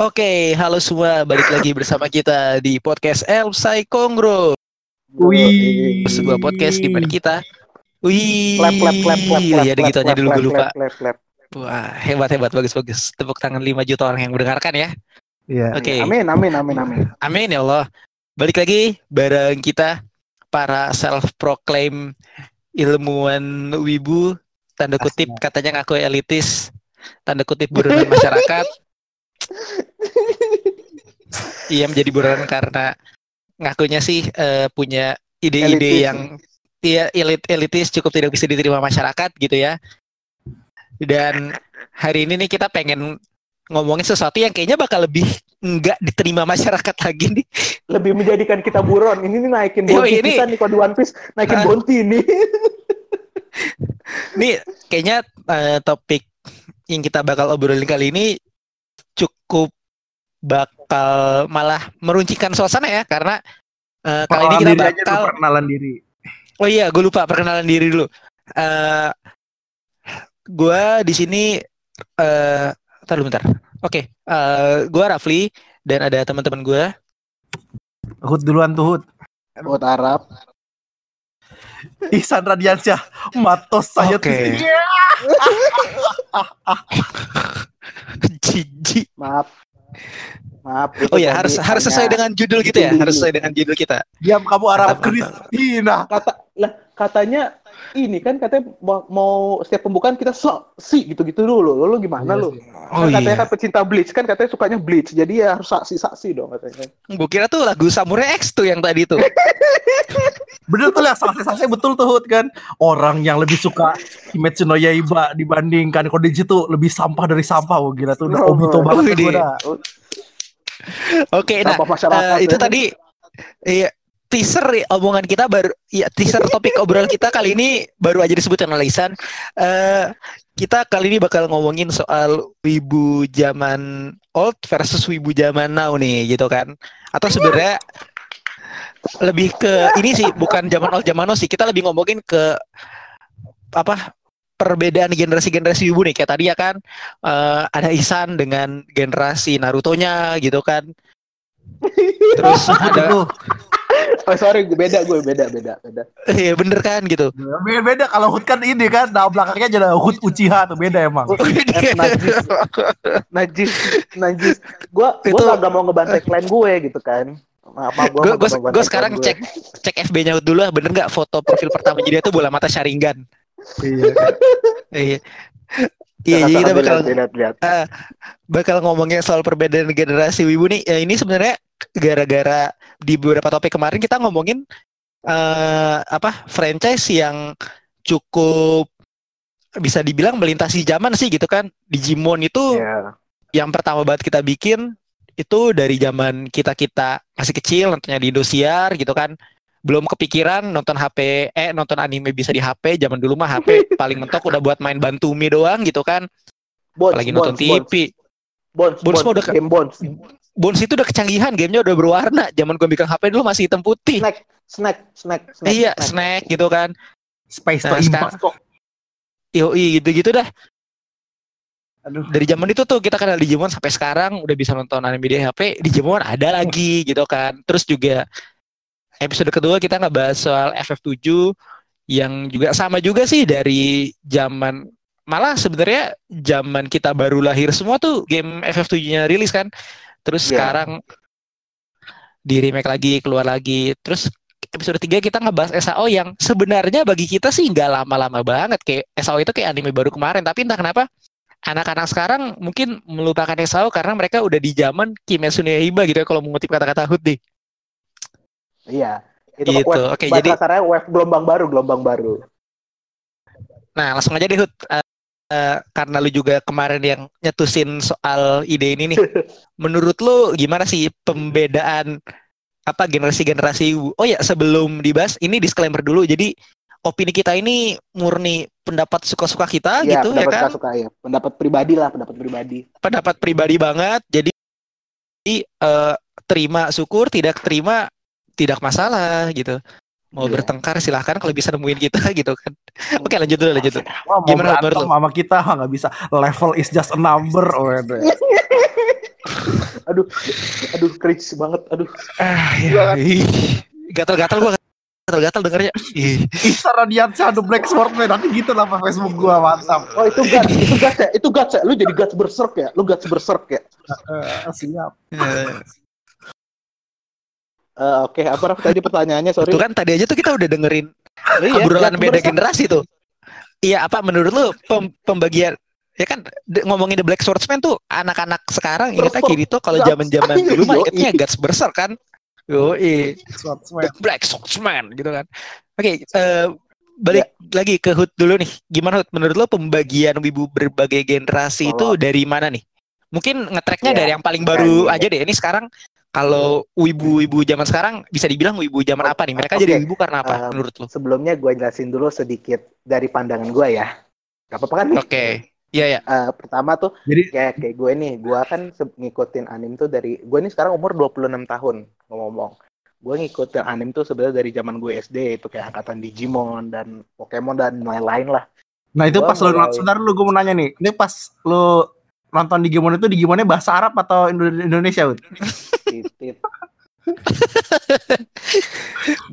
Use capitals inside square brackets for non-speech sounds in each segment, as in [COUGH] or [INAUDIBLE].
Oke, halo semua, balik lagi bersama kita di podcast El Kongro. Wih. Sebuah podcast di mana kita Wih. Clap, clap, clap, clap, clap, Ya, gitu aja clap, dulu gue lupa. clap, clap, clap. Wah, hebat hebat, bagus bagus. Tepuk tangan 5 juta orang yang mendengarkan ya. Iya. Oke. Amin, amin, amin, amin. Amin ya Allah. Balik lagi bareng kita para self proclaim ilmuwan wibu tanda kutip katanya ngaku elitis tanda kutip buronan masyarakat [LAUGHS] iya menjadi buronan karena ngakunya sih eh, punya ide-ide yang iya elit elitis cukup tidak bisa diterima masyarakat gitu ya dan hari ini nih kita pengen ngomongin sesuatu yang kayaknya bakal lebih nggak diterima masyarakat lagi nih Lebih menjadikan kita buron. Ini nih naikin Yo, bonti ini- kita nih kalau di One Piece naikin Ah. bonti nih. Nih, kayaknya eh, topik yang kita bakal obrolin kali ini cukup bakal malah meruncikan suasana ya karena eh, kali ini kita aja bakal perkenalan diri. oh iya gue lupa perkenalan diri dulu eh gue di sini eh bentar dulu bentar oke eh gue Rafli dan ada teman-teman gue Hut duluan tuh Hut. Buat Arab. Ihsan Radiansyah. Matos saya Oke. tuh. Iya. [LAUGHS] Jijik. Maaf. Maaf. oh ya harus harus sesuai dengan judul gitu ya harus sesuai dengan judul kita Diam kamu Arab. Kristina. kata lah katanya ini kan katanya mau, mau setiap pembukaan kita so si gitu-gitu dulu. Lo, lo gimana Iya lo? oh kan katanya iya kan pecinta Bleach kan katanya sukanya Bleach. Jadi ya harus saksi-saksi dong katanya. gue kira tuh lagu Samurai X tuh yang tadi tuh [LAUGHS] Bener tuh lah saksi-saksi betul tuh kan. Orang yang lebih suka Kimetsu no Yaiba dibandingkan Kodenji tuh lebih sampah dari sampah. Wah gila tuh udah Oh, obito oh. banget kan dah. Oke, nah eh, itu ya. tadi iya teaser ya, omongan kita baru ya teaser topik obrolan kita kali ini baru aja disebut sama Lisan. Eh kita kali ini bakal ngomongin soal wibu zaman old versus wibu zaman now nih gitu kan. Atau sebenarnya lebih ke ini sih bukan zaman old zaman now sih. Kita lebih ngomongin ke apa perbedaan generasi-generasi wibu nih kayak tadi ya kan eh, ada Isan dengan generasi Naruto-nya gitu kan. [LAUGHS] Terus ada. [LAUGHS] Oh sorry, gue beda gue beda beda beda. Iya bener kan gitu. Beda, beda kalau Hut kan ini kan nama belakangnya jadi Hut Uchiha tuh beda emang. Eh, najis, najis, najis. Gue gue Itu- gak, mau ngebantai klan gue gitu kan. Maaf, maaf, Gue gue ngebantai sekarang gue. cek cek FB-nya dulu lah bener nggak foto profil pertama jadi itu bola mata Sharingan. Iya. Iya. [LAUGHS] Iya jadi kita Lihat, bakal lihat, lihat. bakal ngomongin soal perbedaan generasi wibu nih. Ya, ini sebenarnya gara-gara di beberapa topik kemarin kita ngomongin eh apa franchise yang cukup bisa dibilang melintasi zaman sih gitu kan. Digimon itu Iya. yang pertama banget kita bikin itu dari zaman kita kita masih kecil nontonnya di Indosiar gitu kan belum kepikiran nonton HP eh nonton anime bisa di HP zaman dulu mah HP [LAUGHS] paling mentok udah buat main bantumi doang gitu kan Bonds, apalagi nonton bonds, TV Bonds, Bonds bonds, mah udah ke- game bonds. Bones itu udah kecanggihan gamenya udah berwarna. Zaman gua bikin HP dulu masih hitam putih. Snack, snack, snack, snack. Eh, iya snack. gitu kan. Space Nah, to Impact kok. yoi gitu-gitu dah. Aduh. dari zaman itu tuh kita kenal Digimon sampai sekarang. Udah bisa nonton anime di HP Digimon ada lagi gitu kan. Terus juga episode kedua kita ngebahas soal FF7 yang juga sama juga sih dari zaman malah sebenarnya zaman kita baru lahir semua tuh game FF7-nya rilis kan terus Iya. sekarang di remake lagi keluar lagi terus episode 3 kita ngebahas SAO yang sebenarnya bagi kita sih nggak lama-lama banget kayak SAO itu kayak anime baru kemarin tapi entah kenapa anak-anak sekarang mungkin melupakan SAO karena mereka udah di zaman Kimetsu no Yaiba gitu ya kalau mengutip kata-kata Hood nih. Iya. Itu Gitu, oke, jadi- kasarnya wave gelombang baru, gelombang baru. Nah, langsung aja deh Hood. Eh, karena lu juga kemarin yang nyetusin soal ide ini nih. [LAUGHS] Menurut lu gimana sih pembedaan apa generasi-generasi Oh ya, sebelum dibahas ini disclaimer dulu. Jadi opini kita ini murni pendapat suka-suka kita Iya, gitu ya pendapat kan. suka ya. Pendapat pribadi lah, pendapat pribadi. pendapat pribadi banget. Jadi eh, terima syukur, tidak terima tidak masalah gitu. Mau Iya. bertengkar silahkan kalau bisa nemuin kita [LAUGHS] gitu kan. Oke lanjut dulu lanjut dulu. Wah, mau Gimana lu? sama kita nggak bisa. Level is just a number. Oh, [LAUGHS] aduh, aduh, cringe banget, aduh. Ah, ya. Gatal-gatal gua gatal-gatal dengernya. Ih. Isa Radiansyah The Black Sword man. Nanti gitu nama Facebook gua mantap. Oh itu guts, itu guts ya, itu guts ya. Lu jadi guts berserk ya, lu guts berserk ya. Eh, siap. Eh, Oke, apa Raf, tadi pertanyaannya? Sorry. Itu kan tadi aja tuh kita udah dengerin Iya, obrolan guts beda generasi tuh. Iya, apa menurut lu pem- pembagian ya kan de- ngomongin The Black Swordsman tuh anak-anak sekarang ingetnya Berserk. Kirito kalau zaman-zaman dulu mah ingetnya Guts Berserk kan. Yo, The. Black Swordsman gitu kan. Oke, eh, balik lagi ke Hud dulu nih. Gimana Hud? Menurut lo pembagian wibu berbagai generasi Kalau- itu dari mana nih? Mungkin ngetracknya Ya, dari yang paling baru kan, aja deh. Ini sekarang kalau wibu-wibu zaman sekarang bisa dibilang wibu zaman apa nih? Mereka jadi Oke. wibu karena apa Um, menurut lo? Sebelumnya gue jelasin dulu sedikit dari pandangan gue ya. Gak apa-apa kan? Oke. Iya ya. Eh, pertama tuh Jadi kayak kayak gue nih, gue kan ngikutin anim tuh dari gue nih sekarang umur 26 tahun ngomong-ngomong. Gue ngikutin anim tuh sebenarnya dari zaman gue SD itu kayak angkatan Digimon dan Pokemon dan lain-lain lah. Nah itu Gua pas lo mulai- nonton, sebentar lu gue mau nanya nih. Ini pas lo nonton Digimon itu Digimonnya bahasa Arab atau Indo- Indonesia? [LAUGHS]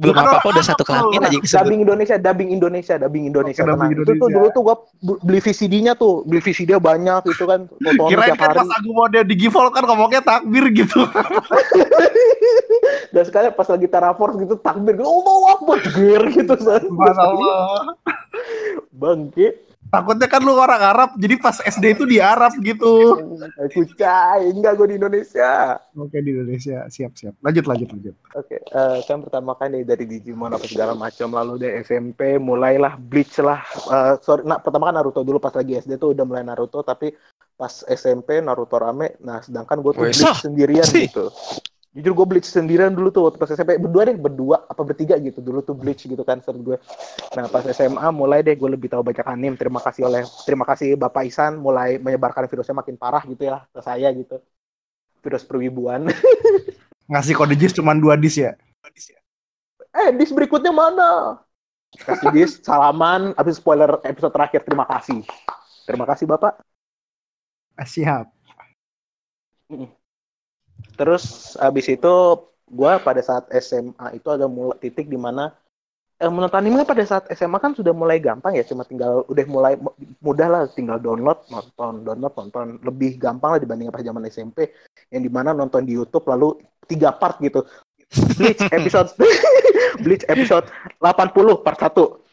Belum apa-apa udah satu kelamin lu? aja dubbing Indonesia, dubbing Indonesia, dubbing Indonesia. Oke, dubbing tenang. Itu tuh Indonesia. dulu tuh gue beli VCD-nya tuh, beli VCD banyak itu kan, tonton Kirain tiap kan hari. pas aku mau dia Digivol kan ngomongnya takbir gitu. [LAUGHS] Dan sekali pas lagi Terraforce gitu takbir oh apa [LAUGHS] ger gitu. Subhanallah. Bangke. Takutnya kan lu orang Arab, jadi pas SD itu di Arab gitu. Aku cai, enggak gue di Indonesia. Oke di Indonesia, siap siap. Lanjut lanjut lanjut. Oke, eh, kan pertama kan dari, dari Digimon apa segala macam, lalu dari SMP mulailah Bleach lah. Eh, sorry, nah pertama kan Naruto dulu pas lagi SD tuh udah mulai Naruto, tapi pas SMP Naruto rame. Nah sedangkan gue tuh Bleach sendirian gitu. Jujur gue Bleach sendirian dulu tuh waktu pas SMP berdua deh, berdua apa bertiga gitu dulu tuh Bleach gitu kan ser gue. Nah pas SMA mulai deh gue lebih tahu banyak anim. Terima kasih oleh terima kasih Bapak Isan mulai menyebarkan virusnya makin parah gitu ya ke saya gitu. Virus perwibuan. [LAUGHS] Ngasih kode jis cuma dua dis ya. eh dis berikutnya mana? Kasih dis, salaman, habis spoiler episode terakhir, terima kasih. Terima kasih Bapak. Ah, Siap. Terus habis itu gua pada saat SMA itu ada mulai titik di mana eh, anime pada saat SMA kan sudah mulai gampang ya, cuma tinggal udah mulai mu- mudah lah, tinggal download, nonton, download, nonton, lebih gampang lah dibanding pas zaman SMP yang di mana nonton di YouTube lalu tiga part gitu. Bleach episode [LAUGHS] Bleach episode 80 part 1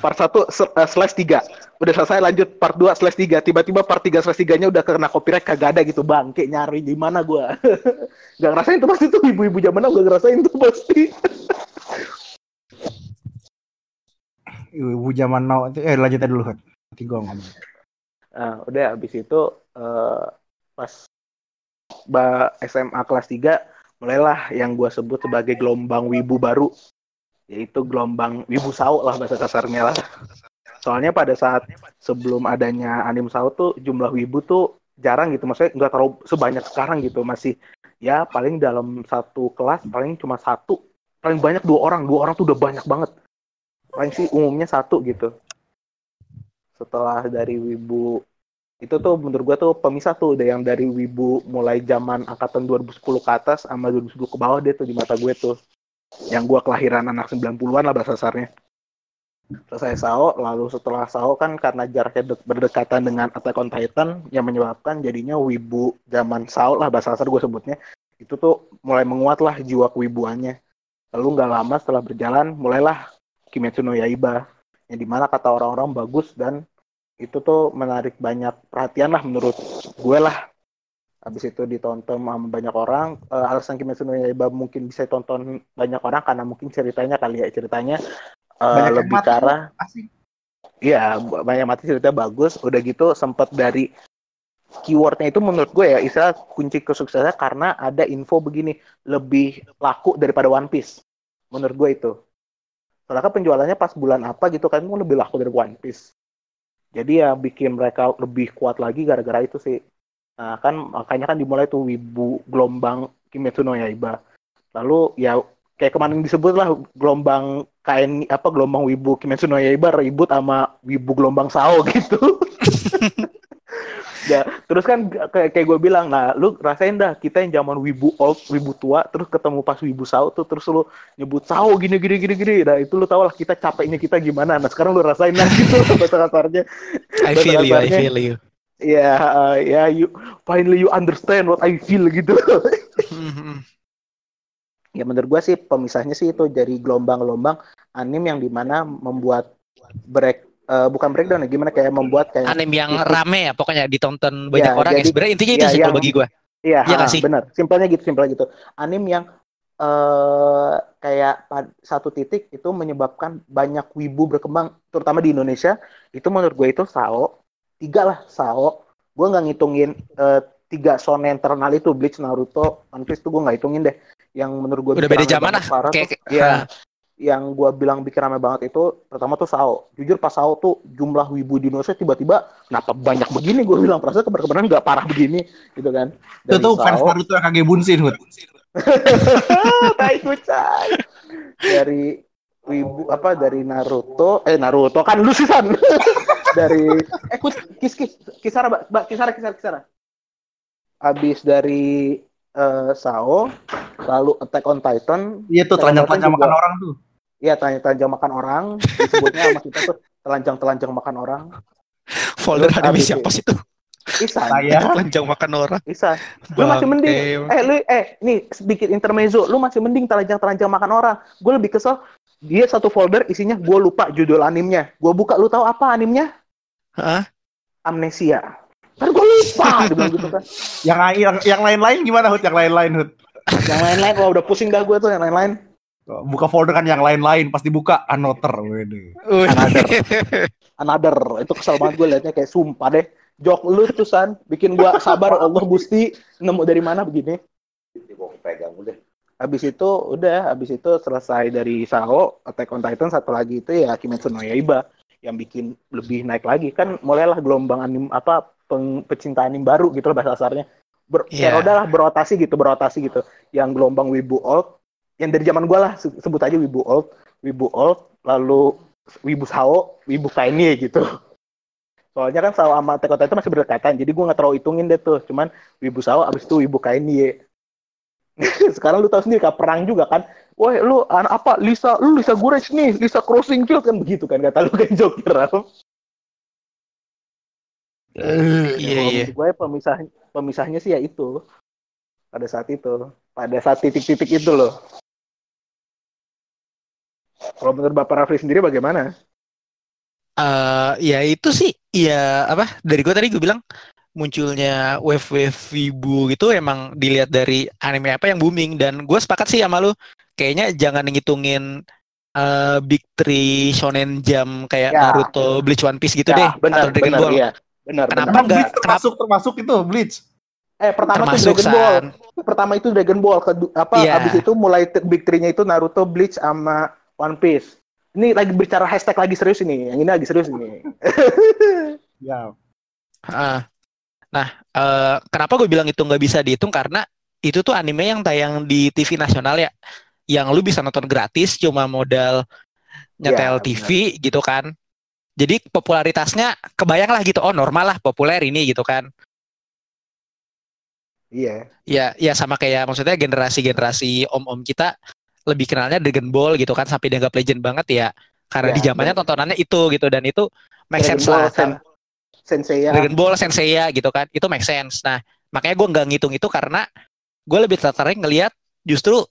part 1 se- eh, slash 3 udah selesai lanjut. Part 2 slash 3 tiba-tiba part 3 slash 3 nya udah kena copyright kagak ada gitu. Bangke nyari di mana gua? [LAUGHS] Gak ngerasain tuh pasti tuh ibu-ibu zaman now gak ngerasain tuh pasti. Ibu zaman now. Eh lanjut aja dulu Hud. Nanti gua ngomong. nah udah habis itu eh, pas ba SMA kelas 3 mulailah yang gua sebut sebagai gelombang wibu baru yaitu gelombang wibu sao lah bahasa kasarnya lah. Soalnya pada saat sebelum adanya anim sao tuh jumlah wibu tuh jarang gitu. Maksudnya nggak terlalu sebanyak sekarang gitu. Masih ya paling dalam satu kelas paling cuma satu. Paling banyak dua orang. Dua orang tuh udah banyak banget. Paling sih umumnya satu gitu. Setelah dari wibu itu tuh menurut gua tuh pemisah tuh. Udah yang dari wibu mulai zaman angkatan 2010 ke atas sama 2010 ke bawah deh tuh di mata gue tuh yang gua kelahiran anak 90-an lah bahasa kasarnya selesai Sao, lalu setelah Sao kan karena jaraknya dek- berdekatan dengan Attack on Titan yang menyebabkan jadinya wibu zaman Sao lah bahasa kasar gue sebutnya. Itu tuh mulai menguat lah jiwa kewibuannya. Lalu nggak lama setelah berjalan mulailah Kimetsu no Yaiba yang di mana kata orang-orang bagus dan itu tuh menarik banyak perhatian lah menurut gue lah habis itu ditonton sama banyak orang Eh, alasan Kimetsu no Yaiba mungkin bisa ditonton banyak orang karena mungkin ceritanya kali ya ceritanya Banyak yang lebih mati. ke arah Asik. Iya, banyak mati ceritanya bagus. Udah gitu sempat dari keywordnya itu menurut gue ya istilah kunci kesuksesannya karena ada info begini lebih laku daripada One Piece. Menurut gue itu. Soalnya kan penjualannya pas bulan apa gitu kan lebih laku dari One Piece. Jadi ya bikin mereka lebih kuat lagi gara-gara itu sih. Nah kan makanya kan dimulai tuh wibu gelombang Kimetsu no Yaiba. Lalu ya kayak kemarin disebut lah gelombang kain apa gelombang wibu Kimetsu no Yaiba ribut sama wibu gelombang Sao [LAUGHS] gitu. Ya, terus kan kayak kayak gue bilang, nah lu rasain dah kita yang zaman wibu old, wibu tua, terus ketemu pas wibu sao tuh, terus lu nyebut sao gini gini gini gini, nah itu lu tau lah kita capeknya kita gimana. Nah sekarang lu rasain lah gitu [LAUGHS] bahasa kasarnya. I feel you, I feel you. Ya, uh, ya you finally you understand what I feel gitu. Hmm, [LAUGHS] ya menurut gua sih pemisahnya sih itu dari gelombang-gelombang anim yang di mana membuat break eh, bukan breakdown ya gimana kayak membuat kayak Anime yang itu- rame ya pokoknya ditonton banyak Ya, orang ya. jadi- Sebenarnya intinya itu ya, sih kalau yang- bagi gue. Iya, Iya ha, sih? benar. Simpelnya gitu, simpelnya gitu. Anim yang eh kayak satu titik itu menyebabkan banyak wibu berkembang, terutama di Indonesia. Itu menurut gue itu Sao. Tiga lah Sao. Gue nggak ngitungin eh, tiga shonen terkenal itu Bleach, Naruto, One Piece tuh gue nggak hitungin deh. Yang menurut gue Udah beda zaman lah. parah Kayak tuh, ya, yang gue bilang bikin rame banget itu pertama tuh Sao. Jujur pas Sao tuh jumlah wibu di Indonesia tiba-tiba kenapa banyak begini gue bilang perasaan kemarin-kemarin nggak parah begini gitu kan. Itu tuh fans Naruto yang kage bunsin, Hud. [LAUGHS] tai kucai dari wibu apa dari Naruto eh Naruto kan lu sih San. [LAUGHS] Dari eh kis kis kisara mbak mbak kisara kisara kisara. Abis dari eh, Sao lalu Attack on Titan. Iya tuh telanjang-telanjang juga- makan orang tuh. Iya telanjang makan orang. Disebutnya sama kita tuh telanjang telanjang makan orang. Folder Terus abis siapa itu- sih tuh? Isan. Saya. Telanjang makan orang. Isan lu masih mending. Eh lu eh nih sedikit intermezzo. Lu masih mending telanjang telanjang makan orang. Gue lebih kesel dia satu folder isinya gue lupa judul animnya gue buka lu tahu apa animnya Hah? amnesia kan gue lupa gitu kan [LAUGHS] yang yang yang lain-lain gimana, Hud? Yang lain-lain, Hud. yang lain-lain wah udah pusing dah gue tuh yang lain-lain Buka folder kan yang lain-lain, pas dibuka another. Wede. Another. [LAUGHS] another itu kesel banget gue liatnya kayak sumpah deh jok lu tuh san bikin gue sabar [LAUGHS] Allah gusti nemu dari mana begini pegang udah Habis itu udah, habis itu selesai dari Sao, Attack on Titan satu lagi itu ya Kimetsu no Yaiba yang bikin lebih naik lagi kan mulailah gelombang anim apa peng, pecinta anim baru gitu loh bahasa kasarnya. Ber, Iya. ya udahlah berotasi gitu, berotasi gitu. Yang gelombang Wibu Old yang dari zaman gua lah se- sebut aja Wibu Old, Wibu Old, lalu Wibu Sao, Wibu Kaini gitu. Soalnya kan Sao sama Attack on Titan masih berdekatan, jadi gua nggak terlalu hitungin deh tuh. Cuman Wibu Sao abis itu Wibu Kaini [LAUGHS] sekarang lu tahu sendiri kan perang juga kan wah lu an- apa Lisa lu Lisa Gurech nih Lisa Crossing Field kan begitu kan kata lu kan [LAUGHS] Joker Ralph. Iya, Kalau iya. menurut gue pemisah pemisahnya sih ya itu pada saat itu pada saat titik-titik itu loh kalau menurut Bapak Rafli sendiri bagaimana? Eh, ya itu sih, ya apa? Dari gue tadi gue bilang munculnya wave-wave wibu gitu emang dilihat dari anime apa yang booming dan gue sepakat sih sama lu. Kayaknya jangan ngitungin eh, Big Three Shonen Jump kayak Ya. Naruto, Bleach, One Piece gitu Ya, deh, benar atau Dragon benar Ball. iya benar Kenapa enggak? Termasuk termasuk itu Bleach. Eh pertama Termasuk tuh Dragon Ball San. pertama itu Dragon Ball kedua apa Iya. habis itu mulai big three-nya itu Naruto, Bleach sama One Piece. Ini lagi bicara hashtag lagi serius ini. Yang ini lagi serius ini. Ya. Ah. Nah, eh, kenapa gue bilang itu nggak bisa dihitung karena itu tuh anime yang tayang di TV nasional ya, yang lu bisa nonton gratis cuma modal nyetel Iya, TV gitu kan. Jadi popularitasnya kebayang lah gitu, oh normal lah populer ini gitu kan. Iya. Ya, ya sama kayak maksudnya generasi-generasi om-om kita lebih kenalnya Dragon Ball gitu kan sampai dianggap legend banget ya. Karena Ya, di zamannya bener. tontonannya itu gitu dan itu make sense lah. Sen- Sensei ya. Dragon Ball Senseiya gitu kan. Itu make sense. Nah makanya gue nggak ngitung itu karena gue lebih tertarik ngelihat justru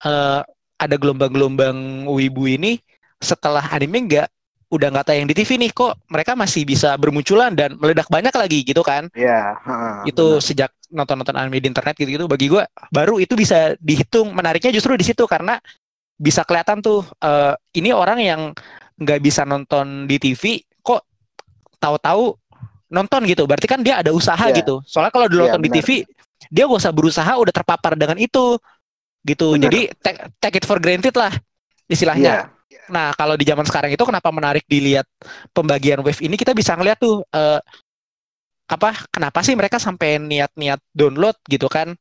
eh, ada gelombang-gelombang wibu ini setelah anime nggak udah nggak tayang di TV nih kok. Mereka masih bisa bermunculan dan meledak banyak lagi gitu kan. Iya, heeh, itu benar. sejak nonton-nonton anime di internet gitu-gitu bagi gue baru itu bisa dihitung. Menariknya justru di situ karena bisa kelihatan tuh eh, ini orang yang nggak bisa nonton di TV kok tahu-tahu nonton gitu berarti kan dia ada usaha Iya. gitu soalnya kalau dulu Iya, nonton di benar. TV dia gak usah berusaha udah terpapar dengan itu gitu Benar. jadi take, take it for granted lah istilahnya Iya. Nah, kalau di zaman sekarang itu kenapa menarik dilihat pembagian wave ini kita bisa ngeliat tuh eh, apa kenapa sih mereka sampai niat-niat download gitu kan?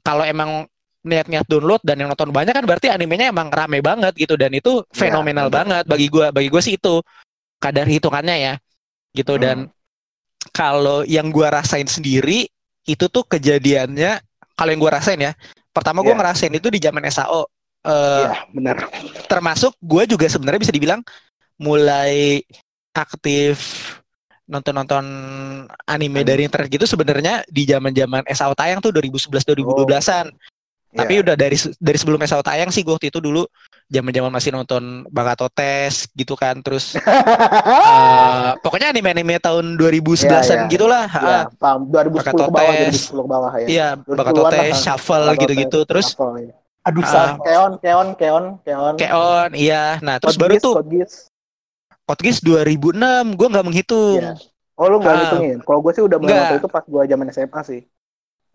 Kalau emang niat-niat download dan yang nonton banyak kan berarti animenya emang rame banget gitu dan itu fenomenal benar. banget bagi gua bagi gua sih itu kadar hitungannya ya gitu dan kalau yang gua rasain sendiri itu tuh kejadiannya kalau yang gua rasain ya. Pertama gua Iya. ngerasain itu di zaman SAO. Eh, Iya, benar. termasuk gue juga sebenarnya bisa dibilang mulai aktif nonton-nonton anime Anime. dari internet gitu sebenarnya di zaman-zaman SAO tayang tuh 2011 2012-an. Tapi Iya. udah dari dari sebelum SAO tayang sih gue waktu itu dulu zaman-zaman masih nonton Bagato Tes gitu kan terus [LAUGHS] eh, pokoknya anime-anime tahun 2011-an Iya, iya. gitulah. Iya, Ah, paham. 2010 ke bawah, Bakato 2010 ke bawah ya. Iya, 2010-an Bagato lah, Tes, kan. Shuffle gitu-gitu Tes, terus Shuffle, iya. Aduh. San. Keon, Keon, Keon, Keon. Keon, iya. Nah, terus Code baru tuh Geass. Podcast 2006 gue nggak menghitung. Iya. Oh lu nggak Ah. ngitungin? Kalau gue sih udah mulai waktu itu pas gue zaman SMA sih.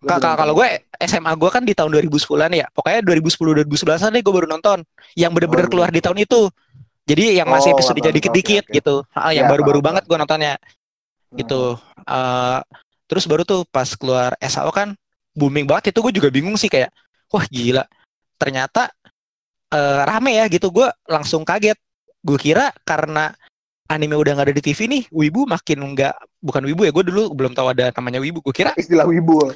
Kakak kalau gue SMA gue kan di tahun 2010-an ya. Pokoknya 2010 2011-an nih gue baru nonton yang bener-bener Oh, keluar di tahun itu. Jadi yang masih Oh, episode paham, dikit-dikit oke. gitu. Ah, yang Ya, baru-baru paham, banget gue nontonnya Hmm. gitu. Eh, terus baru tuh pas keluar SAO kan booming banget itu gue juga bingung sih kayak wah gila. Ternyata eh, rame ya gitu. Gue langsung kaget. Gue kira karena anime udah nggak ada di TV nih, Wibu makin nggak bukan Wibu ya. Gue dulu belum tahu ada namanya Wibu. Gue kira Istilah wibu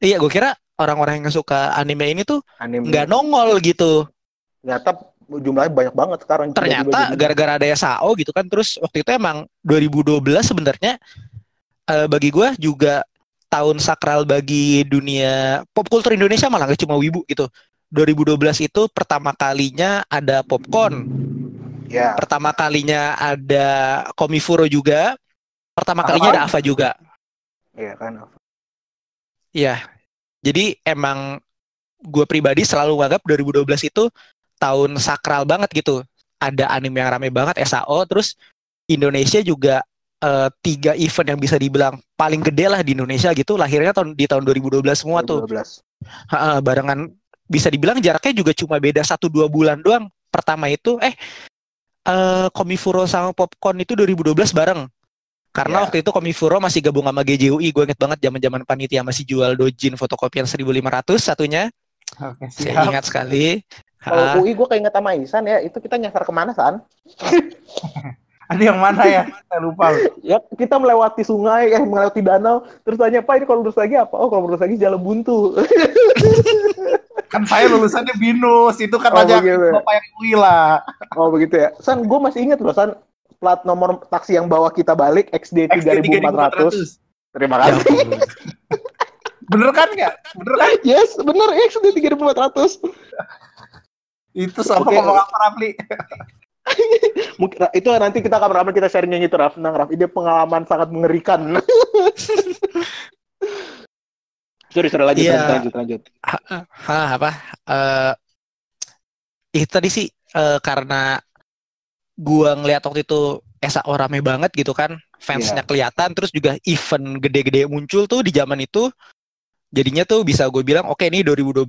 Iya, gue kira orang-orang yang suka anime ini tuh anime. nggak nongol gitu. Ternyata jumlahnya banyak banget sekarang. Ternyata gara-gara ada SAO gitu kan. Terus waktu itu emang 2012 sebenarnya eh, bagi gue juga tahun sakral bagi dunia pop culture Indonesia malah nggak cuma wibu gitu. 2012 itu pertama kalinya ada popcorn, Ya. pertama kalinya ada Komifuro juga, pertama Apa? kalinya ada Ava juga. Iya kan. Iya. Jadi emang gue pribadi selalu menganggap 2012 itu tahun sakral banget gitu. Ada anime yang rame banget SAO terus Indonesia juga eh, tiga event yang bisa dibilang paling gede lah di Indonesia gitu lahirnya tahun di tahun 2012 semua tuh. 2012. Ha-ha, barengan bisa dibilang jaraknya juga cuma beda satu dua bulan doang. Pertama itu eh eh Komifuro sama Popcorn itu 2012 bareng. Karena Ya. waktu itu Komifuro masih gabung sama GJUI, gue inget banget zaman-zaman panitia masih jual dojin fotokopian 1500 satunya. Saya siap. ingat sekali. Kalau UI gue keinget sama Isan ya, itu kita nyasar ke mana San? [LAUGHS] Ada yang mana ya? Saya lupa. Ya kita melewati sungai, eh melewati danau, terus tanya Pak ini kalau lurus lagi apa? Oh kalau lurus lagi jalan buntu. [LAUGHS] Kan saya lulusannya binus, itu kan Oh, aja begitu. bapak yang UI lah. oh begitu ya. San, gue masih inget loh San, plat nomor taksi yang bawa kita balik XD 3400. Terima ya kasih. ampun. [LAUGHS] Bener kan nggak? Bener kan? Yes, bener XD 3400. Itu sama Oke. ngomong apa Rafli? [LAUGHS] Mungkin itu nanti kita kapan-kapan kita sharing yang itu Raf. Nah, Raf, ini pengalaman sangat mengerikan. [LAUGHS] sorry, sorry lanjut, Iya. lanjut, lanjut, lanjut. Hah, apa? Eh itu tadi sih eh, karena gua ngeliat waktu itu SAO rame banget gitu kan, fansnya kelihatan, terus juga event gede-gede muncul tuh di zaman itu, jadinya tuh bisa gue bilang, oke nih 2012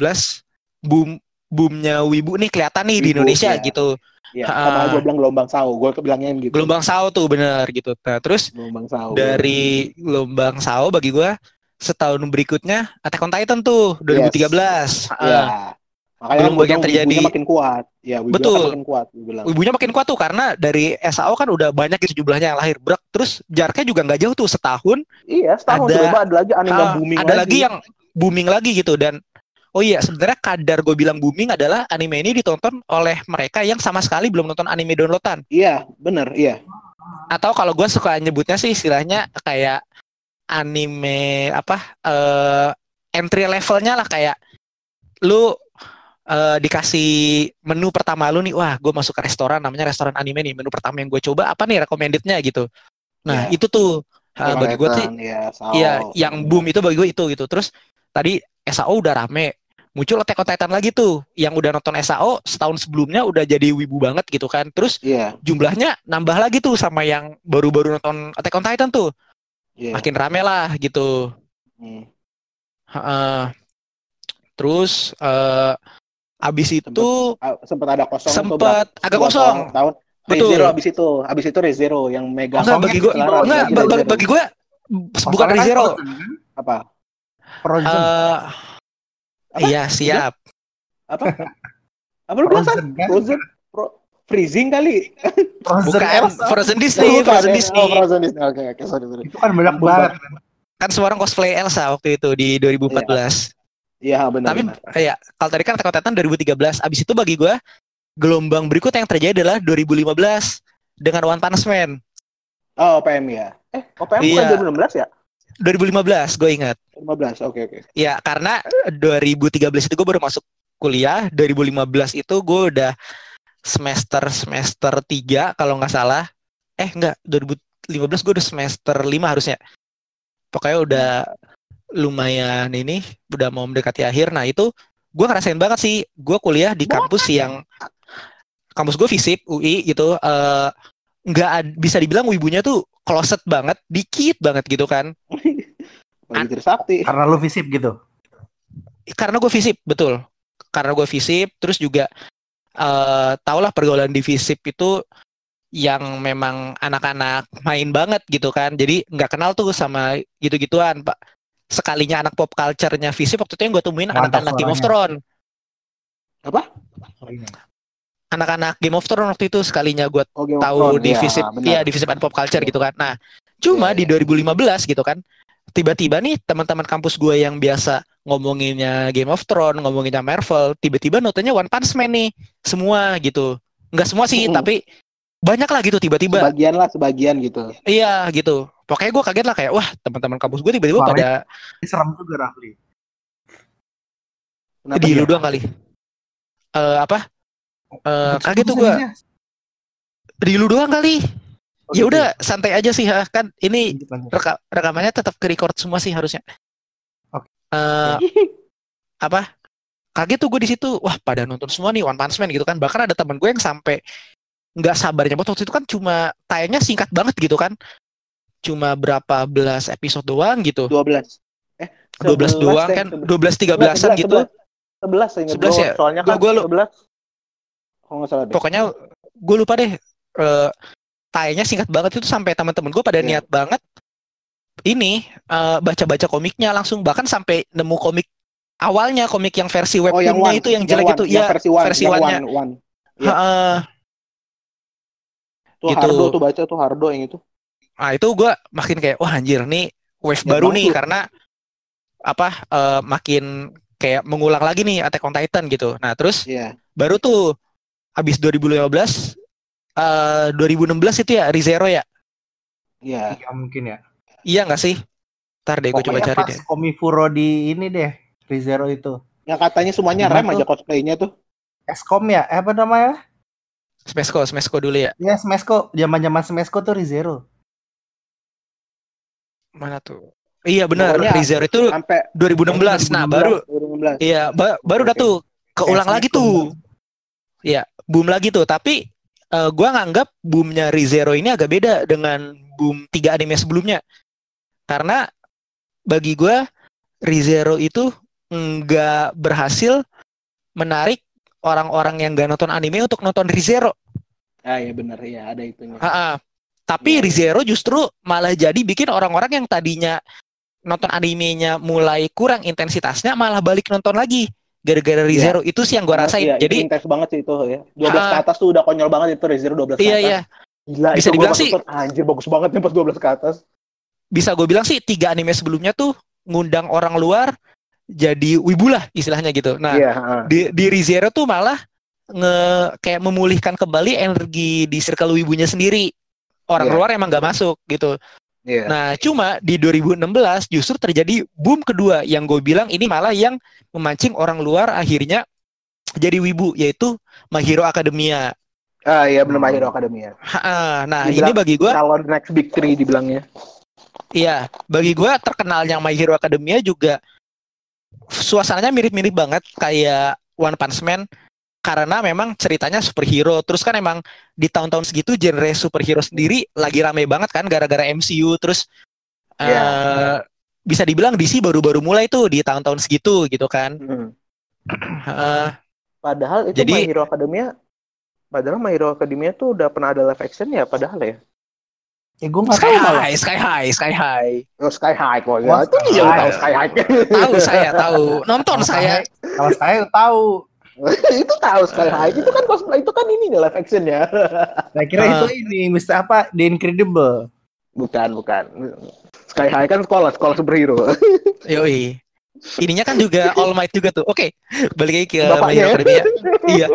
boom boomnya Wibu nih kelihatan nih di Wibu, Indonesia iya. gitu, Ya, Ha. sama gue bilang gelombang sao, gue kebilangnya gitu. gelombang SAO tuh bener gitu. Nah terus gelombang sao. dari gelombang SAO bagi gua setahun berikutnya Attack on Titan tuh 2013. Ya. Ah, Makanya Belum banyak terjadi. wibunya makin kuat. Ya, wibunya Betul. kan makin kuat, bilang. Ibunya makin kuat tuh karena dari SAO kan udah banyak gitu jumlahnya yang lahir. Brak, terus jaraknya juga nggak jauh tuh setahun. Iya, setahun Ada- coba ada lagi anime yang ah, booming ada lagi yang booming lagi gitu dan oh iya sebenarnya kadar gue bilang booming adalah anime ini ditonton oleh mereka yang sama sekali belum nonton anime downloadan. Iya, bener, iya. Atau kalau gue suka nyebutnya sih istilahnya kayak anime apa eh entry levelnya lah kayak lu eh, dikasih menu pertama lu nih wah gue masuk ke restoran namanya restoran anime nih menu pertama yang gue coba apa nih recommendednya gitu nah Iya. itu tuh eh, bagi gue sih Iya, sao. Iya, yang boom itu bagi gue itu gitu. Terus tadi SAO udah rame, muncul Attack on Titan lagi tuh, yang udah nonton SAO setahun sebelumnya udah jadi wibu banget gitu kan. Terus Iya, jumlahnya nambah lagi tuh sama yang baru-baru nonton Attack on Titan tuh, iya. makin rame lah gitu. Hmm. Heeh. terus eh abis itu sempat ada kosong sempat agak kosong. tahun. Betul. Rezero abis itu, abis itu Rezero yang megang. Enggak bagi gue, enggak bagi gue bukan kan Rezero. Frozen, kan? apa? Frozen. Eh Apa? iya siap. Apa? Apa lu bilang? Frozen, kan? Frozen, Fro- Freezing kali. Frozen Bukan. Frozen Disney, Bukan, Frozen. Disney. Oh, Frozen Disney. Oke, oke, sorry, sorry. Itu kan banyak banget. Kan semua orang cosplay Elsa waktu itu di 2014. Iya, benar. Tapi benar. ya kalau tadi kan Attack on Titan 2013. Abis itu bagi gua gelombang berikut yang terjadi adalah 2015 dengan One Punch Man. Oh, OPM ya. Eh, OPM Iya. bukan 2016 ya? 2015 gue ingat. 15. Oke, oke. Ya karena 2013 itu gue baru masuk kuliah. 2015 itu gue udah semester semester 3 kalau nggak salah. Eh enggak, 2015 gue udah semester 5 harusnya. Pokoknya udah lumayan ini, udah mau mendekati akhir. Nah itu gue ngerasain banget sih. Gue kuliah di kampus yang kampus gue FISIP UI gitu. eh, nggak bisa dibilang wibunya tuh closet banget, dikit banget gitu kan. [LAUGHS] Trisakti. Karena lu visip gitu. karena gue visip betul karena gue visip terus juga eh tau lah pergaulan di visip itu yang memang anak-anak main banget gitu kan jadi nggak kenal tuh sama gitu-gituan pak sekalinya anak pop culture-nya visip waktu itu yang gue temuin anak-anak Game of. Thrones Apa? anak-anak Game of Thrones waktu itu sekalinya gue Oh, Game tahu Thrones. di Iya, visip benar. iya di visip pop culture gitu kan nah cuma Iya, di 2015 gitu kan tiba-tiba nih teman-teman kampus gue yang biasa ngomonginnya Game of Thrones ngomonginnya Marvel tiba-tiba notanya One Punch Man nih semua gitu nggak semua sih Mm-mm. tapi banyak lah gitu tiba-tiba Sebagian lah, sebagian gitu. iya gitu pokoknya gue kaget lah kayak wah teman-teman kampus gue tiba-tiba pada Ini serem juga Rafli. Kenapa di ya? lu doang kali Eh apa Eh Ikut kaget tuh gue di lu doang kali Oh, ya gitu udah santai aja sih ha. kan ini reka rekamannya tetap ke record semua sih harusnya. Oke. Eh, [LAUGHS] apa? Kaget tuh gue di situ. Wah, pada nonton semua nih One Punch Man gitu kan. Bahkan ada teman gue yang sampai nggak sabar nyebut waktu itu kan cuma tayangnya singkat banget gitu kan. Cuma berapa belas episode doang gitu. 12. Eh, 12 doang kan, 11. 12 13-an gitu. 11 saya ingat 11 gua. ya? Soalnya kan gua lu- 11. Kalau nggak salah deh. Pokoknya gue lupa deh eh tayangnya singkat banget itu sampai teman-teman gue pada Iya. niat banget ini eh, baca-baca komiknya langsung bahkan sampai nemu komik awalnya komik yang versi Oh, yang webtoonnya one. itu yang jelek one, itu yang ya versi one, versi yang one-nya. one, one. Iya. Heeh. Tuh Gitu. Hardo tuh baca tuh Hardo yang itu. Nah itu gue makin kayak wah anjir nih wave Ya, baru nih tuh. karena apa eh, makin kayak mengulang lagi nih Attack on Titan gitu. Nah terus Iya. baru tuh abis 2015 eh 2016 itu ya Rizero ya Iya. Iya mungkin ya. iya nggak sih? Ntar deh gue coba cari pas deh. Komifuro di ini deh. Rizero itu. Yang katanya semuanya Gimana rem tuh? aja cosplaynya tuh. Eskom ya? Eh, apa namanya? Smesco, Smesco dulu ya. Ya Smesco. Zaman-zaman Smesco tuh Rizero. Mana tuh? Iya benar, Rizero itu Sampai 2016. Nah, baru 2016. iya ba- baru dah Oke. tuh keulang Kayak lagi tuh. Iya, boom lagi tuh. Tapi eh, gua nganggap boomnya Rizero ini agak beda dengan boom tiga anime sebelumnya. Karena bagi gua Rizero itu nggak berhasil menarik orang-orang yang gak nonton anime untuk nonton Rizero. Ah iya benar ya ada itunya. Ha-ha. Tapi Iya. Rizero justru malah jadi bikin orang-orang yang tadinya nonton animenya mulai kurang intensitasnya malah balik nonton lagi gara-gara Rizero itu sih yang gua rasain. Iya, itu Jadi intens banget sih itu ya. 12 ke Ah. atas tuh udah konyol banget itu Rezero 12 ke iya atas. iya Gila, Bisa itu dibilang sih- anjir bagus banget nih pas 12 ke atas. bisa gue bilang sih tiga anime sebelumnya tuh ngundang orang luar jadi wibu lah istilahnya gitu. Nah Iya, heeh. di di Rizero tuh malah nge kayak memulihkan kembali energi di circle wibunya sendiri. Orang Iya. luar emang nggak masuk gitu. Iya. Nah, cuma di 2016 justru terjadi boom kedua yang gue bilang ini malah yang memancing orang luar akhirnya jadi wibu yaitu My Hero Academia. Ah iya benar My Hero Academia. Ha-ha. Nah, Dibilang- ini bagi gue Calon next big three dibilangnya. Iya, bagi gua terkenalnya My Hero Academia juga suasananya mirip-mirip banget kayak One Punch Man karena memang ceritanya superhero. Terus kan emang di tahun-tahun segitu genre superhero sendiri lagi rame banget kan gara-gara MCU. Terus Iya. eh, bisa dibilang DC baru-baru mulai tuh di tahun-tahun segitu gitu kan. Hmm. Heeh. Padahal itu Jadi- My Hero Academia Padahal My Hero Academia tuh udah pernah ada live action ya padahal ya. Ya gue nggak Sky tahu malah. High, Sky High, Sky High. Oh, Sky High kok ya. Itu dia Sky tahu High. Sky High. Tahu saya tahu, nonton Kalau saya. Kalau saya tahu [LAUGHS] itu tahu Sky High itu kan cosplay itu kan ini live action ya. [LAUGHS] Saya kira Ah. itu ini Mr. apa The Incredible. Bukan, bukan. Sky High kan sekolah, sekolah superhero. [LAUGHS] Yoi. Ininya kan juga All Might juga tuh. Oke, balik lagi ke My Hero ya? Academia. Iya,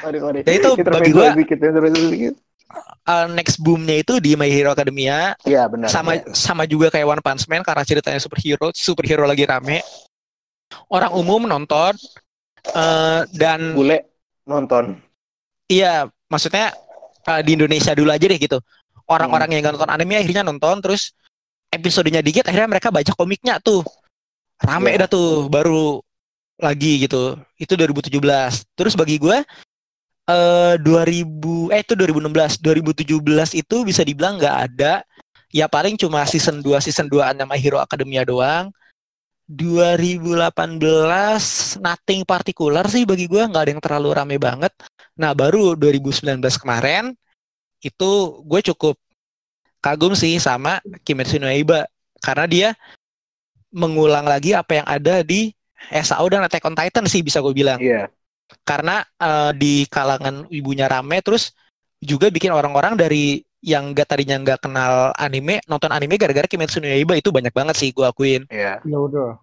sorry, sorry. Ya itu bagi gua- dikit, intermezzo dikit. uh, next boomnya itu di My Hero Academia Iya, benar. sama sama juga kayak One Punch Man karena ceritanya superhero, superhero lagi rame. Orang umum nonton eh, dan bule nonton. iya, maksudnya uh, di Indonesia dulu aja deh gitu. Orang-orang yang nggak nonton anime akhirnya nonton terus episodenya dikit akhirnya mereka baca komiknya tuh. Rame Iya. dah tuh baru lagi gitu. Itu 2017. Terus bagi gue eh 2000 eh itu 2016, 2017 itu bisa dibilang nggak ada. Ya paling cuma season 2 season 2 nama Hero Academia doang. 2018 nothing partikular sih bagi gua nggak ada yang terlalu rame banget. Nah baru 2019 kemarin itu gue cukup kagum sih sama Kimetsu no Yaiba karena dia mengulang lagi apa yang ada di SAO dan Attack on Titan sih bisa gue bilang Iya. karena eh, di kalangan ibunya rame terus juga bikin orang-orang dari yang gak tadinya nggak kenal anime nonton anime gara-gara Kimetsu no Yaiba itu banyak banget sih gue akuin Iya. Ya udah.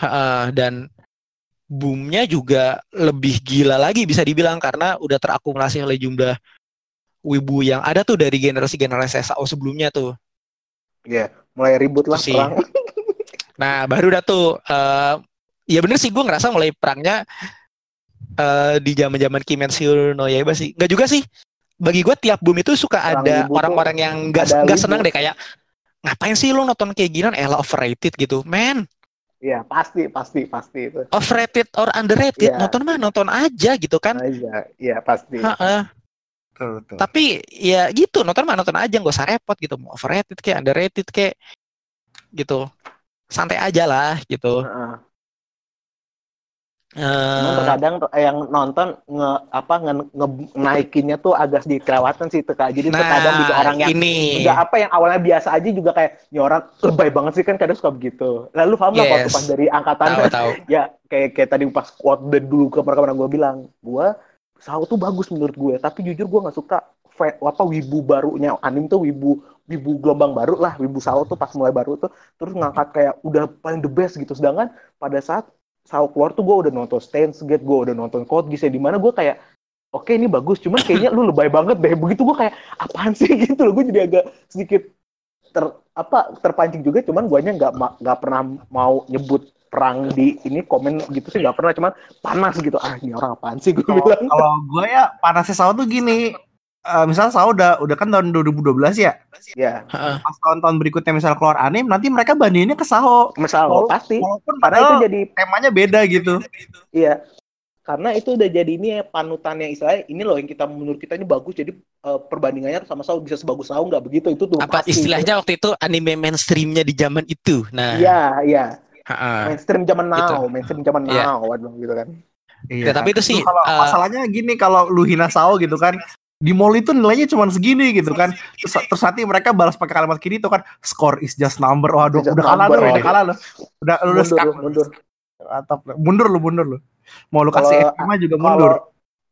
Ha-ha, dan boomnya juga lebih gila lagi bisa dibilang karena udah terakumulasi oleh jumlah wibu yang ada tuh dari generasi-generasi SAO sebelumnya tuh. Iya. Mulai ribut lah Sih. perang. [LAUGHS] Nah baru dah tuh, eh, ya bener sih gue ngerasa mulai perangnya eh, di zaman-zaman Kimetsu no Yaiba sih. Nggak juga sih. Bagi gue tiap boom itu suka Perang ada orang-orang yang nggak wibu. senang deh kayak ngapain sih lo nonton kayak gini elah overrated gitu, man. Iya, pasti, pasti, pasti itu. Overrated or underrated, Iya. nonton mah nonton aja gitu kan. Aja. Iya, pasti. Betul, betul. Tapi ya gitu, nonton mah nonton aja, nggak usah repot gitu. Mau overrated kayak underrated kayak gitu. Santai aja lah gitu. Heeh. Cuman Eh, terkadang tuh yang nonton nge apa nge, nge- naikinnya tuh agak sedikit kelewatan sih Teka. Jadi terkadang juga nah, orang yang ini juga apa yang awalnya biasa aja juga kayak ini orang lebay banget sih kan kadang suka begitu. Lalu paham lah waktu Yes. pas dari angkatan tahu tahu. [LAUGHS] ya kayak kayak tadi pas quote dari dulu ke pernah gue bilang gue Sao tuh bagus menurut gue tapi jujur gue nggak suka fe- apa wibu barunya anim tuh wibu wibu gelombang baru lah wibu Sao tuh pas mulai baru tuh terus ngangkat kayak udah paling the best gitu sedangkan pada saat Sao keluar tuh gue udah nonton Steins Gate gue udah nonton Code Geass ya di mana gue kayak oke ini bagus cuman kayaknya lu lebay banget deh. Begitu gue kayak apaan sih? [LAUGHS] Gitu loh gue jadi agak sedikit ter apa terpancing juga cuman guanya nggak ma- nggak pernah mau nyebut perang di ini komen gitu sih nggak pernah cuman panas gitu. Ah ini orang apaan sih? Gue bilang. kalau gue ya panasnya Sao tuh gini. Eh misalnya Sao udah udah kan tahun 2012 ya. ya Heeh. Pas tahun-tahun berikutnya misal keluar anime, nanti mereka bandinginnya ke Sao. misal Walaupun- pasti Walaupun karena itu padahal jadi temanya beda gitu. iya karena itu udah jadi ini ya panutannya istilahnya ini loh yang kita menurut kita ini bagus jadi eh, perbandingannya sama Sao bisa sebagus Sao nggak begitu itu tuh Apa pasti. istilahnya waktu itu anime mainstreamnya di zaman itu. Nah, iya iya heeh. mainstream zaman Gitu. now mainstream zaman Iya. now waduh gitu kan Ya, tapi itu sih, kalau eh, masalahnya gini kalau lu hina Sao gitu kan di mall itu nilainya cuma segini gitu kan. Terus, [LAUGHS] terus nanti mereka balas pakai kalimat kiri itu kan score is just number. Waduh Just udah kalah lu udah kalah lu. Udah lu udah mundur mundur. Atap. mundur lu mundur lu. Mau lu kasih Kalau- FMA juga mundur.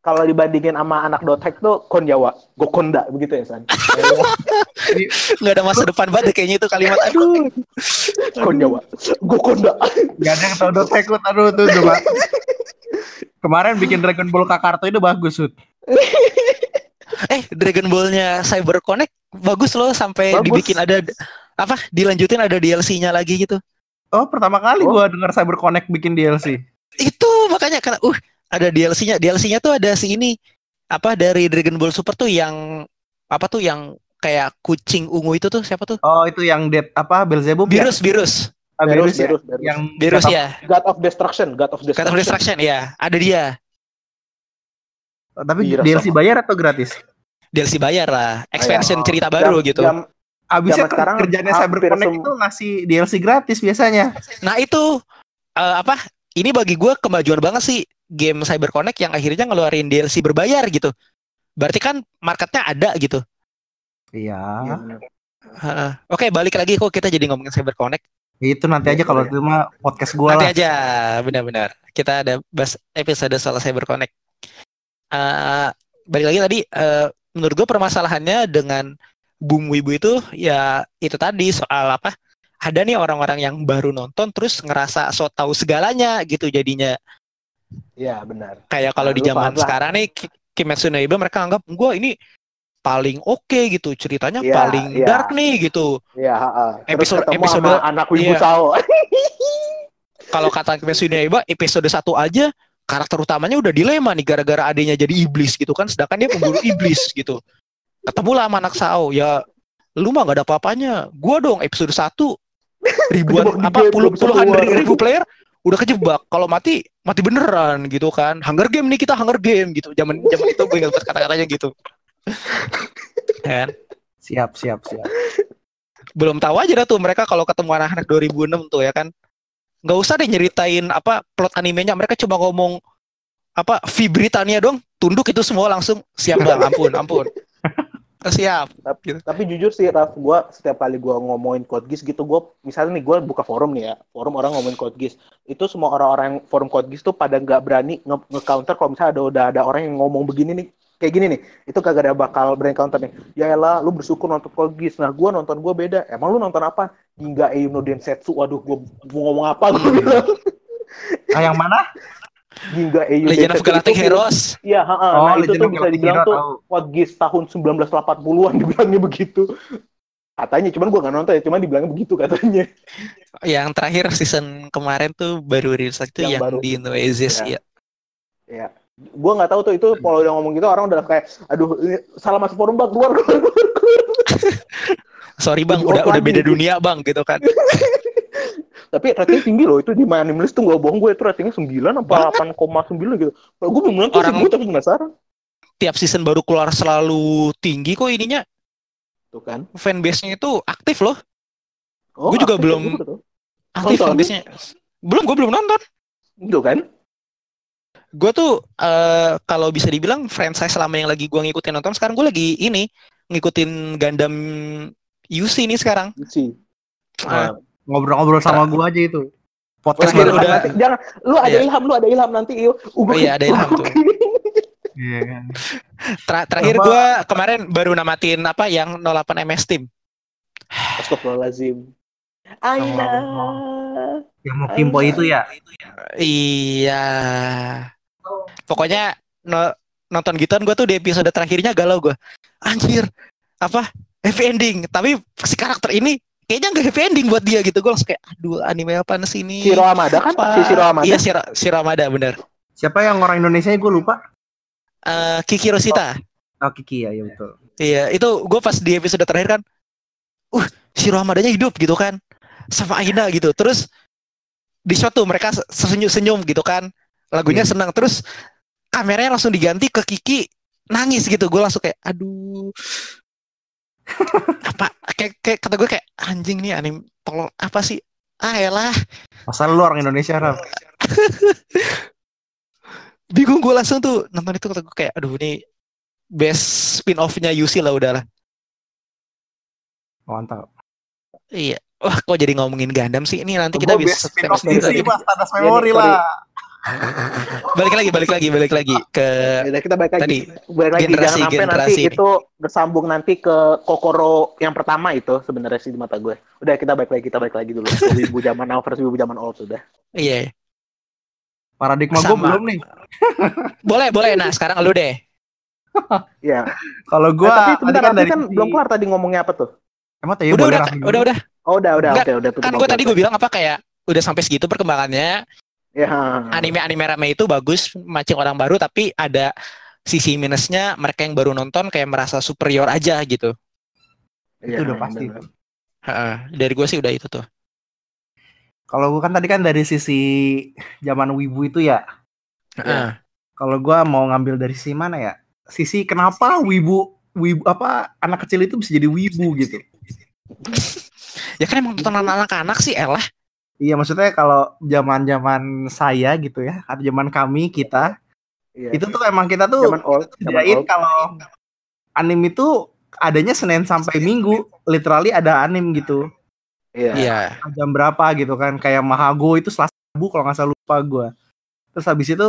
kalau dibandingin sama anak dotek tuh kon Jawa. Gokonda begitu ya San? [LAUGHS] Nggak ada masa depan banget kayaknya itu kalimat. Aduh. kon Jawa. Gokonda Gak ada yang tau Dot Tekut aduh tuh coba. [LAUGHS] Kemarin bikin Dragon Ball Kakarto itu bagus, Sud. Eh, Dragon Ball-nya Cyber Connect bagus loh sampai Bagus. dibikin ada apa? Dilanjutin ada DLC-nya lagi gitu. Oh, pertama kali Oh. gua denger Cyber Connect bikin DLC. Itu makanya karena uh ada DLC-nya. DLC-nya tuh ada si ini apa dari Dragon Ball Super tuh yang apa tuh yang kayak kucing ungu itu tuh siapa tuh? Oh, itu yang Dead apa Belzebub ya? Virus, virus. Ah, Berus, Berus ya? Berus, Berus. Yang Virus kata- ya. God of Destruction God of Destruction of Destruction ya, ada dia. Tapi Iya, DLC sama. bayar atau gratis? DLC bayar lah, expansion Oh, cerita baru Jam- gitu. jam- Abisnya sekarang kerjanya Cyber hampir Connect sem- itu ngasih DLC gratis biasanya. Nah itu eh, apa? Ini bagi gue kemajuan banget sih game Cyber Connect yang akhirnya ngeluarin DLC berbayar gitu. Berarti kan marketnya ada gitu. Iya. Iya. Heeh. Oke balik lagi kok kita jadi ngomongin Cyber Connect. Itu nanti aja kalau itu mah podcast gua Nanti lah. aja, benar-benar. Kita ada bahas episode soal CyberConnect. Eh balik lagi tadi, eh, menurut gue permasalahannya dengan boom wibu itu ya itu tadi soal apa? Ada nih orang-orang yang baru nonton terus ngerasa so tahu segalanya gitu jadinya. Iya benar. Kayak kalau Nah, di zaman sekarang nih Ki- Kimetsu no Yaiba mereka anggap gua ini paling oke gitu, ceritanya Iya, paling iya. dark nih gitu. Iya, heeh. Terus Episode- ketemu episode- sama anak Wibu iya. [LAUGHS] [LAUGHS] Kalau kata Kimetsu no Yaiba episode 1 aja karakter utamanya udah dilema nih gara-gara adanya jadi iblis gitu kan sedangkan dia pembunuh iblis [LAUGHS] gitu. Ketemu lah sama anak Sao, ya lu mah gak ada apa-apanya. Gua dong episode 1 [LAUGHS] ribuan apa puluh, puluhan ribu player udah kejebak. Kalau mati mati beneran gitu kan. Hunger game nih kita Hunger game gitu. Zaman zaman itu gue ingat kata-katanya gitu. [LAUGHS] kan? Siap, siap, siap. belum tahu aja dah tuh mereka kalau ketemu anak-anak 2006 tuh ya kan nggak usah deh nyeritain apa plot animenya. Mereka coba ngomong apa V Britania dong tunduk itu semua langsung siap bang. Ampun ampun. [LAUGHS] Siap. Tapi, tapi jujur sih, Raf, gue setiap kali gue ngomongin Code Geass gitu, gue misalnya nih gue buka forum nih ya, forum orang ngomongin Code Geass, itu semua orang-orang yang forum Code Geass tuh pada nggak berani nge- nge-counter kalau misalnya ada udah ada orang yang ngomong begini nih, kayak gini nih, itu kagak ada bakal berani counter nih. Ya elah, lu bersyukur nonton Geass, nah gue nonton gue beda. Emang lu nonton apa? Hingga Eino Densetsu, waduh, gue mau ngomong apa gue bilang. Ah, yang mana? Hingga Eino Legend of Densetsu Galactic itu- Heroes Iya, ha-ha. Oh, nah itu tuh of bisa Galactic dibilang Hero, tuh Geass tahun 1980-an dibilangnya begitu. Katanya, cuman gua nggak nonton ya, cuman dibilangnya begitu katanya. yang terakhir season kemarin tuh baru rilis itu Yang yang, baru. di Noesis Ya. ya. Ya. Gua nggak tahu tuh itu kalau udah ngomong gitu orang udah kayak, aduh, ini salah masuk forum bang, keluar, keluar, keluar. [LAUGHS] sorry bang udah udah beda dunia bang gitu kan. [LAUGHS] Tapi rating tinggi loh, itu di mana Animalist tuh nggak bohong gue, itu ratingnya 9 apa 8,9 gitu. Kalau gue belum nonton sih, Orang- gue tapi penasaran. tiap season baru keluar selalu tinggi kok ininya. Tuh kan. fanbase-nya itu aktif loh. Oh, Gua juga aktif ya, belum- aktif fanbase-nya. Belum gue belum nonton. Tuh kan. Gue tuh eh kalau bisa dibilang franchise selama yang lagi gue ngikutin nonton sekarang gue lagi ini ngikutin Gundam UC nih sekarang Si. Ah, Ngobrol-ngobrol sama gua aja itu. Podcast udah- ada. nanti, jangan, lu ada Iya. ilham, lu ada ilham nanti, yuk. Oh iya, ada ilham tuh. Iya kan. Ter- terakhir gue kemarin baru namatin apa yang 08 MS Team Astagfirullahaladzim. Aina. Yang mau Kimpo itu ya. iya pokoknya no- nonton gituan gue tuh di episode terakhirnya galau gue anjir apa happy ending tapi si karakter ini kayaknya nggak happy ending buat dia gitu gue langsung kayak aduh anime apa sih ini Shiro Amada kan? Apa? Si Shiro Amada. Iya, Shiro, Shiro Amada bener. Siapa yang orang Indonesia gue lupa. Eh Kiki Rosita. Oh Kiki ya, ya betul. Iya, itu gue pas di episode terakhir kan, uh, Shiro Hamadanya hidup gitu kan, sama Aina gitu. Terus di shot tuh mereka senyum-senyum gitu kan, lagunya Iya. senang. Terus kameranya langsung diganti ke Kiki nangis gitu. Gue langsung kayak, aduh, [LAUGHS] apa? Kayak, kayak kata gue kayak anjing nih anime tolong apa sih? Ah elah, Masa lu orang Indonesia, Ram? [LAUGHS] bingung gue langsung tuh nonton itu kata gue kayak, aduh ini best spin off-nya UC lah udahlah. Mantap. Iya. Wah, kok jadi ngomongin Gundam sih? Ini nanti kita bisa best sendiri DC, lagi. Mas. Tandas memori lah. Balik lagi, balik lagi, balik lagi ke Udah kita balik lagi. tadi. Balik lagi generasi- jangan nanti generasi ini. itu bersambung nanti ke Kokoro yang pertama itu sebenarnya sih di mata gue. Udah kita balik lagi, kita balik lagi dulu. Ke [LAUGHS] Wibu zaman now versus Wibu zaman old sudah. Iya. Paradigma gue belum nih. [LAUGHS] Boleh, boleh. Nah, sekarang lu deh. Iya. [LAUGHS] Kalau Gue gua tapi tadi sebentar kan dari kan belum kelar tadi ngomongnya apa tuh? Emang tadi udah, boleh udah, Ram? udah, udah. Oh, udah, udah, Enggak, oke, udah tutup. Kan gue tadi gue bilang apa kayak udah sampai segitu perkembangannya. Ya. Anime-anime rame itu bagus, mancing orang baru, tapi ada sisi minusnya mereka yang baru nonton kayak merasa superior aja gitu. Iya, Itu udah pasti. Heeh, dari gue sih udah itu tuh. Kalau gua kan tadi kan dari sisi zaman wibu itu ya. Heeh. Kalau gua mau ngambil dari sisi mana ya? Sisi kenapa wibu wibu apa anak kecil itu bisa jadi wibu gitu. [LAUGHS] Ya kan emang tontonan anak-anak sih, elah. Iya maksudnya kalau zaman-zaman saya gitu ya, atau zaman kami kita, Iya. itu tuh emang kita tuh zaman old, zaman kalau anime itu adanya Senin sampai Minggu, literally ada anime gitu. Iya. Iya. jam berapa gitu kan kayak Mahago itu Selasa Rabu kalau nggak salah lupa gue terus habis itu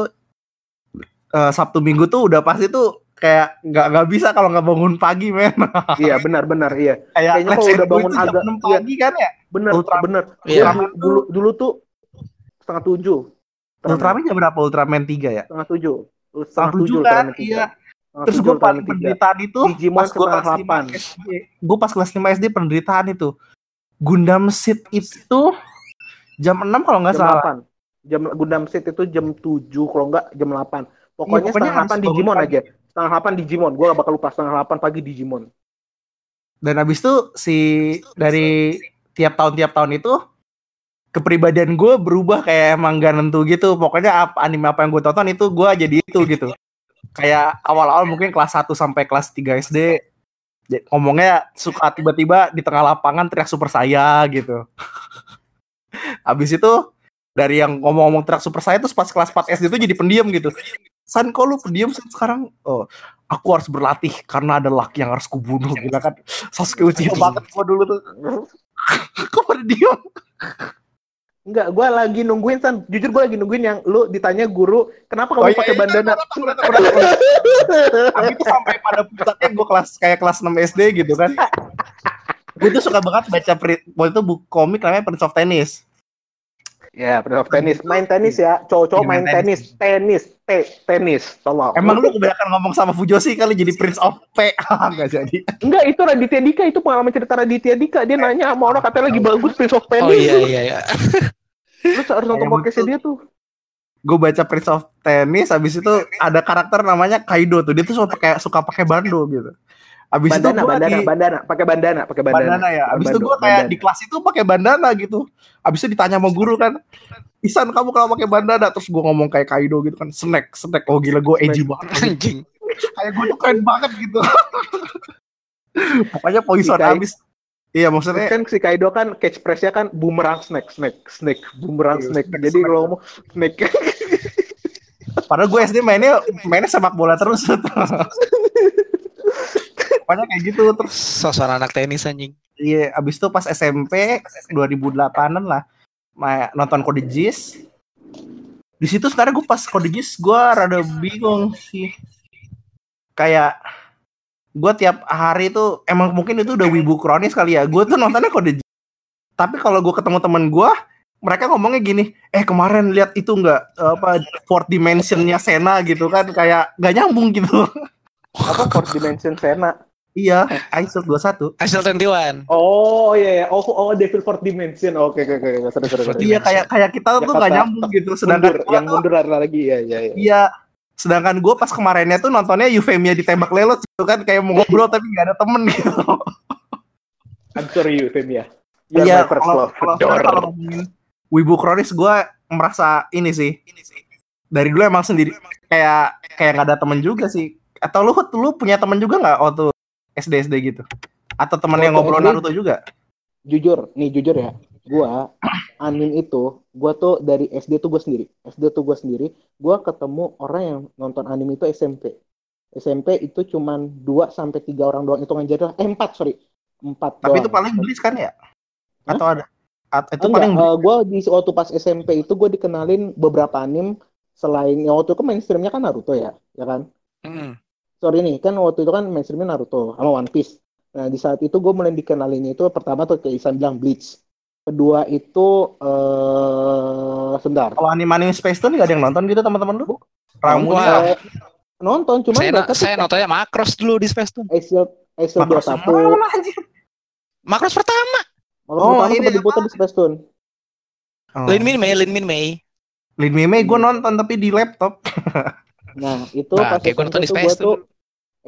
eh, Sabtu Minggu tuh udah pasti tuh kayak nggak nggak bisa kalau nggak bangun pagi men [LAUGHS] Iya benar-benar iya. kayak Kayaknya kalau udah bangun itu jam agak- 6 pagi kan ya Bener Ultra- bener. Iya. Dulu, dulu dulu tuh setengah tujuh. Ultraman jam berapa Ultraman 3 ya setengah tujuh. setengah tujuh kan tiga. iya terus gue paling tiga. penderitaan itu Digimon pas gue kelas 5 delapan. SD gue pas kelas 5 SD penderitaan itu Gundam Seed itu jam 6 kalau nggak Jam salah delapan. Jam Gundam Seed itu jam tujuh kalau enggak jam delapan. Pokoknya, Iya, pokoknya setengah harus delapan bangun Digimon pagi. aja. Setengah delapan Digimon. Gue gak bakal lupa setengah delapan pagi Digimon. dan habis itu si dari tiap tahun tiap tahun itu kepribadian gue berubah kayak emang gak nentu gitu. Pokoknya apa anime apa yang gue tonton itu gue jadi itu gitu. Kayak awal-awal mungkin kelas 1 sampai kelas 3 SD ngomongnya suka tiba-tiba di tengah lapangan teriak super saya gitu. [LAUGHS] Habis itu dari yang ngomong-ngomong teriak super saya terus pas kelas 4 SD itu jadi pendiam gitu San kok lu pendiam San sekarang? Oh aku harus berlatih karena ada laki yang harus kubunuh gitu kan. Sasuke Uchiha banget gua dulu tuh. [LAUGHS] Kok pada Enggak, gue lagi nungguin San. Jujur gue lagi nungguin yang lu ditanya guru, kenapa Oh, kamu iya, pakai iya, bandana? tapi itu sampai pada puncaknya gue kelas kayak kelas 6 SD gitu kan. Gue tuh suka banget baca waktu itu buku komik namanya Prince of Tennis Ya, Prince of Tennis. Main tenis ya. Cowok-cowok Iya, main main tenis. Tenis. Te tenis. Tolong. emang lu kebanyakan ngomong sama Fujoshi kali jadi Prince of P [LAUGHS] nggak jadi Enggak, itu Raditya Dika. Itu pengalaman cerita Raditya Dika. Dia nanya sama orang katanya lagi bagus Prince of Oh Tennis. iya iya iya. [LAUGHS] Lu harus nonton Yang podcastnya dia tuh. gue baca Prince of Tennis habis itu ada karakter namanya Kaido tuh dia tuh suka pakai suka pakai bando gitu habis Bandana, itu gue bandana, di bandana. Pakai bandana, pakai bandana. bandana ya habis itu Bando, gue kayak bandana. di kelas itu pakai bandana gitu habis itu ditanya sama guru kan Isan kamu kalau pakai bandana terus gue ngomong kayak Kaido gitu kan snack snack oh gila gue edgy banget Anjing. kayak gue tuh keren banget gitu [LAUGHS] pokoknya poison habis iya maksudnya kan si Kaido kan catchphrase-nya kan boomerang snack, snack, snack, boomerang Iya, snack. snack, Jadi snack. kalau ngomong snack, padahal gue SD mainnya mainnya sepak bola terus [LAUGHS] pokoknya kayak gitu terus Sosok anak tenis anjing. Iya, abis itu pas SMP 2008-an lah ma- nonton Kode Geass. Di situ sekarang gue pas Kode Geass gue rada bingung sih. Kayak gue tiap hari tuh emang mungkin itu udah wibu kronis kali ya. Gue tuh nontonnya Kode Geass. Tapi kalau gue ketemu temen gue, mereka ngomongnya gini, eh kemarin lihat itu nggak apa fourth dimensionnya Sena gitu kan kayak gak nyambung gitu. apa fourth dimension Sena. Iya, Aisul 21. Hasil 21. Oh iya, iya. oh oh Devil Fourth Dimension. Oke oke oke, Sorry, sorry, sorry. Iya kayak kayak kita tuh Jakarta. gak nyambung gitu. Sedangkan mundur, yang mundur lagi ya ya ya. Iya. Sedangkan gue pas kemarinnya tuh nontonnya Euphemia ditembak lelot gitu kan kayak mau ngobrol tapi gak ada temen gitu. I'm sorry you, Femia. You're Iya, kalau kalau ngomongin Wibu Kronis gue merasa ini sih. Dari dulu emang sendiri kayak kayak gak ada temen juga sih. Atau lu lu punya temen juga nggak waktu SD SD gitu? Atau temen yang ngobrol SD? Naruto juga? Jujur, nih jujur ya. Gua [CLEARS THROAT] anime itu, gua tuh dari SD tuh gue sendiri. SD tuh gue sendiri. Gua ketemu orang yang nonton anime itu SMP. SMP itu cuman 2 sampai tiga orang doang hitungan jari lah. Eh 4 sorry. 4 Tapi itu paling gelis kan ya? Atau ada? At- itu Enggak, paling eh, gua di waktu pas SMP itu gue dikenalin beberapa anime selain yang waktu itu kan mainstreamnya kan Naruto ya, ya kan? Mm. Sorry nih kan waktu itu kan mainstreamnya Naruto sama One Piece. Nah di saat itu gue mulai dikenalinnya itu pertama tuh kayak Isan bilang Bleach. Kedua itu eh sebentar. kalau anime-anime Space Tune gak ada yang nonton gitu teman-teman lu? Ramu nonton cuman Saya, mereka tuh saya nontonnya Makros dulu di Space Tune. Excel Excel Makros 21 semua anjir. Makros pertama. Malah Oh, pertama ini diputar di Space Tune. Oh. Lin Min Mei, Lin Min Mei. Lin Mei gue nonton tapi di laptop. [LAUGHS] Nah itu Nah, pas kayak gua nonton di Space gue tuh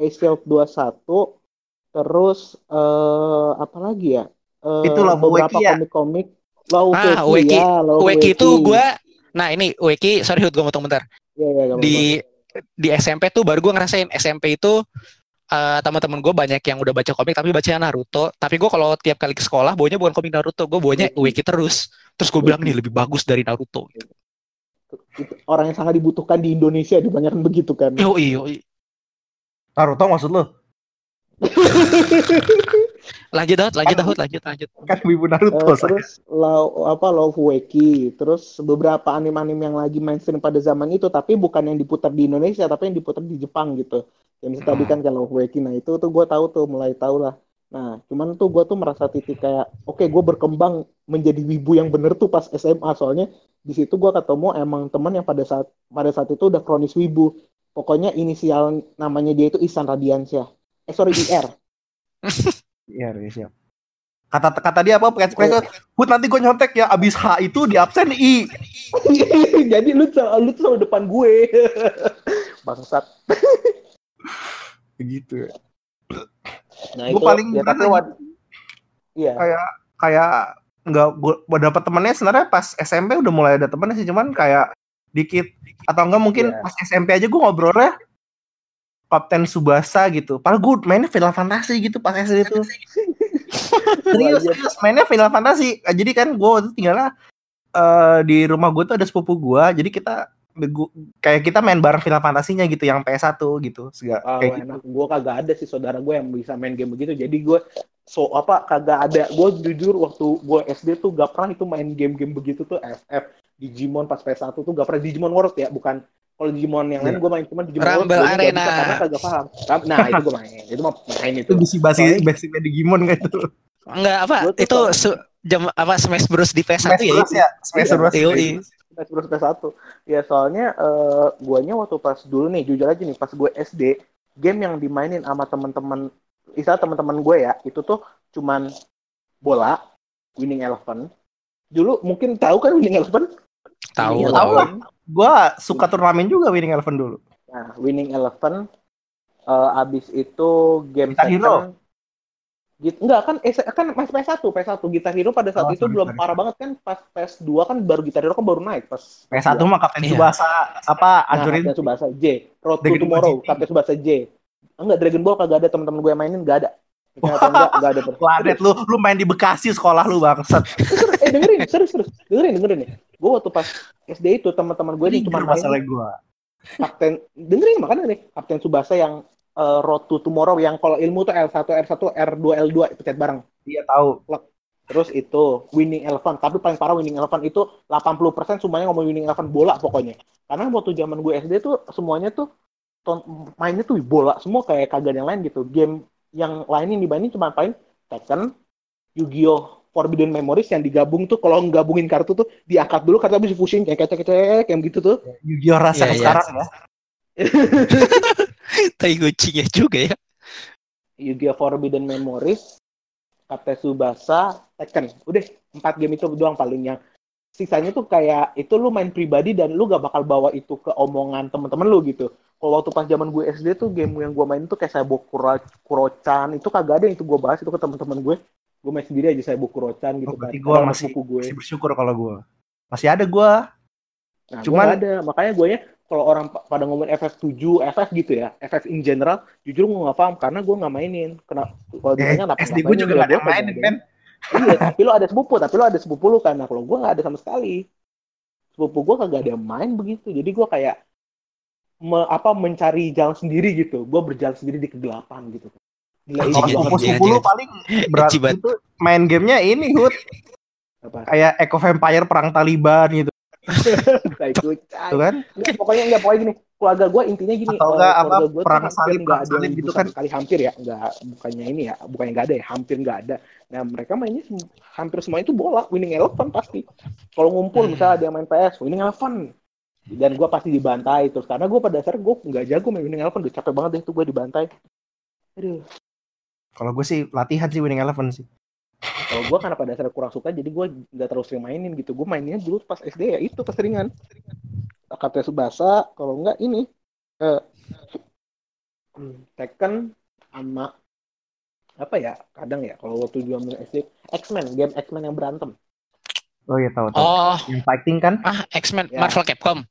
Excel 21 terus eh apa lagi ya? Eh, Itu Love beberapa ya? komik-komik. Love Ah, Weki, Weki. ya, Weki itu gue Nah ini Weki, sorry Hud gue motong bentar. Iya, iya. Di di SMP tuh baru gue ngerasain SMP itu eh teman-teman gue banyak yang udah baca komik tapi bacanya Naruto. Tapi gue kalau tiap kali ke sekolah bawanya bukan komik Naruto, gue bawanya Weki. Weki terus. Terus gue bilang nih lebih bagus dari Naruto. Gitu. Itu orang yang sangat dibutuhkan di Indonesia dibanyakan begitu kan. Yo iyo. Naruto maksud lu? [LAUGHS] Lanjut Dahut, lanjut Dahut, lanjut lanjut. Kan Wibu Eh, Naruto. saya. terus Lau, apa Love Weki, terus beberapa anime-anime yang lagi mainstream pada zaman itu, tapi bukan yang diputar di Indonesia, tapi yang diputar di Jepang gitu. Yang misalnya tadi kan kayak Love Weki, nah itu tuh gue tahu tuh, mulai tahu lah. Nah, cuman tuh gue tuh merasa titik kayak, oke gue berkembang menjadi wibu yang bener tuh pas SMA, soalnya di situ gue ketemu emang teman yang pada saat pada saat itu udah kronis wibu. Pokoknya inisial namanya dia itu Ihsan Radiansyah. Eh sorry IR. [LAUGHS] Iya, iya, siap. Kata kata dia apa? Kayak kayak Hut nanti gue nyontek ya abis H itu di absen I. [LAUGHS] Jadi lu lu selalu depan gue. [LAUGHS] Bangsat. Gitu. Nah, Gue paling ya, tapi wad- Iya. kayak kayak nggak gue dapet temennya sebenarnya pas SMP udah mulai ada temennya sih cuman kayak dikit atau enggak mungkin Iya. pas SMP aja gue ngobrolnya Kapten Subasa gitu. Padahal gue mainnya Final Fantasy gitu pas SD itu. [LAUGHS] serius, Wajar. serius mainnya Final Fantasy. Eh, Jadi kan gue waktu itu tinggalnya eh, di rumah gue tuh ada sepupu gue. Jadi kita gu- kayak kita main bareng Final Fantasinya gitu yang PS1 gitu. Segala, Ah, kayak gitu. Gue kagak ada sih saudara gue yang bisa main game begitu. Jadi gue so apa kagak ada. Gue jujur waktu gue SD tuh gak pernah itu main game-game begitu tuh FF, Digimon pas PS1 tuh gak pernah Digimon World ya, bukan kalau Digimon yang lain Iya. gue main cuma Digimon Rumble World Arena. bisa karena kagak paham. Ram- Nah itu gue main, itu mah main itu. Itu basi basicnya Digimon kan itu. Enggak apa? Gua tuh Itu su- jam apa Smash Bros di PS1 Smash ya Bros ya, Smash Iya, Bros. Smash Bros PS1. Ya soalnya eh, guanya waktu pas dulu nih jujur aja nih pas gue SD game yang dimainin sama teman-teman istilah teman-teman gue ya itu tuh cuman bola Winning Eleven. Dulu mungkin tahu kan Winning Eleven? Tahu, Winning tahu. Gue suka turnamen juga Winning Eleven dulu. Nah, Winning Eleven eh, abis itu game Guitar Hero. Tekken. Git, enggak kan eh, kan masih PS1, PS1 Guitar Hero pada saat Oh, itu sorry, belum sorry, parah banget kan pas PS2 kan baru Guitar Hero kan baru naik pas PS1 mah Kapten Iya. Subasa apa Nah, Subasa J. Road to Tomorrow. Captain Subasa J. Enggak, Dragon Ball kagak ada teman-teman gue mainin, enggak ada. Enggak, ada. [LAUGHS] Planet lu lu main di Bekasi sekolah lu bangsat. [LAUGHS] eh dengerin, serius, serius. Dengerin, dengerin nih. Gue waktu pas SD itu teman-teman gue nih cuma main masalah gua. Kapten, dengerin makanya nih, Kapten Subasa yang eh, Road to Tomorrow yang kalau ilmu tuh L1, R1, R2, L2 pencet bareng. Iya tahu. Terus itu Winning Eleven, tapi paling parah Winning Eleven itu 80% semuanya ngomong Winning Eleven bola pokoknya. Karena waktu zaman gue SD tuh semuanya tuh mainnya tuh bola semua kayak kagak yang lain gitu. Game yang lain yang dimainin cuma paling Tekken, Yu-Gi-Oh! Forbidden Memories yang digabung tuh kalau ngegabungin kartu tuh diangkat dulu kartu habis pusing kayak kecek kecek kayak gitu tuh. Yu-Gi-Oh rasa Iya, iya. sekarang ya. [LAUGHS] Tai kucingnya juga ya. Yu-Gi-Oh! Forbidden Memories, Kapten Subasa, Tekken. Udah empat game itu doang paling yang sisanya tuh kayak itu lu main pribadi dan lu gak bakal bawa itu ke omongan temen-temen lu gitu. Kalau waktu pas zaman gue SD tuh game yang gue main tuh kayak saya Kuro Kurochan itu kagak ada yang itu gue bahas itu ke temen-temen gue. Gue main sendiri aja saya Kurochan gitu Oh, kan. Sama masih sepupu gue. masih bersyukur kalau gua. Masih ada gua. Nah, Cuman- ada makanya gue kalau orang pa- pada ngomongin FF7, FF gitu ya, FF in general, jujur gue nggak paham karena gue nggak mainin. Kenapa? Kalau Eh, ditanya kenapa SD gua juga ya gak ada yang main, kagak men. iya, [LAUGHS] tapi lo ada sepupu, tapi lo ada sepupu lo kan. Nah, kalau gue nggak ada sama sekali. Sepupu gue kagak ada yang main begitu. Jadi gue kayak me- apa mencari jalan sendiri gitu. Gue berjalan sendiri di kegelapan gitu. Gila, paling berat itu main gamenya ini Hut Apa? kayak Eco Vampire perang Taliban gitu [LAUGHS] tuh kan. Nggak, pokoknya enggak pokoknya gini. Keluarga gue intinya gini. Atau eh, nggak, apa, gua perang salib, nggak perang ada yang salib gitu kan. Sekali hampir ya, nggak bukannya ini ya, bukannya nggak ada ya, hampir nggak ada. Nah mereka mainnya hampir semua itu bola, winning eleven pasti. Kalau ngumpul Hmm. misalnya ada yang main PS, winning eleven. Dan gue pasti dibantai terus karena gue pada dasarnya gue nggak jago main winning eleven, udah capek banget deh tuh gue dibantai. Aduh, Kalau gue sih latihan sih Winning Eleven sih. kalau gue karena pada dasarnya kurang suka, jadi gue nggak terlalu sering mainin gitu. Gue mainnya dulu pas SD ya itu keseringan. Kapten Subasa, kalau enggak ini eh hmm, Tekken sama apa ya kadang ya kalau waktu zaman SD X-Men game X-Men yang berantem Oh iya tahu tahu. Oh, Yang fighting kan? ah X-Men Ya. Marvel Capcom.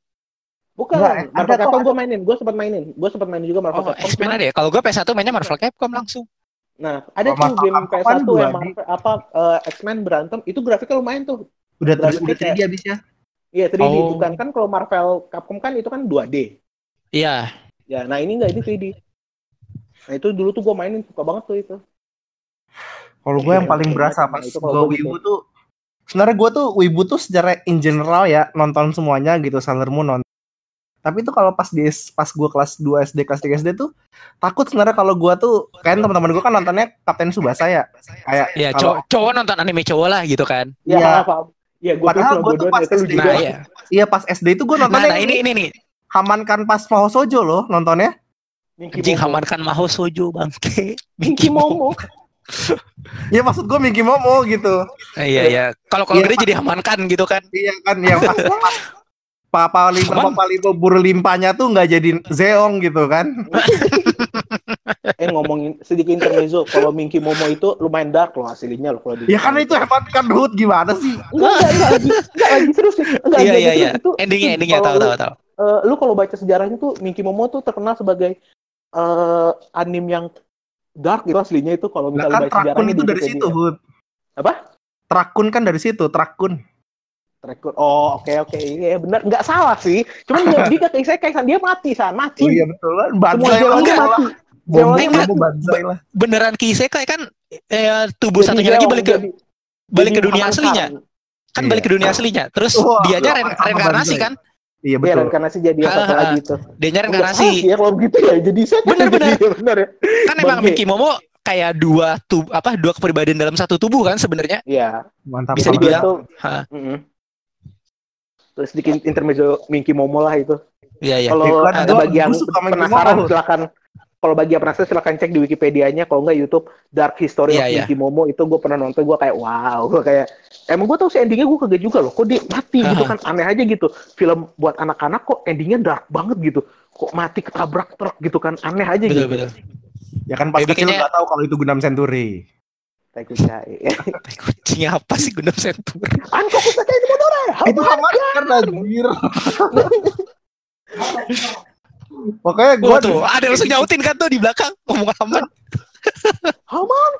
Bukan Enggak, Marvel ada Capcom gue mainin gue sempat mainin gue sempat mainin juga Marvel Oh, Capcom X-Men ada ya. Kalau gue PS1 mainnya Marvel Capcom langsung. nah ada Kalau tuh Marvel game Capcom PS1 kan yang 2D. Marvel, apa eh, X-Men berantem itu grafiknya lumayan tuh Udah Berarti udah kayak- 3D abisnya. iya 3D Oh. bukan kan kalau Marvel Capcom kan itu kan 2D Iya. ya nah ini enggak ini 3D nah itu dulu tuh gue mainin suka banget tuh itu Kalau gue yang Iya, paling iya, berasa iya, pas itu kalau gue wibu tuh sebenarnya gue tuh wibu tuh secara in general ya nonton semuanya gitu Sailor Moon nonton. Tapi tuh kalau pas di pas gue kelas 2 SD kelas 3 SD tuh takut sebenarnya kalau gue tuh kan teman-teman gue kan nontonnya Kapten Subasa ya. Kayak Ya, kalau- cowok, cowok nonton anime cowok lah gitu kan. Ya, Iya. Iya, gue Padahal tuh gua tuh pas itu SD. Nah, iya. iya pas SD itu gue Nah, nontonnya nah ini ini nih. Haman kan pas mau sojo loh nontonnya. Minky Anjing Momo. Haman kan Maho Sojo bangke. [LAUGHS] Minky Momo. Ya maksud gue Minky Momo gitu. Iya iya. Kalau kalau Iya, gede jadi Haman kan gitu kan. Iya kan yang pas Papa Limpa. Papa Limpa buru limpanya tuh nggak jadi Zeong gitu kan. [LAUGHS] Eh ngomongin sedikit intermezzo, kalau Minky Momo itu lumayan dark loh hasilnya loh kalau di. Ya kan itu hebat kan Hood gimana sih? Enggak, enggak, lagi. Enggak lagi nih. Enggak, Iya iya iya. Itu, Endingnya endingnya tahu lu- tahu tahu. eh, lu kalau baca sejarahnya tuh Minky Momo tuh terkenal sebagai eh anim yang dark gitu aslinya itu kalau misalnya kan baca sejarahnya itu dari situ Hood. Apa? Trakun kan dari situ, Trakun. Trakun. Oh, oke oke. Iya benar. Enggak salah sih. Cuman dia dia kayak saya kayak dia mati san, mati. Oh iya betul. Semua Banzai lah. jalannya enggak. mati. Lah. Beneran Kisekai kan eh, tubuh Jadi satunya lagi balik ke jadi- balik ke jadi dunia aslinya. Kan Iya. balik ke dunia aslinya. Terus Wah, dianya sama- re- sama reinkarnasi Banzai. kan? Iya Iya, betul. reinkarnasi jadi yang satu Ah, lagi ah. itu. Dianya reinkarnasi. ya kalau begitu ya. Jadi saya Bener, [LAUGHS] bener. Iya, bener ya. Kan emang. Minky Momo kayak dua tub apa dua kepribadian dalam satu tubuh kan sebenarnya. Iya. Mantap. Bisa dibilang. Mm-mm. Terus sedikit intermezzo Minky Momo lah itu. Iya iya. Kalau Iklan ada gua- bagi yang gua suka Minky penasaran Momo. silakan kalau bagi yang penasaran silakan cek di Wikipedia-nya kalau nggak YouTube Dark History Iya, of iya. Minky Momo itu gue pernah nonton gue kayak wow gue kayak emang gue tahu sih endingnya gue kaget juga loh kok dia mati gitu kan aneh aja gitu film buat anak-anak kok endingnya dark banget gitu kok mati ketabrak truk gitu kan aneh aja Betul gitu betul. Ya kan pas kecil bikinnya- nggak tahu kalau itu Gundam Century. Kayak kucai. Tai Kucingnya apa sih Gundam Century? Anko kucai itu modore. Itu Haman kan anjir. [LAUGHS] Pokoknya gue Gua tuh ada langsung nyautin kan tuh di belakang ngomong aman. [LAUGHS] Haman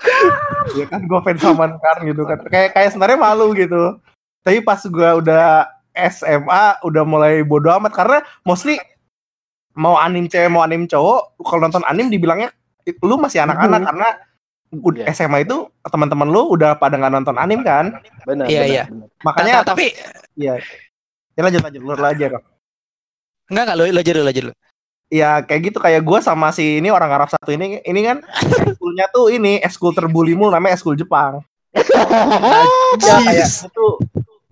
ya kan gue fans Haman kan gitu kan. Kayak kayak sebenarnya malu gitu. Tapi pas gue udah SMA udah mulai bodo amat karena mostly mau anim cewek mau anim cowok kalau nonton anim dibilangnya lu masih anak-anak Mhm. karena Iya. SMA itu teman-teman lu udah pada nggak nonton anim kan benar. Iya, iya. makanya Nah, tapi iya ya lanjut lanjut lu aja Rob. enggak enggak lo lo aja dulu lo aja dulu. ya kayak gitu kayak gue sama si ini orang Arab satu ini ini kan eskulnya tuh ini eskul terbulimu namanya eskul Jepang ya kayak itu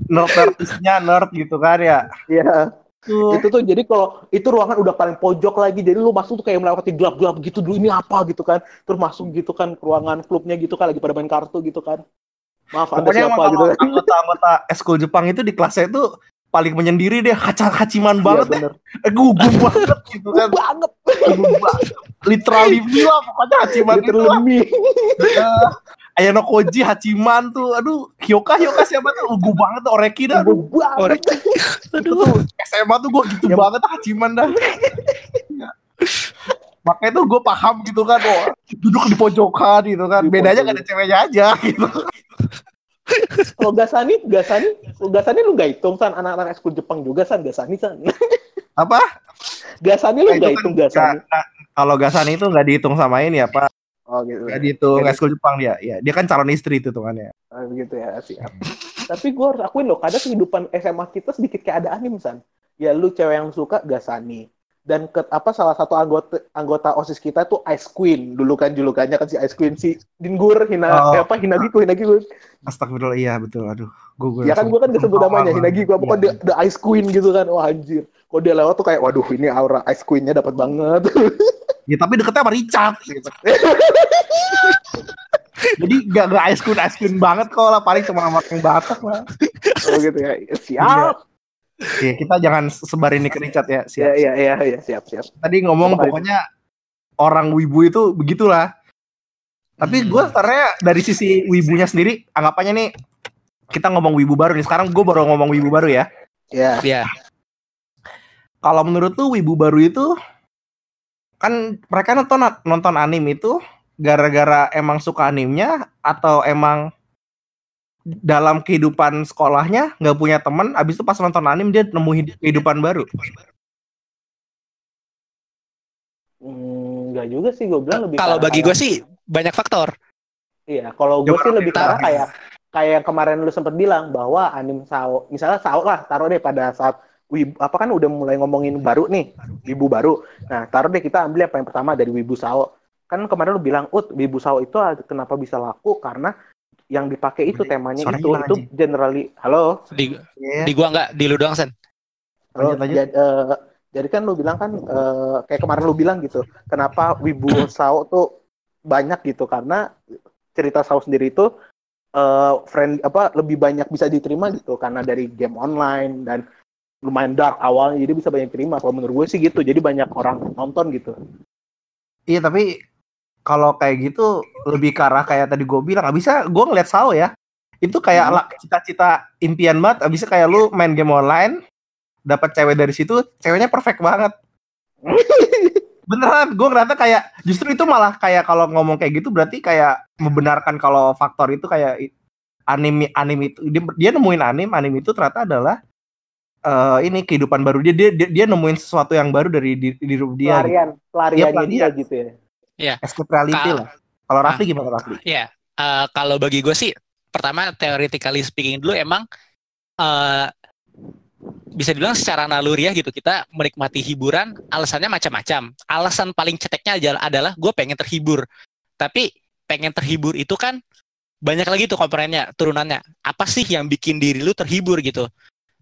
nerd nerdisnya nerd gitu kan ya Iya. Itu tuh jadi kalau itu ruangan udah paling pojok lagi jadi lu masuk tuh kayak melewati gelap-gelap gitu dulu ini apa? gitu kan. Terus masuk gitu kan ke ruangan klubnya gitu kan lagi pada main kartu gitu kan. Maaf pokoknya siapa gitu. anggota-anggota eskul Jepang itu di kelasnya itu paling menyendiri deh kaca kaciman banget deh. bener. Eh, gugup banget gitu kan. Banget. Gugup banget. Literally lah pokoknya haciman gitu lah. literally Eh, Ayano Koji Hachiman tuh aduh Hyoka Hyoka siapa tuh? Gugup banget tuh Oreki dah aduh. banget. Aduh. SMA tuh gue gitu Ya. banget Hachiman dah. Ya. makanya tuh gue paham gitu kan oh, duduk di pojokan gitu kan. Di bedanya gak ada ceweknya aja gitu. Kalau Gasani Gasani Gasani lu nggak hitung san. Anak-anak ekskul Jepang juga san. Gasani san. Apa? Gasani lu Nah, itu nggak kan hitung Gasani. nggak- nah, kalau Gasani itu nggak dihitung sama ini apa oh gitu. Nggak dihitung Jadi- eskul Jepang dia. Ya dia kan calon istri itu tuh kan ya Ah, begitu ya siap. [LAUGHS] Tapi gue harus akuin loh kadang kehidupan SMA kita sedikit kayak ada anim san. Ya lu cewek yang suka Gasani. Dan ke, apa salah satu anggota anggota osis kita tuh Ice Queen. Dulu kan julukannya kan si Ice Queen si Dingur Hina Oh. eh, apa Hinagiku Hinagiku. Astagfirullah iya betul. Aduh gue ya kan gue kan disebut [LAUGHS] namanya Hinagiku. Apa kok the, the Ice Queen gitu kan. Wah anjir. Kok dia lewat tuh kayak waduh ini aura Ice Queen-nya dapat banget [LAUGHS] ya tapi deketnya sama Richard gitu. [LAUGHS] jadi gak gak ice cream ice cream banget kok lah paling cuma sama yang batak lah. Oh gitu ya. Siap. Ya kita jangan sebar ini ke Richard ya ya siap. ya ya ya siap siap. Tadi ngomong itu? pokoknya orang wibu itu begitulah. Tapi Hmm. gue sebenarnya dari sisi wibunya sendiri anggapannya nih kita ngomong wibu baru nih. Sekarang gue baru ngomong wibu baru ya. Ya Ya. kalau menurut lu wibu baru itu kan mereka nonton nonton anime itu gara-gara emang suka animenya atau emang dalam kehidupan sekolahnya nggak punya teman abis itu pas nonton anime dia nemu hid- kehidupan baru Hmm, Enggak juga sih gue bilang lebih Kalau bagi gue sih banyak faktor. Iya, kalau gue sih lebih Tapi- kayak kayak yang kemarin lu sempat bilang bahwa anim sao, misalnya sao lah, taruh deh pada saat Wibu, apa kan udah mulai ngomongin baru nih, Wibu baru. Nah, taruh deh kita ambil apa yang pertama dari Wibu Sao. Kan kemarin lu bilang, "Ut, Wibu Sao itu kenapa bisa laku karena yang dipakai itu temanya Suaranya itu itu generally halo Di, Iya. di gua nggak, di lu doang Sen. halo Lanjut, lanjut. jad- eh, jadi kan lu bilang kan eh, kayak kemarin lu bilang gitu kenapa Wibu [CLEARS THROAT] Sao tuh banyak gitu karena cerita Sao sendiri itu eh, friend apa lebih banyak bisa diterima gitu karena dari game online dan lumayan dark awalnya jadi bisa banyak terima kalau menurut gue sih gitu jadi banyak orang nonton gitu Iya tapi kalau kayak gitu lebih ke arah kayak tadi gue bilang, bisa gue ngeliat Sao ya, itu kayak Hmm. cita-cita impian banget, abisnya kayak lu main game online, dapat cewek dari situ, ceweknya perfect banget. [LAUGHS] Beneran, gue ngerasa kayak justru itu malah kayak kalau ngomong kayak gitu berarti kayak membenarkan kalau faktor itu kayak anime anime itu dia, dia nemuin anime anime itu ternyata adalah eh, ini kehidupan baru dia, dia dia dia nemuin sesuatu yang baru dari di, di dia gitu. pelarian pelariannya pelarian. dia gitu ya escape reality Ka- lah kalau Rafli gimana Rafli Ya, eh, kalau bagi gue sih, pertama theoretically speaking dulu emang eh, bisa dibilang secara naluriah gitu kita menikmati hiburan alasannya macam-macam. Alasan paling ceteknya aja adalah gue pengen terhibur. Tapi pengen terhibur itu kan banyak lagi tuh komponennya, turunannya. Apa sih yang bikin diri lu terhibur gitu?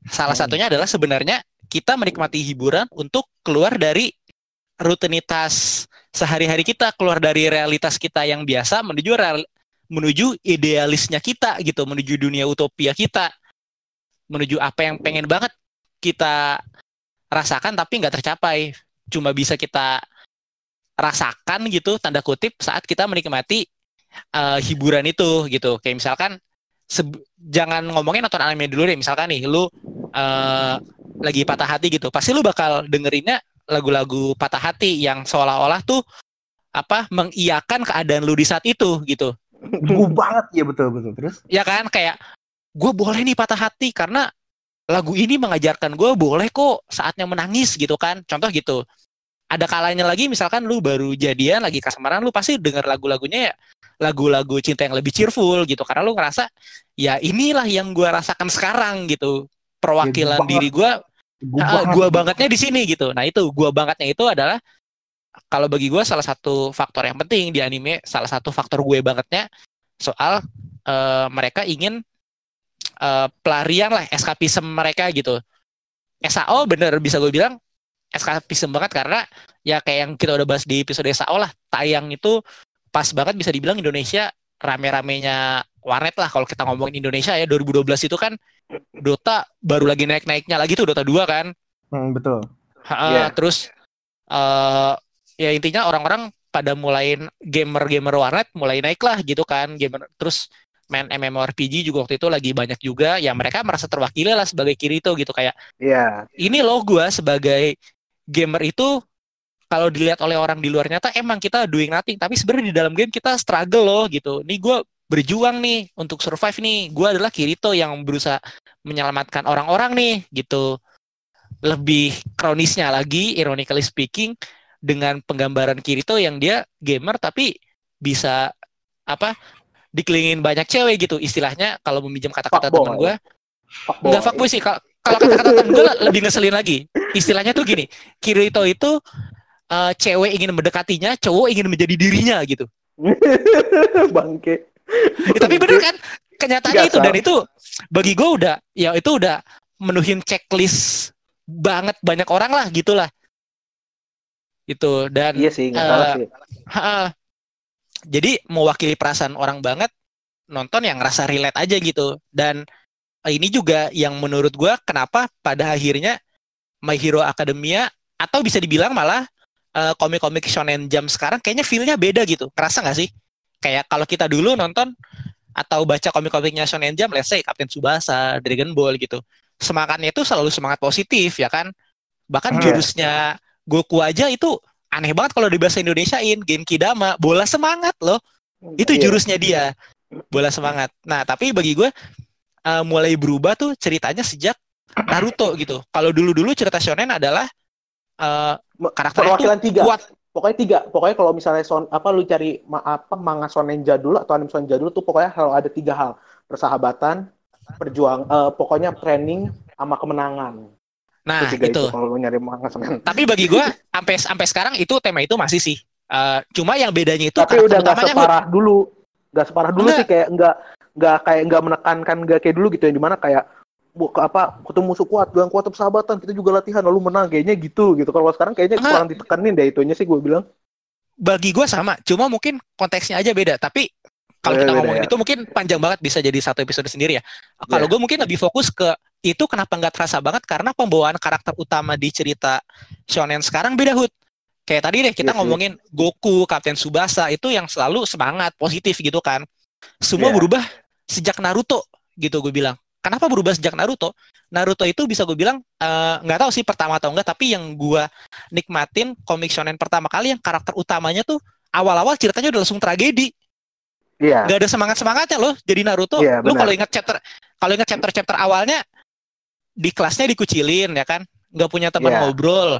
Salah satunya adalah sebenarnya kita menikmati hiburan untuk keluar dari rutinitas sehari-hari kita, keluar dari realitas kita yang biasa menuju real- menuju idealisnya kita gitu, menuju dunia utopia kita, menuju apa yang pengen banget kita rasakan tapi nggak tercapai, cuma bisa kita rasakan gitu tanda kutip saat kita menikmati eh, hiburan itu gitu, kayak misalkan jangan ngomongin nonton anime dulu deh, misalkan nih lu eh, lagi patah hati gitu, pasti lu bakal dengerinnya lagu-lagu patah hati yang seolah-olah tuh apa mengiyakan keadaan lu di saat itu gitu. Gue banget ya betul betul. Terus? Ya kan kayak gue boleh nih patah hati karena lagu ini mengajarkan gue boleh kok saatnya menangis gitu kan. Contoh gitu. Ada kalanya lagi misalkan lu baru jadian lagi kasmaran lu pasti denger lagu-lagunya ya lagu-lagu cinta yang lebih cheerful gitu. Karena lu ngerasa ya inilah yang gue rasakan sekarang gitu perwakilan banget. diri gue gue Ah, gua bangetnya di sini gitu. Nah itu gua bangetnya itu adalah kalau bagi gua salah satu faktor yang penting di anime, salah satu faktor gue bangetnya soal eh, mereka ingin eh, pelarian lah, eskapisme mereka gitu. SAO bener bisa gue bilang eskapisme banget karena ya kayak yang kita udah bahas di episode SAO lah, tayang itu pas banget bisa dibilang Indonesia rame-ramenya warnet lah kalau kita ngomongin Indonesia ya 2012 itu kan Dota baru lagi naik-naiknya lagi tuh Dota 2 kan. Hmm, betul Ha, Iya. terus eh ya intinya orang-orang pada mulai gamer-gamer warnet mulai naik lah gitu kan gamer terus main MMORPG juga waktu itu lagi banyak juga ya mereka merasa terwakili lah sebagai Kirito gitu kayak Iya, ini loh gua sebagai gamer itu kalau dilihat oleh orang di luar nyata emang kita doing nothing tapi sebenarnya di dalam game kita struggle loh gitu nih gua berjuang nih untuk survive nih gua adalah Kirito yang berusaha menyelamatkan orang-orang nih gitu lebih kronisnya lagi ironically speaking dengan penggambaran Kirito yang dia gamer tapi bisa apa dikelilingin banyak cewek gitu istilahnya kalau meminjam kata-kata temen gue. Enggak fuckboy sih. Kalau kata-kata temen gue lebih ngeselin lagi. Istilahnya tuh gini, Kirito itu eh, cewek ingin mendekatinya, cowok ingin menjadi dirinya gitu. [LAUGHS] bangke. Ya, tapi bener kan kenyataannya itu dan itu bagi gue udah ya itu udah menuhin checklist banget banyak orang lah gitulah. Itu dan Iya sih, nggak salah Eh, sih. Ha-ha. Jadi mewakili perasaan orang banget nonton yang ngerasa relate aja gitu. Dan ini juga yang menurut gua kenapa pada akhirnya My Hero Academia atau bisa dibilang malah eh, komik-komik shonen jump sekarang kayaknya feel-nya beda gitu. Kerasa nggak sih? Kayak kalau kita dulu nonton atau baca komik-komiknya shonen jump, let's say Captain Tsubasa, Dragon Ball gitu. Semangatnya itu selalu semangat positif ya kan? Bahkan jurusnya Goku aja itu aneh banget kalau di bahasa Indonesiain Genki Dama bola semangat loh itu Iya. jurusnya dia bola semangat nah tapi bagi gue eh, mulai berubah tuh ceritanya sejak Naruto gitu kalau dulu dulu cerita shonen adalah karakternya tuh Perwakilan tiga. kuat pokoknya tiga pokoknya kalau misalnya son apa lu cari ma, apa manga shonen jadul atau anime shonen jadul tuh pokoknya kalau ada tiga hal persahabatan perjuang eh, pokoknya training sama kemenangan Nah, Ketiga itu. kalau lu nyari manga shonen Tapi bagi gua sampai sampai sekarang itu tema itu masih sih. Eh, cuma yang bedanya itu tapi udah nggak separah dulu nggak separah dulu Enggak. sih kayak nggak nggak kayak nggak menekankan nggak kayak dulu gitu yang di mana kayak apa ketemu musuh kuat yang kuat persahabatan kita juga latihan lalu menang kayaknya gitu gitu kalau sekarang kayaknya Enggak. kurang ditekanin deh itunya sih gue bilang bagi gua sama, cuma mungkin konteksnya aja beda. Tapi kalau Beda-beda kita ngomongin ya. itu mungkin panjang banget bisa jadi satu episode sendiri ya. Kalau Iya. gue mungkin lebih fokus ke itu kenapa nggak terasa banget karena pembawaan karakter utama di cerita shonen sekarang beda hut. Kayak tadi deh kita sih. ngomongin Goku, Kapten Subasa itu yang selalu semangat, positif gitu kan. Semua Iya. berubah sejak Naruto gitu gue bilang. Kenapa berubah sejak Naruto? Naruto itu bisa gue bilang eh, nggak tahu sih pertama atau enggak, tapi yang gue nikmatin komik shonen pertama kali yang karakter utamanya tuh awal-awal ceritanya udah langsung tragedi iya nggak ada semangat semangatnya loh jadi Naruto Iya, lu benar. kalau ingat chapter kalau ingat chapter chapter awalnya di kelasnya dikucilin ya kan nggak punya teman Iya. ngobrol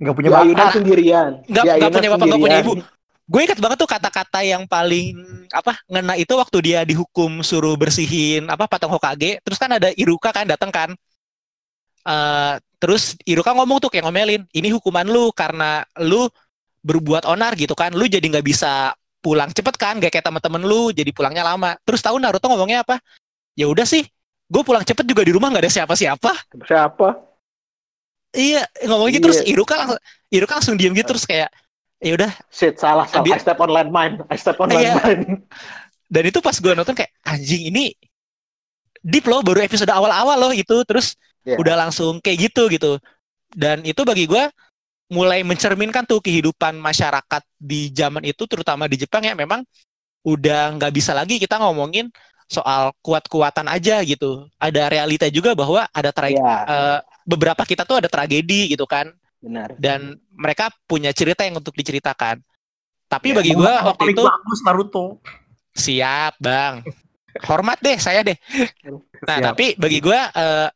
nggak punya bakat sendirian nggak ayunan punya bapak nggak punya ibu. Gue ingat banget tuh kata-kata yang paling apa ngena itu waktu dia dihukum suruh bersihin apa patung Hokage. Terus kan ada Iruka kan datang kan. Eh, terus Iruka ngomong tuh kayak ngomelin ini hukuman lu karena lu berbuat onar gitu kan. Lu jadi nggak bisa pulang cepet kan gak kayak teman-teman lu jadi pulangnya lama. Terus tahu Naruto ngomongnya apa? Ya udah sih gue pulang cepet juga di rumah nggak ada siapa-siapa. Siapa? Iya ngomong gitu Iya. terus Iruka langsung Iruka langsung diem gitu terus kayak ya udah. Shit salah salah. Dia- I step on landmine. I step on Iya. landmine. Dan itu pas gue nonton kayak anjing ini deep loh baru episode awal-awal loh itu terus Iya. udah langsung kayak gitu gitu. Dan itu bagi gue mulai mencerminkan tuh kehidupan masyarakat di zaman itu terutama di Jepang ya. Memang udah nggak bisa lagi kita ngomongin soal kuat-kuatan aja gitu. Ada realita juga bahwa ada tra- Iya, eh, beberapa kita tuh ada tragedi gitu kan benar dan mereka punya cerita yang untuk diceritakan tapi Ya, bagi gue waktu itu bagus Naruto Siap, Bang. Hormat deh saya deh. Nah, Siap. tapi bagi gua eh,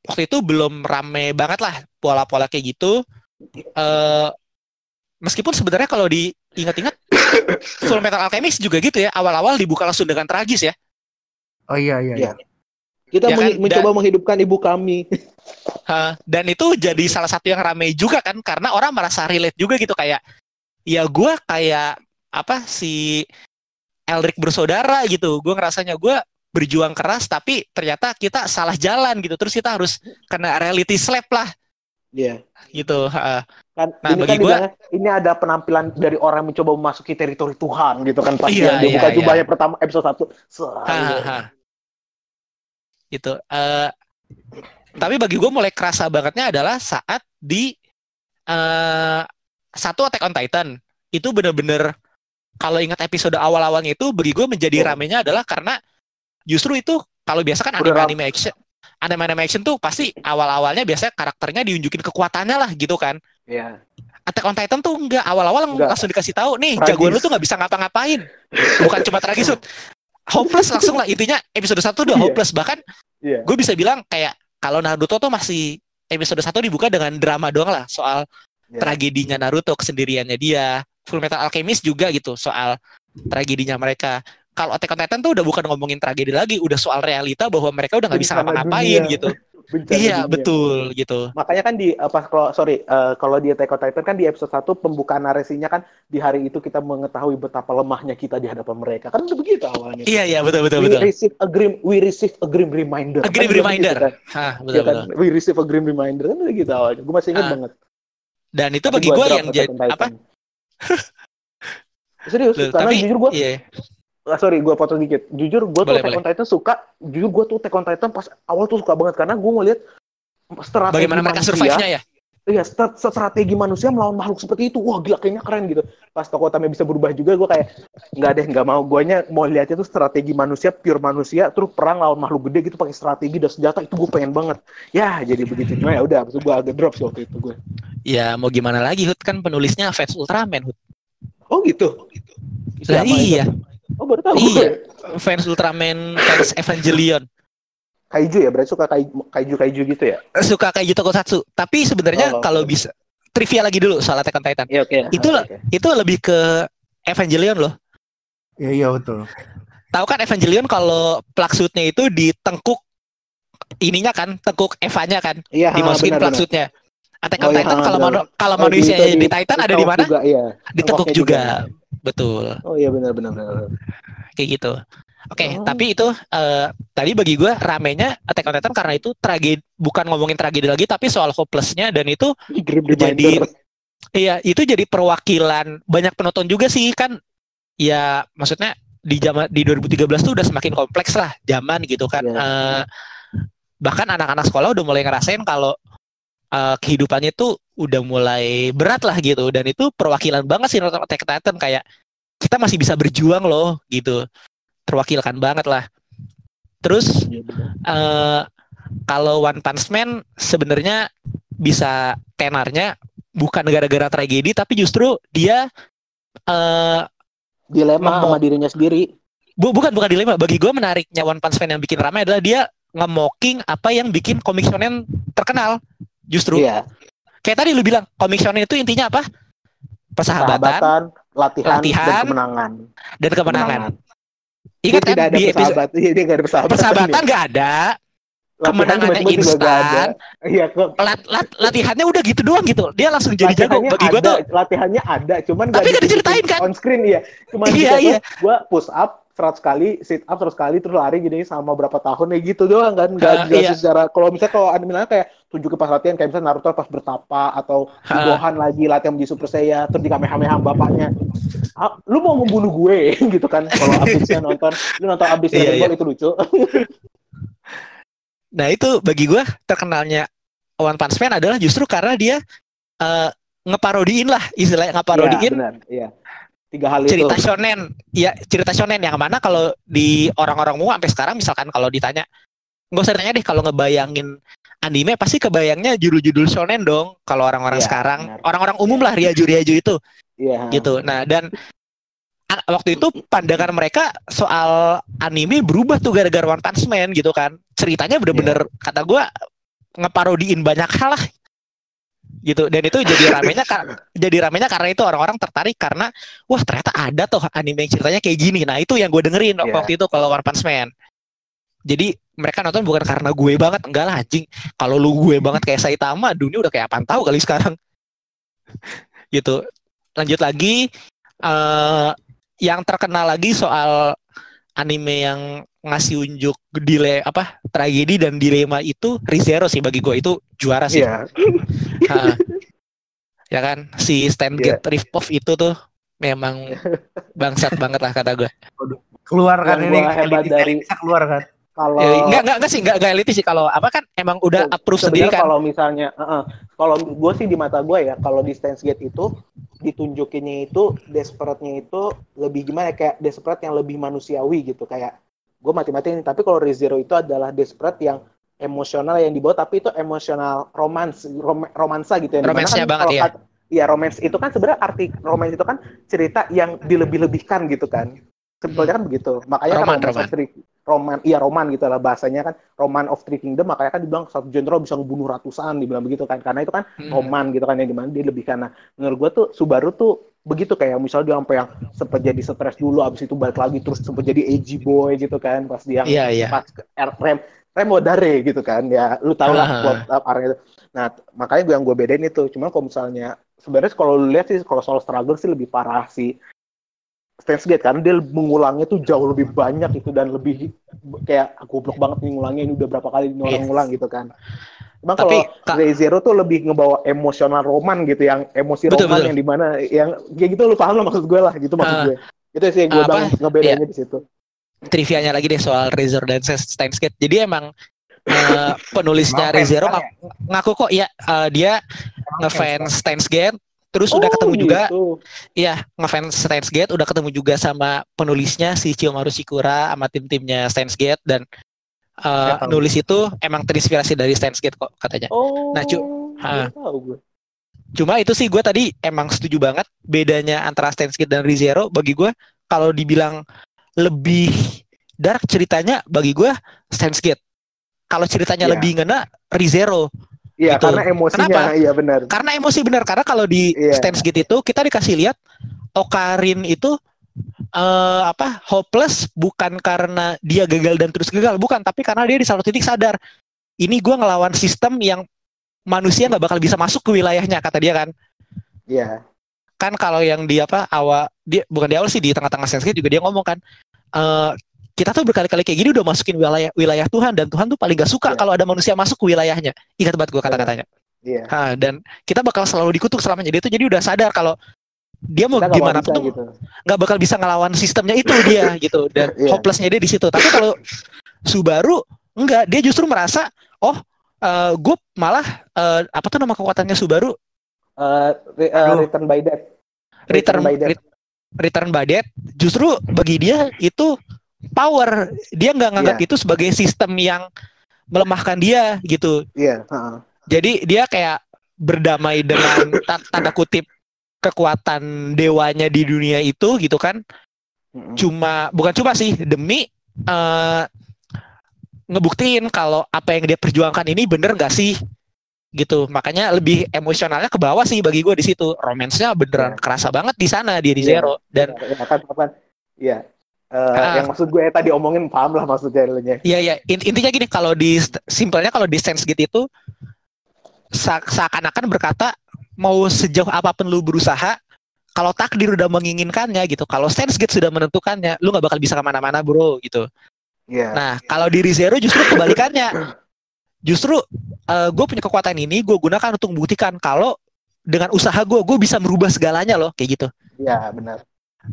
waktu itu belum rame banget lah pola-pola kayak gitu. Eh meskipun sebenarnya kalau diingat-ingat [COUGHS] Full Metal Alchemist juga gitu ya. Awal-awal dibuka langsung dengan tragis ya. oh iya iya, Iya. iya. kita Ya kan, men- mencoba menghidupkan ibu kami Hah, dan itu jadi salah satu yang rame juga kan karena orang merasa relate juga gitu kayak ya gua kayak apa si Elric bersaudara gitu. Gua ngerasanya gua berjuang keras tapi ternyata kita salah jalan gitu. Terus kita harus kena reality slap lah Iya. gitu. Ha. kan Nah, ini bagi kan gua- dibilangnya, ini ada penampilan dari orang yang mencoba memasuki teritori Tuhan gitu kan pas Iya, yang dia iya, buka iya. jubahnya pertama episode 1 Ha, ha, ha. Gitu. Eh, tapi bagi gue mulai kerasa bangetnya adalah saat di eh satu Attack on Titan itu bener-bener kalau ingat episode awal-awalnya itu bagi gue menjadi Oh. ramenya adalah karena justru itu kalau biasa kan Udah ram- anime-anime action anime-anime action tuh pasti awal-awalnya biasanya karakternya diunjukin kekuatannya lah gitu kan Iya. Attack on Titan tuh enggak awal-awal Enggak. langsung dikasih tahu nih Tragis. jagoan lu tuh nggak bisa ngapa-ngapain bukan cuma tragis Sud. hopeless langsung lah intinya episode 1 udah Iya. hopeless bahkan Iya. gue bisa bilang kayak kalau Naruto tuh masih episode 1 dibuka dengan drama doang lah soal Iya. tragedinya Naruto kesendiriannya dia. Full Metal Alchemist juga gitu soal tragedinya mereka. Kalau Attack on Titan tuh udah bukan ngomongin tragedi lagi udah soal realita bahwa mereka udah nggak bisa ngapa-ngapain gitu [LAUGHS] Bencana iya dunia. betul gitu Makanya kan di apa kalau sorry eh, kalau di Attack on Titan kan di episode 1 pembukaan narasinya kan di hari itu kita mengetahui betapa lemahnya kita di hadapan mereka. Kan udah begitu awalnya. iya iya betul betul we betul receive a grim we receive a grim reminder. A grim Kan reminder. begitu kan? Hah, betul kan? betul We receive a grim reminder kan udah gitu awalnya. Gue masih ingat Ah. banget. dan itu Tapi bagi gua gue yang jadi apa [LAUGHS] Serius, Loh, karena tapi jujur gue iya Ah, sorry, gue potong dikit. Jujur, gue tuh Boleh, Attack on Titan suka. Jujur, gue tuh Attack on Titan pas awal tuh suka banget karena gue ngeliat strategi bagaimana mereka survive-nya ya Iya, stra- strategi manusia melawan makhluk seperti itu. Wah, gila kayaknya keren gitu. Pas tokoh utamanya bisa berubah juga, gue kayak nggak deh, nggak mau. Guanya mau lihatnya tuh strategi manusia, pure manusia, terus perang lawan makhluk gede gitu pakai strategi dan senjata itu gue pengen banget. Ya, jadi begitu. Cuma ya udah, gue agak drop sih waktu itu gue. ya mau gimana lagi Hud kan penulisnya fans Ultraman Hud Oh gitu. lah Siapa itu? iya Oh baru tahu. Iya. gue. fans Ultraman fans Evangelion Kaiju ya, berarti suka kaiju kaiju, kaiju gitu ya. suka gitu tokusatsu tapi sebenarnya Oh. kalau bisa trivia lagi dulu soal Attack on Titan. Iya oke. Itu Oke, oke. Itu lebih ke Evangelion loh. Iya iya betul. Tahu kan Evangelion kalau plug suitnya itu di tengkuk ininya kan, tengkuk Evanya kan, Iya, dimasukin suitnya. Attack Oh, on iya, Titan kalau kalau Oh, manusia itu di, Titan ada di mana? Juga, iya. Di tengkuk juga. Betul. Oh iya benar benar benar. Kayak gitu. Oke, Oh. tapi itu eh, tadi bagi gue ramenya Attack on Titan karena itu tragedi bukan ngomongin tragedi lagi tapi soal hopelessnya dan itu Jadi-. Iya, itu jadi perwakilan banyak penonton juga sih kan. Ya, maksudnya di zaman di 2013 tuh udah semakin kompleks lah zaman gitu kan. Iya. Eh, bahkan anak-anak sekolah udah mulai ngerasain kalau eh, kehidupannya tuh udah mulai berat lah gitu dan itu perwakilan banget sih nonton Attack Titan kayak kita masih bisa berjuang loh gitu. Terwakilkan banget lah. Terus eh kalau One Punch Man sebenarnya bisa tenarnya bukan gara-gara tragedi tapi justru dia eh Dilema sama dirinya sendiri. bu- bukan bukan dilema bagi gue menariknya One Punch Man yang bikin ramai adalah dia nge-mocking apa yang bikin komik shonen terkenal justru Iya. kayak tadi lu bilang komik shonen itu intinya apa persahabatan Sahabatan, latihan, Latihan, dan kemenangan. dan kemenangan Dia ingat kan tidak ada di persahabat, dia nggak ada persahabatan. persahabatan nggak ada kemenangannya instan. Iya, kok. lat, lat- latihannya udah gitu doang gitu dia langsung jadi jago bagi gue tuh latihannya ada, cuman Tapi ditunjukin diceritain kan? On screen iya. Cuman Iya, iya. Gua push up 100 kali, sit up 100 kali terus lari gini sama berapa tahun ya gitu doang kan. Enggak Ah, dijelasin iya. secara kalau misalnya kalau anime lain kayak tunjukin pas latihan kayak misalnya Naruto pas bertapa atau di Ah. Gohan lagi latihan menjadi Super Saiyan terus di Kamehameha bapaknya. Ah, lu mau membunuh gue [LAUGHS] gitu kan kalau abisnya nonton lu nonton abis Iya, Dragon iya. Ball itu lucu. [LAUGHS] Nah itu bagi gue terkenalnya One Punch Man adalah justru karena dia eh, ngeparodiin lah istilahnya Iya, ngeparodiin benar. Iya. Tiga hal cerita itu. shonen. Ya cerita shonen yang mana kalau di orang-orang umum sampai sekarang misalkan kalau ditanya nggak usah ditanya deh kalau ngebayangin anime pasti kebayangnya judul-judul shonen dong kalau orang-orang Iya, sekarang orang-orang umum lah riaju riaju itu Iya. gitu. Nah dan waktu itu pandangan mereka soal anime berubah tuh gara-gara One Punch Man gitu kan. Ceritanya bener-bener kata gua ngeparodiin banyak hal lah gitu. Dan itu jadi ramenya jadi ramenya karena itu orang-orang tertarik karena wah ternyata ada tuh anime yang ceritanya kayak gini. Nah itu yang gue dengerin Iya. waktu itu kalau One Punch Man. Jadi mereka nonton bukan karena gue banget enggak lah anjing. Kalau lu gue banget kayak Saitama dunia udah kayak apaan tahu kali sekarang. [LAUGHS] Gitu. Lanjut lagi eh yang terkenal lagi soal anime yang ngasih unjuk dile apa tragedi dan dilema itu Rizero sih bagi gue itu juara sih. Iya. [LAUGHS] Ha. ya kan si Stan Iya. Gate Ripoff itu tuh memang bangsat banget lah kata gue Keluar kan ini hebat dari- elitisnya keluar kan. Kalau Eh, enggak, enggak, enggak sih, enggak, enggak elitis sih. Kalau apa kan emang udah Se- approve sendiri kan. Kalau misalnya, uh-uh, kalau gue sih di mata gue ya, kalau di Steins Gate itu ditunjukinnya itu desperate-nya itu lebih gimana ya, kayak desperate yang lebih manusiawi gitu kayak gue mati-mati ini tapi kalau ReZero itu adalah desperate yang emosional yang dibawa tapi itu emosional romance rom- romansa gitu ya Di mana Romance-nya banget, kalau ya. Iya romance itu kan sebenarnya arti romance itu kan cerita yang dilebih-lebihkan gitu kan sebetulnya kan begitu makanya Roman, kan roman. of three, roman iya roman gitu lah bahasanya kan roman of three kingdom makanya kan dibilang satu jenderal bisa ngebunuh ratusan dibilang begitu kan karena itu kan Hmm. roman gitu kan yang di mana dia lebih karena menurut gua tuh Subaru tuh begitu kayak misalnya dia sampai yang sempat jadi stres dulu abis itu balik lagi terus sempat jadi edgy boy gitu kan pas dia Iya, iya. pas ke- rem rem modare gitu kan ya lu tau lah Ah. buat arahnya itu nah makanya gue yang gue bedain itu cuman kalau misalnya sebenarnya kalau lu lihat sih kalau soal struggle sih lebih parah sih Steins Gate kan dia mengulangnya tuh jauh lebih banyak itu dan lebih kayak goblok banget nih ngulangnya ini udah berapa kali ini orang Iya. ngulang gitu kan. Tapi, kalau Ray Zero tuh lebih ngebawa emosional roman gitu yang emosi Betul, roman betul. yang di mana yang kayak gitu lu paham lah maksud gue lah gitu maksud Ah. gue. Itu sih yang gue bang ngebedainnya di situ. Trivianya lagi deh soal Razor dan Steins Gate. Jadi emang eh, [LAUGHS] penulisnya Rezero kan ngak- ngaku kok ya eh, dia ngefans Steins Gate terus udah Oh, ketemu juga gitu. Iya, ngefans Steins Gate udah ketemu juga sama penulisnya si Chiyomaru Shikura sama tim-timnya Steins Gate dan uh, nulis itu emang terinspirasi dari Steins Gate kok katanya. Oh. Nah, Cu. gue. Cuma itu sih gue tadi emang setuju banget bedanya antara Steins Gate dan ReZero bagi gue kalau dibilang lebih dark ceritanya bagi gue Steins Gate. Kalau ceritanya Iya. lebih ngena ReZero Iya, Gitu. karena emosinya Kenapa? iya benar. Karena emosi benar karena kalau di Iya. stance gitu itu kita dikasih lihat Okarin itu eh apa hopeless bukan karena dia gagal dan terus gagal bukan tapi karena dia di satu titik sadar ini gua ngelawan sistem yang manusia nggak bakal bisa masuk ke wilayahnya kata dia kan Iya. Kan kalau yang di apa awal dia bukan di awal sih di tengah-tengah Sanskrit juga dia ngomong kan eh kita tuh berkali-kali kayak gini udah masukin wilayah wilayah Tuhan dan Tuhan tuh paling gak suka Iya. kalau ada manusia masuk ke wilayahnya ingat banget gua kata-katanya Iya. Ha, dan kita bakal selalu dikutuk selamanya dia tuh jadi udah sadar kalau dia mau Kita gimana pun tuh gitu. nggak bakal bisa ngelawan sistemnya itu [LAUGHS] dia gitu dan Iya. hopelessnya dia di situ tapi kalau Subaru enggak dia justru merasa oh gue malah eh, apa tuh nama kekuatannya Subaru Eh, re- eh, return by death. return by death. ret- return by death justru bagi dia itu power dia nggak nganggap Iya. itu sebagai sistem yang melemahkan dia gitu Iya, heeh. jadi dia kayak berdamai dengan [COUGHS] ta- tanda kutip kekuatan dewanya di dunia itu gitu kan cuma bukan cuma sih demi eh ngebuktiin kalau apa yang dia perjuangkan ini bener gak sih gitu makanya lebih emosionalnya ke bawah sih bagi gue di situ romansnya beneran Iya. kerasa banget di sana di Iya. Zero dan Ya, kan, kan. Iya. Eh, Ah. yang maksud gue tadi omongin paham lah maksudnya nya. Iya ya intinya gini kalau di simpelnya kalau di sense gitu itu seakan-akan berkata mau sejauh apa pun lu berusaha kalau takdir udah menginginkannya gitu kalau sense gitu sudah menentukannya lu nggak bakal bisa ke mana-mana bro gitu Iya. nah kalau di Zero justru kebalikannya [COUGHS] justru gue punya kekuatan ini gue gunakan untuk membuktikan kalau dengan usaha gue gue bisa merubah segalanya loh kayak gitu Iya, benar.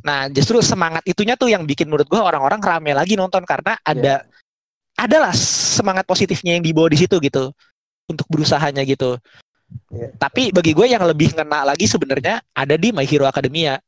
Nah, justru semangat itunya tuh yang bikin menurut gua orang-orang rame lagi nonton karena ada adalah semangat positifnya yang dibawa di situ gitu untuk berusahanya gitu. Iya. Tapi bagi gue yang lebih ngena lagi sebenarnya ada di My Hero Academia.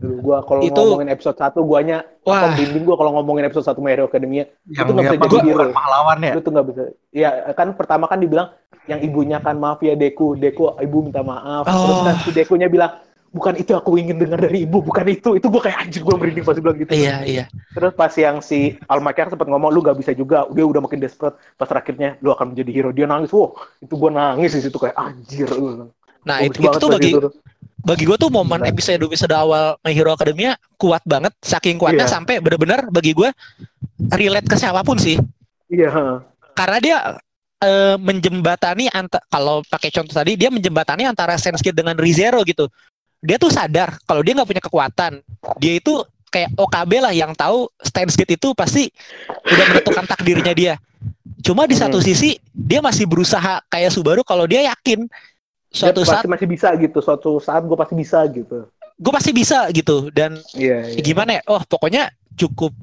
Dulu gua kalau Itu- ngomongin episode 1 guanya Wah. apa merinding gua kalau ngomongin episode 1 My Hero Academia. yang Itu nggak dia bisa jadi hero. pahlawan ya Lu tuh nggak bisa. Ya kan pertama kan dibilang yang ibunya kan maaf ya Deku, Deku ibu minta maaf. Terus Oh. kan si Dekunya bilang bukan itu aku ingin dengar dari ibu, bukan itu. Itu gua kayak anjir gua merinding pas bilang gitu. Iya, iya. Terus pas yang si Almakyar sempat ngomong lu gak bisa juga, dia udah makin desperate. Pas terakhirnya lu akan menjadi hero, dia nangis. Wow, itu gua nangis di situ kayak anjir. Nah, Bagus itu, itu pas bagi itu. Bagi gue tuh momen episode episode awal My Hero Academia kuat banget, saking kuatnya Iya. sampai bener-bener bagi gue relate ke siapa pun sih. Iya. karena dia eh, menjembatani anta kalau pakai contoh tadi dia menjembatani antara Senskid dengan Rizero gitu dia tuh sadar kalau dia nggak punya kekuatan dia itu kayak OKB lah yang tahu Stansgate itu pasti udah menentukan takdirnya dia cuma di satu Hmm. sisi dia masih berusaha kayak Subaru kalau dia yakin suatu saat masih bisa gitu. Suatu saat gue pasti bisa gitu. gue pasti bisa gitu dan Iya. Ya gimana ya? Oh, pokoknya cukup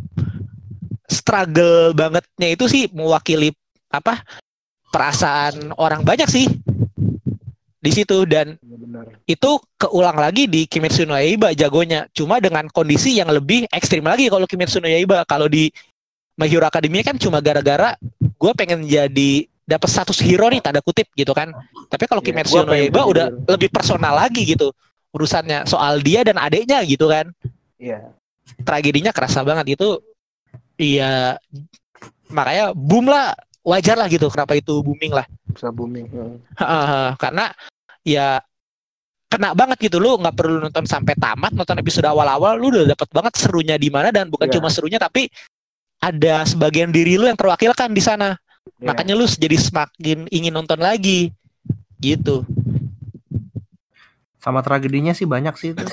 struggle bangetnya itu sih mewakili apa perasaan orang banyak sih di situ dan Iya, Benar. itu keulang lagi di Kimetsu no Yaiba jagonya cuma dengan kondisi yang lebih ekstrim lagi kalau Kimetsu no Yaiba kalau di My Hero Academia kan cuma gara-gara gue pengen jadi dapat status hero nih tanda kutip gitu kan tapi kalau Iya, Kimetsu no Yaiba udah hero. lebih personal lagi gitu urusannya soal dia dan adiknya gitu kan Iya. tragedinya kerasa banget itu iya makanya boom lah wajar lah gitu kenapa itu booming lah Bisa booming. Hmm. Karena ya kena banget gitu lu nggak perlu nonton sampai tamat nonton episode awal-awal lu udah dapet banget serunya di mana dan bukan Iya. cuma serunya tapi ada sebagian diri lu yang terwakilkan di sana Iya. makanya lu jadi semakin ingin nonton lagi gitu sama tragedinya sih banyak sih itu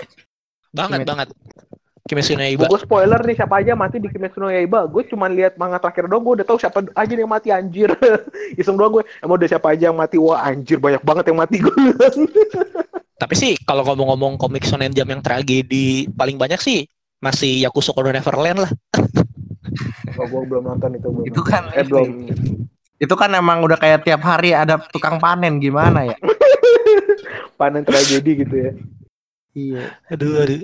banget Kimetsu. banget Kimetsu no Yaiba Gue spoiler nih siapa aja mati di Kimetsu no Yaiba. Gue cuma lihat manga terakhir doang, gue udah tahu siapa aja yang mati anjir. [LAUGHS] Iseng doang gue, emang udah siapa aja yang mati. Wah anjir banyak banget yang mati gue. [LAUGHS] Tapi sih kalau ngomong-ngomong komik shonen jam yang tragedi paling banyak sih masih Yakusoku no Neverland lah. [LAUGHS] oh, gue belum nonton itu. Belum Itu nonton. kan eh, belum. itu kan emang udah kayak tiap hari ada tukang panen gimana ya [LAUGHS] Panen tragedi gitu ya. iya Aduh, aduh.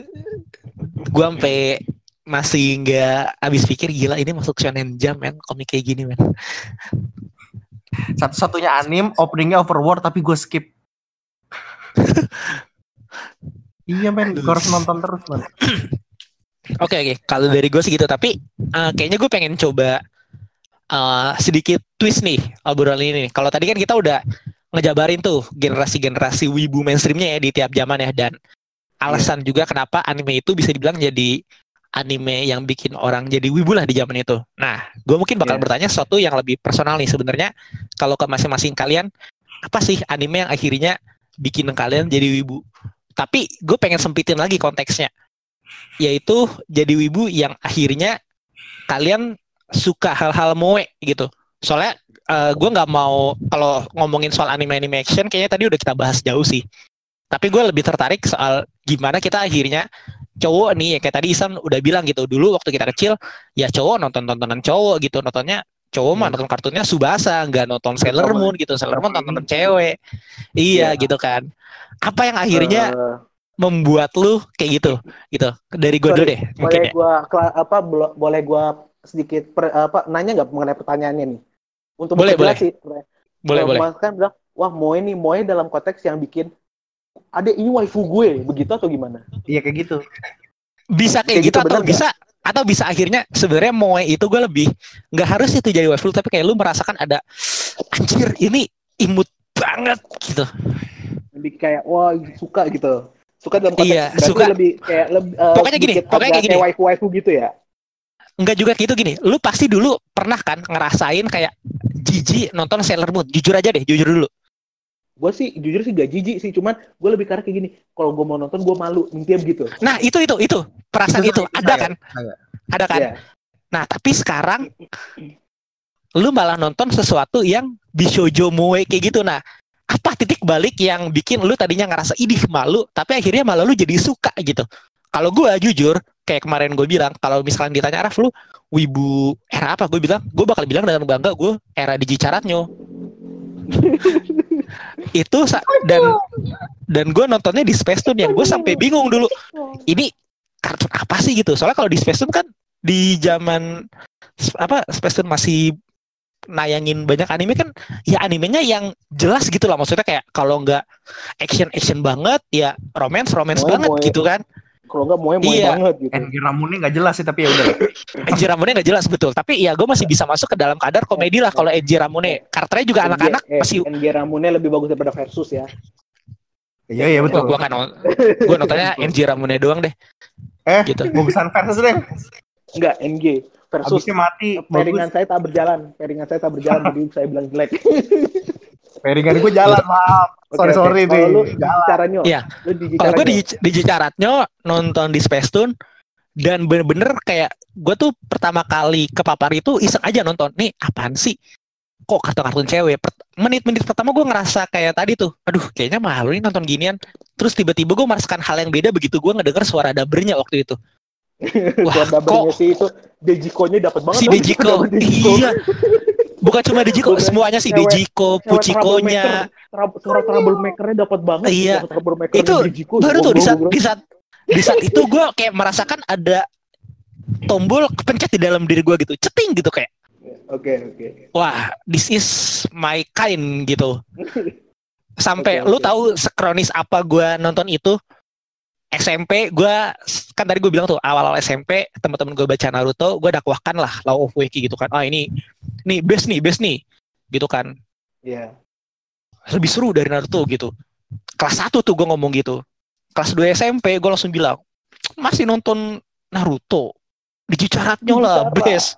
Gua sampai masih nggak habis pikir gila ini masuk shonen jam men komik kayak gini men. satu-satunya anim openingnya overworld tapi gue skip [LAUGHS] iya men gue harus nonton terus man [CLEARS THROAT] Oke oke kalau dari gue segitu tapi eh, kayaknya gue pengen coba uh, sedikit twist nih obrolan ini. Kalau tadi kan kita udah ngejabarin tuh generasi-generasi wibu mainstreamnya ya di tiap zaman ya dan alasan juga kenapa anime itu bisa dibilang jadi anime yang bikin orang jadi wibu lah di zaman itu. Nah, gue mungkin bakal Yeah. bertanya sesuatu yang lebih personal nih sebenarnya. Kalau ke masing-masing kalian, apa sih anime yang akhirnya bikin kalian jadi wibu? Tapi gue pengen sempitin lagi konteksnya, yaitu jadi wibu yang akhirnya kalian suka hal-hal moe gitu. Soalnya gue nggak mau kalau ngomongin soal anime anime action, kayaknya tadi udah kita bahas jauh sih. Tapi gue lebih tertarik soal gimana kita akhirnya cowok nih ya kayak tadi Isan udah bilang gitu dulu waktu kita kecil ya cowok nonton tontonan cowok gitu nontonnya cowok mah Hmm. nonton kartunnya Subasa nggak nonton Sailor. Moon gitu Sailor Moon ini. cewek iya Iya. gitu kan apa yang akhirnya Eh, membuat lu kayak gitu gitu. Dari gue dulu deh mungkin boleh ya. gua kela- apa boleh gua sedikit per- apa nanya nggak mengenai pertanyaannya nih? Untuk Boleh, memperjelas sih boleh. Boleh Mas kan bilang wah moe nih moe dalam konteks yang bikin ada ini waifu gue begitu atau gimana? Iya kayak gitu. bisa kayak, Kayak gitu, gitu atau bisa atau bisa akhirnya sebenarnya moe itu gue lebih nggak harus itu jadi waifu tapi kayak lu merasakan ada anjir ini imut banget gitu. Lebih kayak wah suka gitu suka dalam konteks Iya, suka. lebih kayak lebih eh, Pokoknya gini, pokoknya kayak gini. waifu waifu gitu ya Enggak juga gitu gini. Lu pasti dulu pernah kan ngerasain kayak jijik nonton Sailor Moon. Jujur aja deh, jujur dulu. gue sih jujur sih gak jijik sih cuman gue lebih karena kayak gini kalau gue mau nonton gue malu intinya begitu Nah, itu itu itu perasaan Itu itu, saya- ada saya- kan? saya. Ada kan? Iya. Nah, tapi sekarang lu malah nonton sesuatu yang bishojo moe kayak gitu. Nah, apa titik balik yang bikin lu tadinya ngerasa idih malu, tapi akhirnya malah lu jadi suka gitu. Kalau gua jujur, kayak kemarin gue bilang, kalau misalnya ditanya Raf lu wibu era apa? Gue bilang, gue bakal bilang dengan bangga gue era Digi Caratnyo. [LAUGHS] itu dan dan gue nontonnya di Space Tune yang gue sampai bingung dulu ini kartun apa sih gitu soalnya kalau di Space Tune kan di zaman apa Space Tune masih nayangin banyak anime kan ya animenya yang jelas gitu lah maksudnya kayak kalau nggak action action banget ya romance romance Moe- banget moe. gitu kan kalau nggak moe moe Iya. banget gitu Engi Ramunnya nggak jelas sih tapi ya udah. [LAUGHS] Enji Ramune nggak jelas betul tapi ya gue masih bisa masuk ke dalam kadar komedi lah kalau Enji Ramune karakternya juga anak-anak NG, eh, masih NG Ramune lebih bagus daripada versus ya Iya iya betul. gue nggak nonton gue nontonnya [LAUGHS] Enji Ramune doang deh Eh, gitu bagusan versus deh. enggak NG versus Habisnya mati. pairingan Bagus. saya tak berjalan pairingan saya tak berjalan jadi saya bilang jelek [LAUGHS] Pairingan gue jalan maaf. Sorry oke. sorry nih. kalau lu Jalan. caranya Iya. lu di Kalau gue di, di Cicaratnyo nonton di Space Tune dan bener-bener kayak gue tuh pertama kali kepapar itu iseng aja nonton nih apaan sih kok kartun-kartun cewek menit-menit pertama gue ngerasa kayak tadi tuh aduh kayaknya malu nih nonton ginian terus tiba-tiba gue merasakan hal yang beda begitu gue ngedenger suara dabernya waktu itu [LAUGHS] wah Buat double-nya kok sih itu Dejiko-nya dapat banget si. Dejiko [LAUGHS] Double Dejiko. iya bukan cuma Dejiko semuanya sih Dejiko troublemaker, Suara troublemaker-nya dapat banget. Iya. Itu Dejiko. baru tuh di saat di saat di saat itu gue kayak merasakan ada tombol kepencet di dalam diri gue gitu ceting gitu kayak Oke, oke. wah this is my kind gitu [LAUGHS] sampai Oke, lu oke. tahu sekronis apa gue nonton itu SMP gue kan tadi gue bilang tuh awal-awal SMP teman-teman gue baca Naruto gue dakwahkan lah Law of Weki gitu kan. Ah ini nih best nih best nih gitu kan. Iya. lebih seru dari Naruto gitu. Kelas 1 tuh gue ngomong gitu. Kelas 2 SMP gue langsung bilang masih nonton Naruto? Dijicaratnya lah best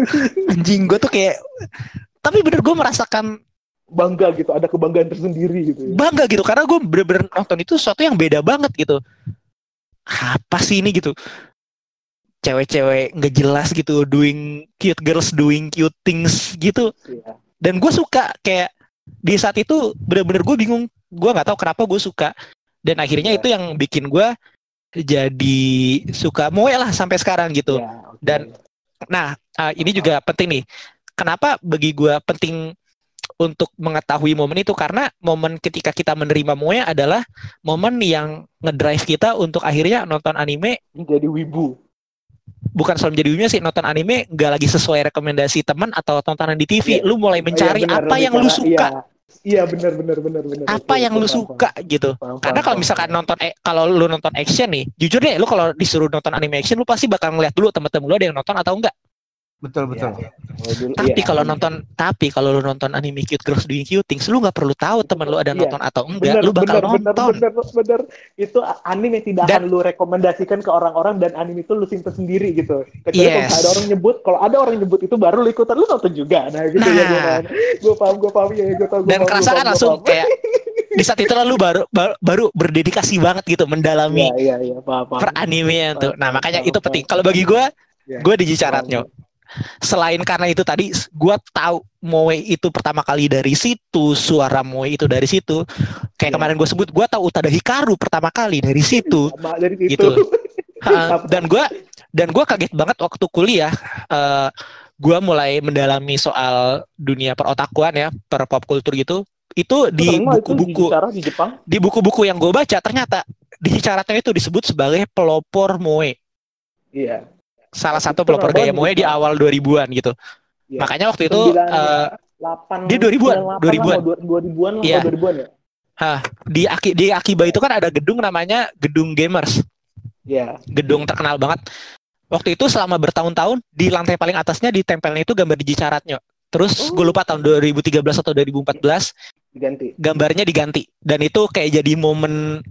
[LAUGHS] anjing gue tuh kayak tapi bener gue merasakan Bangga gitu, ada kebanggaan tersendiri gitu. ya. bangga gitu karena gue bener-bener nonton itu sesuatu yang beda banget gitu apa sih ini gitu cewek-cewek nggak jelas gitu doing cute girls doing cute things gitu Iya. dan gue suka kayak di saat itu bener-bener gue bingung gue nggak tahu kenapa gue suka dan akhirnya Iya. itu yang bikin gue jadi suka moe lah sampai sekarang gitu Iya, oke. Dan- nah uh, ini juga penting nih kenapa bagi gue penting untuk mengetahui momen itu karena momen ketika kita menerima moe adalah momen yang ngedrive kita untuk akhirnya nonton anime jadi wibu. bukan selalu menjadi wibunya sih nonton anime nggak lagi sesuai rekomendasi teman atau tontonan di TV Iya. lu mulai mencari Iya, benar, apa yang lu suka Iya, iya benar benar benar benar. apa yang lu paham, suka gitu paham, karena paham, kalau paham. misalkan nonton eh, kalau lu nonton action nih jujur deh lu kalau disuruh nonton anime action lu pasti bakal ngeliat dulu temen-temen lu ada yang nonton atau enggak Betul betul. Ya, kalau dulu, Tapi iya. kalau nonton tapi kalau lu nonton anime Cute Girls Doing Cute Things, lu nggak perlu tahu teman lu ada Iya. nonton atau enggak, bener, lu bakal bener, bener, nonton. bener, bener. Itu anime tidak Dan- akan lu rekomendasikan ke orang-orang dan anime itu lu simpen sendiri gitu. Kecuali kalau Yes. misalnya ada orang nyebut, kalau ada orang nyebut itu baru lu ikutan, lu nonton juga. Nah gitu ya gue Nah. paham. Gue paham, gue paham ya, gue tahu. Dan kerasa kan langsung kayak di saat itu lu baru baru, baru berdedikasi banget gitu mendalami Iya, iya, iya, paham, paham. per animean tuh. Nah, Paham, makanya paham, itu paham. penting. Kalau bagi gue, Iya. gue di Cicaratnya. Selain karena itu tadi, gue tahu Moe itu pertama kali dari situ, suara Moe itu dari situ. Kayak Iya. kemarin gue sebut, gue tahu Utada Hikaru pertama kali dari situ. [LAUGHS] Sama dari situ. Gitu. [LAUGHS] Ha, dan gue dan gue kaget banget waktu kuliah. eh gue mulai mendalami soal dunia perotakuan ya, per pop culture gitu. Itu di buku-buku di Jepang. di buku-buku yang gue baca ternyata di Cicaratnya itu disebut sebagai pelopor Moe. Iya. Salah satu pelopor gaya Moe di awal 2000-an gitu. Iya. Makanya waktu itu Sembilan- eh, 8 Dia 2000-an, 2000-an. 2000-an lah, Iya. 2000-an ya. di Aki di Akiba itu kan ada gedung namanya Gedung Gamers. Iya. Gedung terkenal banget. Waktu itu selama bertahun-tahun di lantai paling atasnya ditempelnya itu gambar di Cicaratnya. Terus gue lupa tahun 2013 atau 2014 Diganti. gambarnya diganti dan itu kayak jadi momen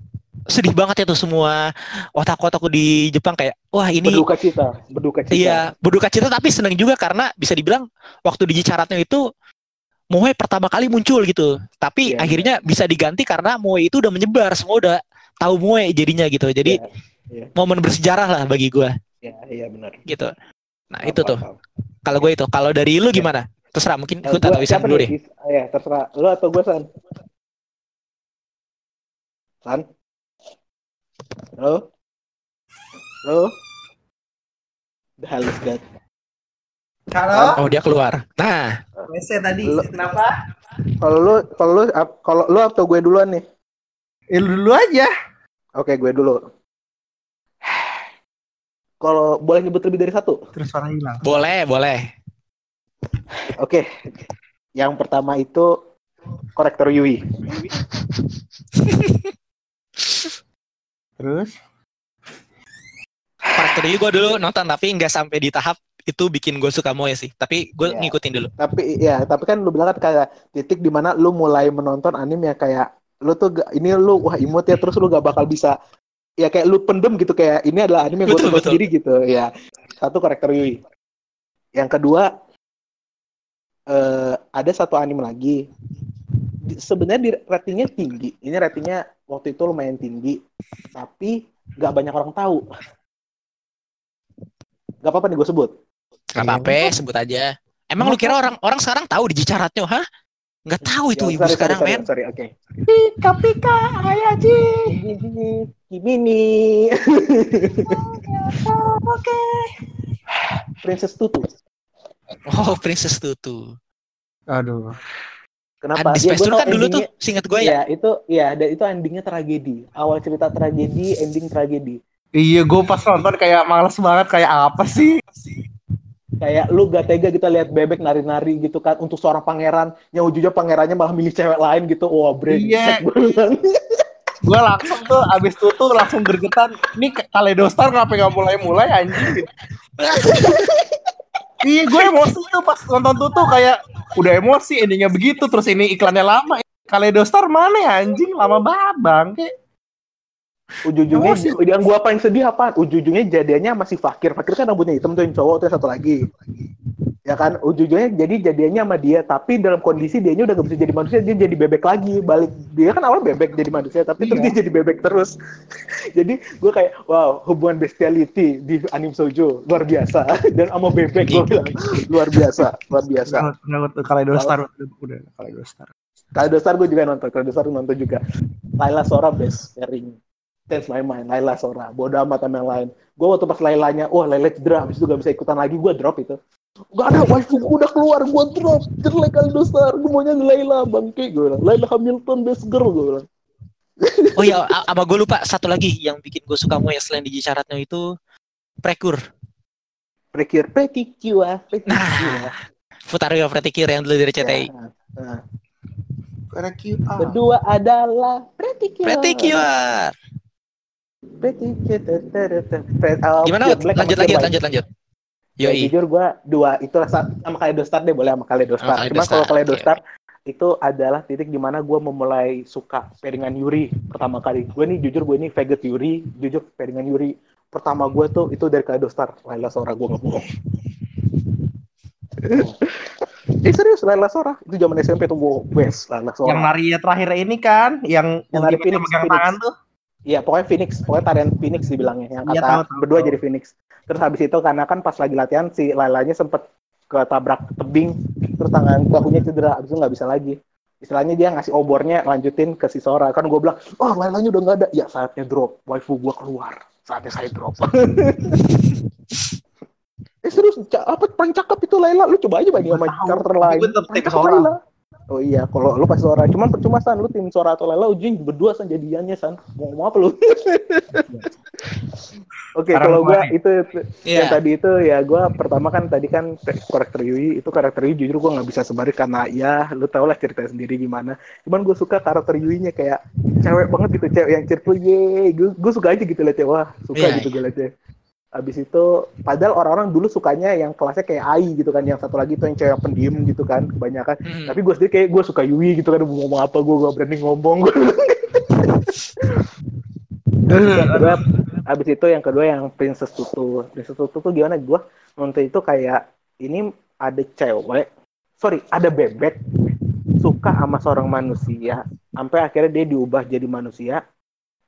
sedih banget ya tuh semua otak-otakku di Jepang kayak wah ini Berduka cita, berduka cita. iya berduka cita tapi seneng juga karena bisa dibilang waktu di Cicaratnya itu Moe pertama kali muncul gitu tapi Iya, akhirnya bisa diganti karena Moe itu udah menyebar semua udah tahu Moe jadinya gitu jadi Iya, iya. momen bersejarah lah bagi gua Iya, iya benar. gitu nah Paham, itu tuh kalau gue itu kalau dari lu Iya. gimana terserah mungkin Nah, gua- atau Isan dulu deh Ya, terserah. Lu atau gue, San? San? Halo? Halo? Udah halus, Dad. Halo, oh dia keluar nah WC tadi. Lu- Kenapa? Kalau lu, kalau lu, kalau lu atau gue duluan nih? Eh, lu dulu aja. Oke, gue dulu. Kalau boleh nyebut lebih dari satu? Terus suara hilang. boleh boleh Oke. Yang pertama itu korektor Yui. [LAUGHS] Terus? Karakter ini gue dulu nonton tapi nggak sampai di tahap itu bikin gue suka Moe sih. Tapi gue Iya. ngikutin dulu. Tapi ya, tapi kan lu bilang kan kayak titik di mana lu mulai menonton anime yang kayak lu tuh gak, ini lu wah imut ya terus lu gak bakal bisa ya kayak lu pendem gitu kayak ini adalah anime yang gue sendiri gitu ya. Satu karakter Yui. Yang kedua eh ada satu anime lagi. Sebenarnya di ratingnya tinggi. Ini ratingnya waktu itu lumayan tinggi, tapi gak banyak orang tahu. Gak apa-apa nih gue sebut. Gak apa-apa, sebut aja. Emang lu kira orang orang sekarang tahu di Cicaratnya, hah? Nggak tahu itu Ya, ibu sorry, sekarang, sorry, men. Sorry, oke. Pika pika ayaji. Kimini. Oke. Princess Tutu. Oh, Princess Tutu. Aduh. Kenapa? Di Dia- Space gua Tour kan dulu tuh, seingat gue ya. Iya, itu ya, dan itu endingnya tragedi. Awal cerita tragedi, ending tragedi. Iya, gue pas nonton kayak males banget kayak apa sih? Kayak lu gak tega kita lihat bebek nari-nari gitu kan untuk seorang pangeran yang ujungnya pangerannya malah milih cewek lain gitu. Wah, brengsek Iya. Gue langsung tuh abis itu tuh langsung gergetan. Ini Kaledostar kenapa nggak mulai-mulai anjing? [LAUGHS] Iya, gue emosi tuh pas nonton tuh tuh kayak udah emosi endingnya begitu terus ini iklannya lama. Kaledostar mana ya anjing lama banget bangke. Ujung-ujungnya yang gua paling sedih apa? Ujung-ujungnya jadiannya masih fakir. Fakir kan rambutnya hitam tuh yang cowok tuh yang satu lagi. Ya kan, ujung-ujungnya jadi jadiannya sama dia, tapi dalam kondisi dianya udah gak bisa jadi manusia, dia jadi bebek lagi. Balik dia kan awal bebek jadi manusia, tapi terus Iya. dia jadi bebek terus. [LAUGHS] jadi gue kayak, wow, hubungan bestiality di anime shoujo luar biasa. [LAUGHS] Dan sama bebek gue bilang [LAUGHS] luar biasa, luar biasa. Kaledostar udah udah Kaledostar. Kalau dasar gue juga nonton, kalau dasar nonton juga. Laila Sora best pairing. Tense my mind, Laila Sora. Bodoh amat sama yang lain. Gue waktu pas Lailanya, wah Laila cedera, habis itu gak bisa ikutan lagi, gue drop itu. Gak ada, waifu gue udah keluar, gue drop. Jelek kali dasar, gue maunya Laila, bangke. Gue bilang, Laila Hamilton, best girl, gue bilang. Oh iya, a- sama gue lupa satu lagi yang bikin gue suka Moe selain di Cicaratnya itu Prekur. Prekir, Petikua, Petikua. Nah, Futario Pretikir yang dulu dari CTI. Ya, nah. Kedua adalah Pretikua. Pretikir. Oh, Gimana? Lanjut, Pure lanjut, lanjut, lanjut. Ya, jujur gue dua itu sa- sama Kaleido Star deh boleh sama Kaleido Star. Kaleido Cuma kalau Star, Kaleido oke. Star itu adalah titik di mana gue memulai suka pairingan Yuri pertama kali. Gue nih jujur gue ini faggot Yuri, jujur pairingan Yuri pertama gue tuh itu dari Kaleido Star. Laila Sora gue nggak bohong. eh serius Laila Sora itu zaman SMP tuh gue best Laila Sora. Yang Maria terakhir ini kan, yang Yang ultimate Phoenix, megang tangan tuh. Iya pokoknya Phoenix, pokoknya tarian Phoenix dibilangnya yang Iya, kata tahu, tahu, berdua tahu. jadi Phoenix. Terus habis itu karena kan pas lagi latihan si Lailanya sempet ketabrak tebing, terus tangan bahunya cedera, habis itu nggak bisa lagi. Istilahnya dia ngasih obornya lanjutin ke si Sora. Kan gue bilang, oh Lailanya udah nggak ada. Ya saatnya drop, waifu gue keluar. Saatnya saya drop. [LAUGHS] eh serius, apa paling cakep itu Laila? Lu coba aja banding sama karakter lain. tetep tim cakep Sora. Oh iya, kalau lu pas Sora, cuman percuma san, lu tim Sora atau Laila ujung berdua san jadiannya san. Mau ngomong apa lu? [LAUGHS] Oke, Sekarang kalau gua kemarin. itu Iya. yang tadi itu ya gua pertama kan tadi kan te- karakter Yui itu karakter Yui jujur gua nggak bisa sebarin karena ya lu tau lah cerita sendiri gimana. Cuman gue suka karakter Yui-nya kayak cewek banget gitu, cewek yang cheerful ye. Gue suka aja gitu liatnya wah, suka Iya, gitu gue liatnya. Abis itu, padahal orang-orang dulu sukanya yang kelasnya kayak Ai gitu kan, yang satu lagi itu yang cewek pendiam gitu kan, kebanyakan. Hmm. Tapi gue sendiri kayak gue suka Yui gitu kan, mau ngomong apa gue gak berani ngomong. [LAUGHS] yang kedua, abis itu yang kedua yang Princess Tutu. Princess Tutu tuh gimana? Gue nonton itu kayak ini ada cewek, sorry, ada bebek suka sama seorang manusia, sampai akhirnya dia diubah jadi manusia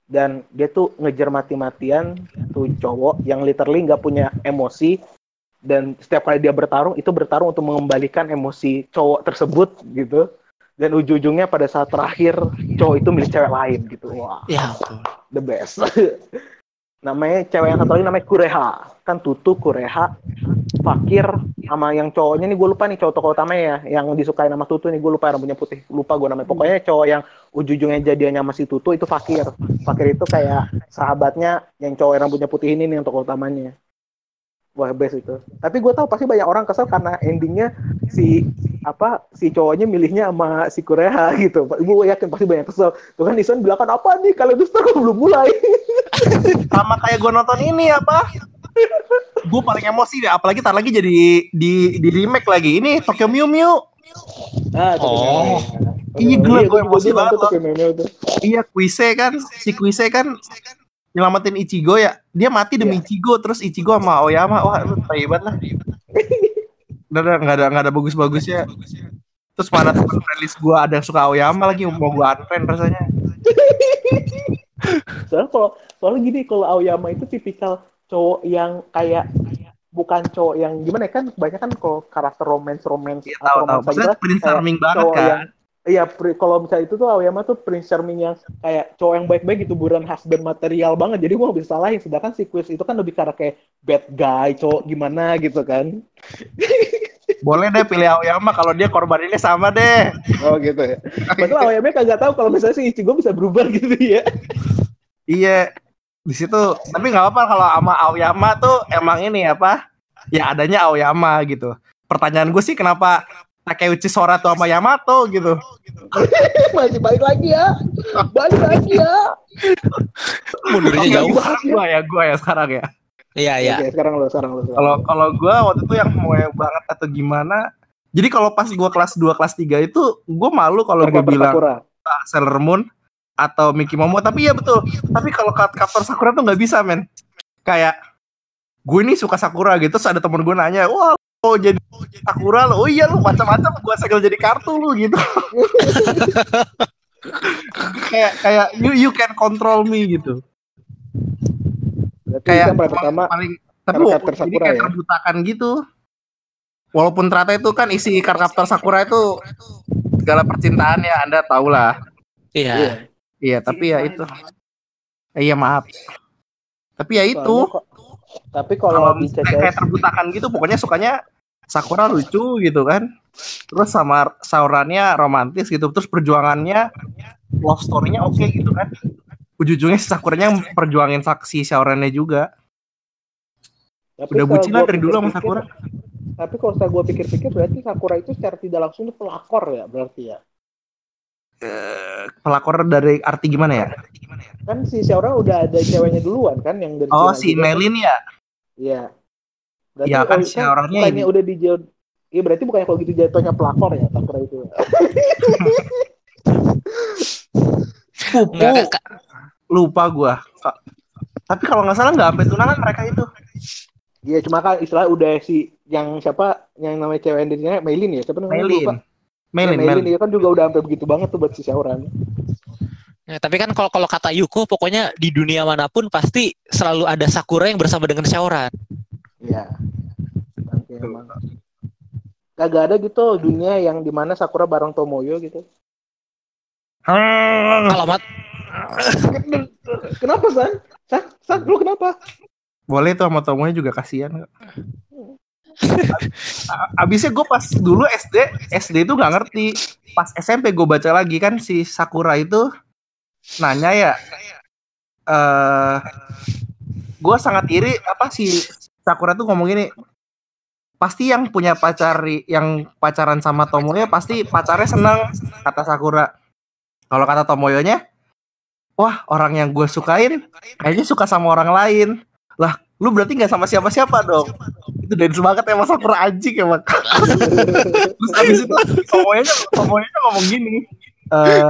dan dia tuh ngejar mati-matian tuh cowok yang literally nggak punya emosi. Dan setiap kali dia bertarung itu bertarung untuk mengembalikan emosi cowok tersebut gitu. Dan ujung-ujungnya pada saat terakhir cowok itu milik cewek lain gitu. Wah Ya ampun. the best [LAUGHS] namanya cewek yang satu lagi namanya Kureha. Kan Tutu Kureha Fakir sama yang cowoknya nih gue lupa nih cowok tokoh utamanya ya yang disukai nama Tutu nih gue lupa rambutnya putih lupa gue namanya. Pokoknya cowok yang ujung-ujungnya jadiannya sama si Tutu itu Fakir. Fakir itu kayak sahabatnya yang cowok yang rambutnya putih ini nih yang tokoh utamanya wah best itu tapi gue tahu pasti banyak orang kesel karena endingnya si apa si cowoknya milihnya sama si Kureha [LAUGHS] gitu gue yakin pasti banyak kesel tuh kan Isan bilang kan apa nih kalau itu belum mulai [LAUGHS] Sama kayak gue nonton ini apa? gue paling emosi deh, apalagi tar lagi jadi di di remake lagi. Ini Tokyo Mew Mew. Ah, Oh. Iya, gila, gua emosi banget loh. loh. Iya, Kuise kan, si Kuise kan nyelamatin Ichigo ya. Dia mati demi Iya. Ichigo, terus Ichigo sama Oyama, wah lu banget lah. [LAUGHS] Udah, udah, nggak ada nggak ada bagus-bagusnya. Terus mana temen rilis gua ada yang suka Oyama lagi mau gua unfriend rasanya. [LAUGHS] Soalnya kalau soalnya gini kalau Aoyama itu tipikal cowok yang kayak bukan cowok yang gimana ya kan banyak kan kalau karakter romance romance Iya tahu tahu. Maksudnya Charming banget cowok kan. yang Iya, kalau misalnya itu tuh Aoyama tuh Prince Charming yang kayak cowok yang baik-baik gitu, bukan husband material banget. Jadi gua nggak bisa salahin. Sedangkan si Quiz itu kan lebih karena kayak bad guy, cowok gimana gitu kan. Boleh deh pilih Aoyama kalau dia korban ini sama deh. Oh gitu ya. Padahal Aoyama kagak tahu kalau misalnya si Ichigo bisa berubah [LAUGHS] gitu ya. Iya. Di situ tapi nggak apa-apa kalau sama Aoyama tuh emang ini apa? Ya adanya Aoyama gitu. Pertanyaan gue sih kenapa Takeuchi Sora tuh sama Yamato gitu. [LAUGHS] Masih balik lagi ya. Balik lagi ya. Mundurnya jauh. Sekarang gua ya, gua ya sekarang ya. Iya, iya. Oke, sekarang lo, sekarang lo. Kalau kalau gua waktu itu yang mau banget atau gimana? Jadi kalau pas gua kelas 2 kelas 3 itu gua malu kalau gua bilang Sakura. Sailor Moon atau Mickey Momo tapi ya betul. Tapi kalau Cardcaptor Sakura tuh nggak bisa, men. Kayak gue ini suka Sakura gitu, terus ada temen gue nanya, wah oh jadi Sakura lo, oh iya lu macam-macam gue segel jadi kartu lu gitu. [LAUGHS] kayak kayak you you can control me gitu. Berarti Kayak paling pertama paling tapi walaupun Sakura kayak ya? terbutakan gitu. Walaupun ternyata itu kan isi Cardcaptor Sakura itu segala percintaannya Anda tahu lah. Iya. Iya. Iya, tapi ya itu. Eh, iya maaf. Tapi ya itu. Soalnya kok- tapi kalau misalnya kayak terbutakan gitu pokoknya sukanya Sakura lucu gitu kan. Terus sama Saurannya romantis gitu. Terus perjuangannya love story-nya oke gitu kan. Ujung-ujungnya si Sakuranya perjuangin saksi Saurannya juga. Tapi udah bucinan gua dari dulu sama Sakura. Tapi kalau saya gue pikir-pikir berarti Sakura itu secara tidak langsung itu pelakor ya berarti ya. Eh, pelakor dari arti gimana ya? Kan si Shaura udah ada ceweknya duluan kan yang dari oh si. Melin ya? Iya. Berarti Ya kan si orangnya ini. udah dijauh Iya berarti bukannya kalau gitu jatuhnya pelakor ya Sakura itu. Enggak, Kak. Lupa gua. Tapi kalau nggak salah nggak sampai tunangan mereka itu. Iya cuma kan istilah udah si yang siapa yang namanya cewek Indonesia Mailin ya siapa namanya Melin. lupa. Melin, Ya, Mailin Melin. dia kan juga udah sampai begitu banget tuh buat si Shaoran. Ya, tapi kan kalau kalau kata Yuko pokoknya di dunia mana pun pasti selalu ada Sakura yang bersama dengan Shaoran. Iya. Nanti emang. Kagak ada gitu dunia yang di mana Sakura bareng Tomoyo gitu. Alamat Kenapa San? San, San, lu kenapa? Boleh tuh sama Tomonya juga kasihan. Abisnya gue pas dulu SD, SD itu nggak ngerti. Pas SMP gue baca lagi kan si Sakura itu nanya ya, eh gue sangat iri apa si Sakura tuh ngomong gini, pasti yang punya pacar yang pacaran sama Tomoyo pasti pacarnya seneng kata Sakura. Kalau kata Tomoyonya, wah orang yang gue sukain kayaknya suka sama orang lain. Lah, lu berarti nggak sama siapa-siapa dong? Itu dance banget emang Sakura anjing emang. [LAUGHS] Terus abis itu Tomoyonya, Tomoyonya ngomong gini, eh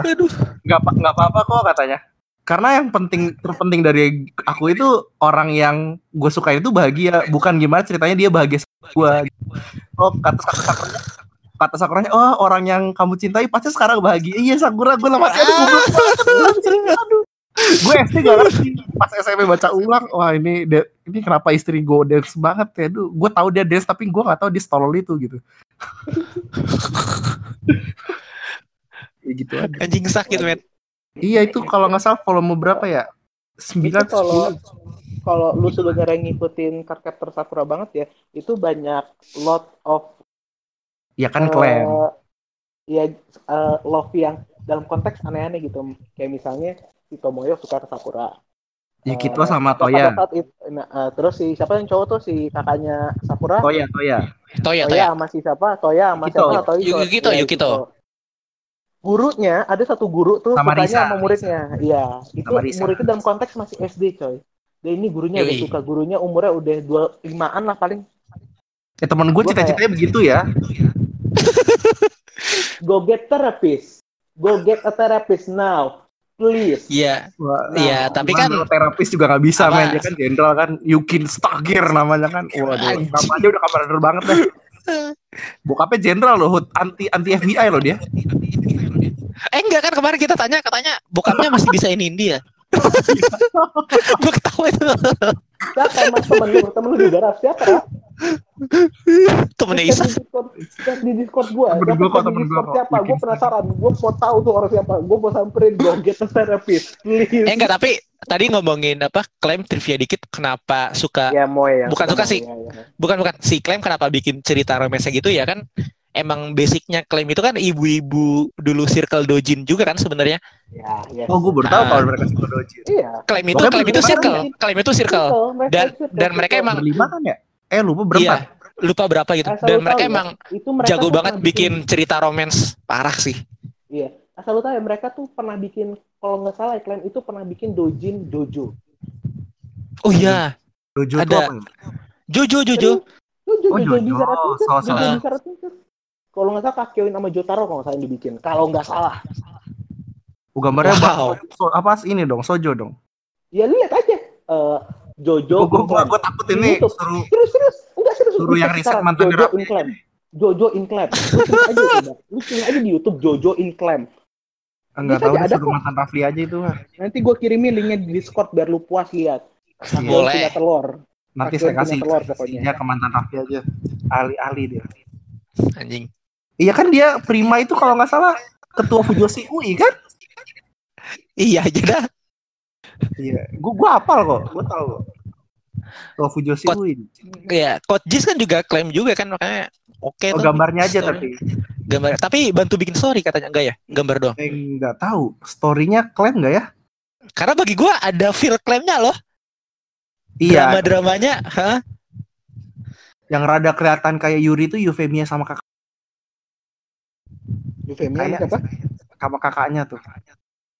nggak apa nggak apa-apa kok katanya. Karena yang penting terpenting dari aku itu orang yang gue sukain itu bahagia, bukan gimana ceritanya dia bahagia sama gue. Oh kata kata Sakura, kata Sakuranya, oh orang yang kamu cintai pasti sekarang bahagia. Iya Sakura, gue lama aduh goblok banget. Aduh. Gue SD gak ngerti. Pas SMP baca ulang, wah ini ini kenapa istri gue dance banget ya? Duh, gue tahu dia dance tapi gue nggak tahu dia stolol itu gitu. [LAUGHS] ya gitu aja. Anjing sakit, men. Iya itu kalau nggak salah volume berapa ya? 9 kalau kalau lu sebenarnya ngikutin karakter Sakura banget ya, itu banyak lot of Ya kan eh, klaim. ya eh, love yang dalam konteks aneh-aneh gitu. Kayak misalnya si Tomoyo suka ke Sakura. Ya Eh, gitu sama pada Toya. saat itu, nah, eh, terus si siapa yang cowok tuh si kakaknya Sakura, Toya, Toya. Toya, Toya Toya. sama si siapa? Toya sama Yukito. siapa? Toya. Yu- Yukito, Iya, Yukito. Gurunya ada satu guru tuh Sama sukanya Risa. sama muridnya. Iya, itu Sama Risa. muridnya dalam konteks masih SD, coy. Dan ini gurunya udah Yoi. suka, gurunya umurnya udah dua limaan lah paling. Ya temen gue Gua cita-citanya begitu ya. [LAUGHS] Go get therapist. Go get a therapist now. Please. Iya. Wah, Iya, tapi Cuman kan- terapis juga nggak bisa Apa? men dia kan jenderal kan Yukin Stagir namanya kan waduh aja udah kabar banget deh [LAUGHS] bokapnya jenderal loh anti anti FBI loh dia [LAUGHS] Eh enggak kan kemarin kita tanya katanya bokapnya masih bisa ini India. [LAUGHS] Gue ketawa itu Siapa emang temen lu? Temen lu juga, Raf? Siapa, temennya Isa. di Discord, di gua. Temen gua kok, di temen kok. siapa? Gue penasaran. Gue mau tahu tuh orang siapa. Gue mau samperin. Go [LAUGHS] get a therapist. Please. Eh enggak tapi tadi ngomongin apa klaim trivia dikit kenapa suka Ya, Moe ya. Bukan suka sih. Ya, ya. bukan bukan si klaim kenapa bikin cerita romance gitu ya kan emang basicnya klaim itu kan ibu-ibu dulu circle dojin juga kan sebenarnya Ya, ya. oh gue baru tahu Ah. kalau mereka suka doji Iya. klaim itu Pokoknya klaim itu circle kan? klaim itu circle Dan- circle, dan mereka circle. emang- berlima kan ya eh lupa iya berempat lupa berapa gitu Asal dan mereka tahu ya, emang itu mereka jago banget pernah bikin cerita romance parah sih Iya. Asal lu tahu ya, mereka tuh pernah bikin kalau nggak salah ya, klaim itu pernah bikin dojin dojo. oh iya dojo Ada. ya? Jojo Jojo Dojo, Oh, dojo, Jojo. bisa Rapinya. So, so, Jojo so. bisa Rapinya. Kalau nggak salah Kakyoin sama Jotaro kalau nggak salah yang dibikin. Kalau nggak salah. oh, gambarnya Wow. so, apa ini dong sojo dong Ya lihat aja. Eh, Jojo gue Inclan. gue takut ini YouTube. suruh Serius, serius. Enggak serius. Suruh Lu yang riset sekarang, mantan Jojo. Inclan. Jojo Inclan. Lu aja coba. Lu cek aja di YouTube Jojo Inclan. enggak Bisa tahu ada suruh mantan Rafli aja itu. Nanti gue kirimin linknya di Discord biar lu puas lihat. Kakyoin Boleh. punya telur. nanti Kakyoin saya kasih telur pokoknya. dia ke mantan Rafli aja ahli-ahli dia anjing Iya kan dia Prima itu kalau nggak salah ketua Fujoshi UI kan? iya aja dah Iya. Gua gua hafal kok. Gua tahu. kok. Ketua Fujoshi Kot- UI. ya Coach Jis kan juga klaim juga kan makanya oke Oh, tuh gambarnya aja Story. tapi. gambar tapi bantu bikin story katanya enggak ya gambar doang Eh, nggak tahu. Storynya klaim nggak ya? karena bagi gua ada feel klaimnya loh Iya. drama dramanya hah Yang rada kelihatan kayak Yuri itu Euphemia sama kakak Euphemia Kayak- siapa? sama kakaknya tuh.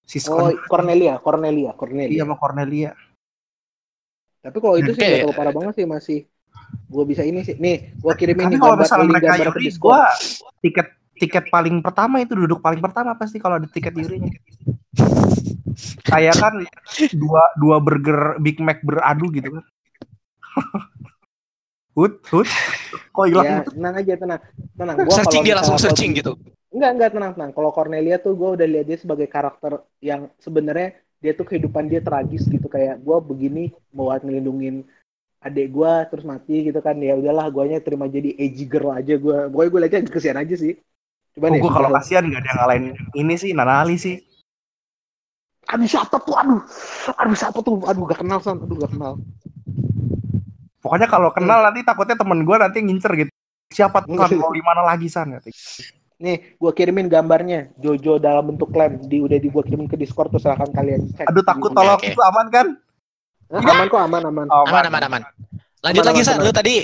Si Oh, Cornelia, Cornelia, Cornelia. iya sama Cornelia. Tapi kalau itu sih terlalu parah banget sih masih Gue bisa ini sih. Nih, gue kirimin Tapi nih kalau misalnya link mereka gambar ke Yuri, Discord. gua tiket tiket paling pertama itu duduk paling pertama pasti kalau ada tiket Yurinya. Kayak kan dua dua burger Big Mac beradu gitu kan. [LAUGHS] hut hut kok hilang Ya, tenang aja, tenang. Tenang. Gua searching kalau dia langsung searching kalau- gitu. Enggak, enggak tenang, tenang. Kalau Cornelia tuh gue udah lihat dia sebagai karakter yang sebenarnya dia tuh kehidupan dia tragis gitu. Kayak gue begini buat ngelindungin adik gue terus mati gitu kan. Ya udahlah guanya terima jadi edgy girl aja gue pokoknya gue liatnya kesian aja sih. Coba Oh, gue kalau kita- kasihan gak ada yang ngalahin ini sih Nanali sih. aduh siapa tuh? Aduh. Aduh siapa tuh? Aduh gak kenal san. Aduh gak kenal. Pokoknya kalau kenal nanti takutnya temen gue nanti ngincer gitu. Siapa tuh? [LAUGHS] San? mau di mana lagi san? Nih gue kirimin gambarnya Jojo dalam bentuk lem di udah di gue kirimin ke Discord tuh silahkan kalian cek Aduh takut tolong oke. itu aman kan? Hah, aman kok aman aman Oh, Aman aman aman. Lanjut Aman, lagi aman, San, aman. lu tadi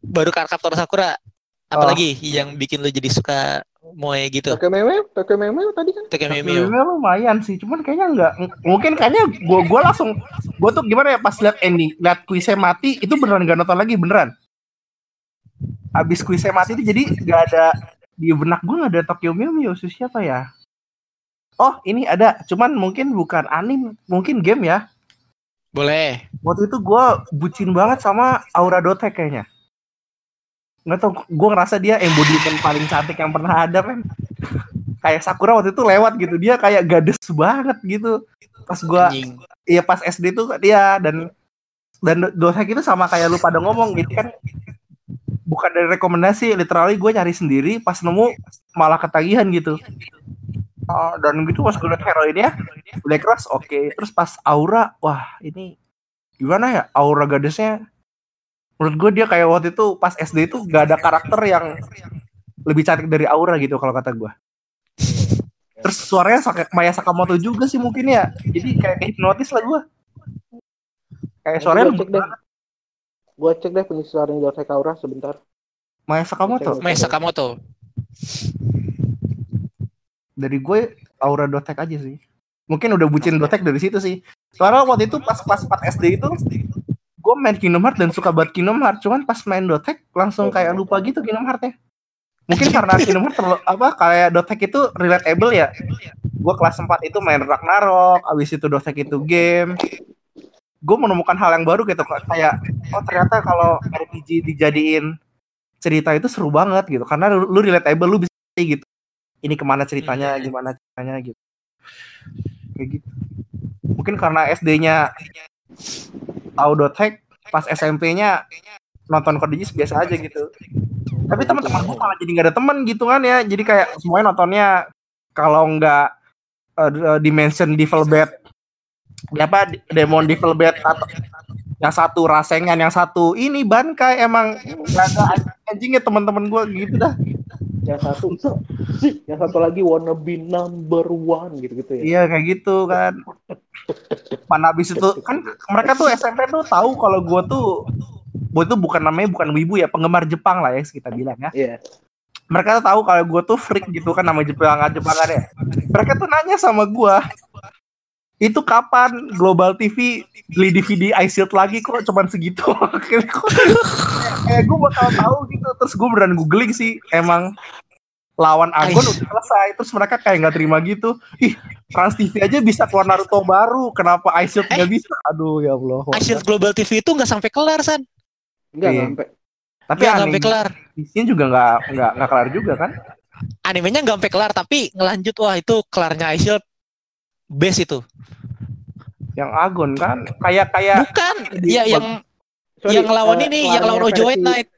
baru Kaptor Sakura. Oh. Apalagi yang bikin lu jadi suka moe gitu? Tokyo Meme Tokyo Meme tadi kan Takemimio. Sebenarnya lumayan sih, cuman kayaknya enggak. Mungkin kayaknya gua gua langsung gua tuh gimana ya pas lihat ending, lihat kuisnya mati itu beneran gak nonton lagi beneran. Abis kuisnya mati itu jadi nggak ada di benak gua nggak ada Tokyo Mew Mew siapa ya? Oh ini ada, cuman mungkin bukan anim, mungkin game ya. Boleh. Waktu itu gua bucin banget sama Aura Dotek kayaknya. Nggak tau, gue ngerasa dia embodiment paling cantik yang pernah ada, men. kayak Sakura waktu itu lewat gitu, dia kayak gadis banget gitu. Pas Anjing. iya pas SD tuh dia dan dan Dotek itu sama kayak lu pada ngomong gitu kan. Bukan dari rekomendasi, literally gue nyari sendiri, pas nemu malah ketagihan gitu. Oh, dan gitu pas gue liat heroinnya, udah keras, oke. Terus pas Aura, wah ini gimana ya? Aura gadisnya menurut gue dia kayak waktu itu pas SD itu gak ada karakter yang lebih cantik dari aura gitu kalau kata gue. Terus suaranya Saka- Maya Sakamoto juga sih mungkin ya. Jadi kayak hipnotis lah gue. Kayak suaranya gue cek deh pengisi suaranya Dosek Aura sebentar. Maya Sakamoto Mae Sakamoto. dari gue aura dotek aja sih. Mungkin udah bucin dotek dari situ sih. Soalnya waktu itu pas kelas 4 SD itu gue main Kingdom Hearts dan suka banget Kingdom Hearts. Cuman pas main dotek langsung kayak lupa gitu Kingdom Hearts-nya. Mungkin karena Kingdom Hearts terlalu, apa kayak dotek itu relatable ya. Gue kelas 4 itu main Ragnarok abis itu dotek itu game gue menemukan hal yang baru gitu kayak oh ternyata kalau RPG dijadiin cerita itu seru banget gitu. Karena lu, relatable lu bisa gitu. Ini ke mana ceritanya gimana ceritanya gitu. Kayak gitu. Mungkin karena SD-nya tahu dotek pas SMP-nya nonton Geass biasa aja gitu. Tapi teman-teman gue malah jadi nggak ada teman gitu kan ya. Jadi kayak semuanya nontonnya kalau nggak uh, dimension devil bed apa demon devil bed atau yang satu rasengan yang satu ini bankai emang nggak ada anjingnya teman-teman gue gitu dah yang satu sih yang satu lagi wanna be number one gitu gitu ya Iya kayak gitu kan. Mana habis itu kan mereka tuh SMP tuh tahu kalau gue tuh gue tuh bukan namanya bukan wibu ya penggemar Jepang lah ya kita bilang ya. iya Mereka tuh tahu kalau gue tuh freak gitu kan nama Jepang Jepangan ya. Mereka tuh nanya sama gue itu kapan Global TV beli DVD iShield lagi kok? Cuman segitu. Kayak kayak gue bakal tahu gitu. Terus gue beneran googling sih. Emang lawan Agon udah selesai. Terus mereka kayak nggak terima gitu. Ih Trans TV aja bisa keluar Naruto baru. Kenapa iShield nggak bisa? Aduh ya Allah. Asian Global TV itu nggak sampai kelar San. enggak Iya. sampai. Tapi Nggak sampai anime kelar. isinya juga nggak nggak nggak kelar juga kan? Animenya nggak sampai kelar tapi ngelanjut. Wah itu kelarnya Shield base itu. yang Agon kan kayak kayak Bukan, ya yang Sorry, yang lawan eh, ini, yang lawan Ojo White Knight.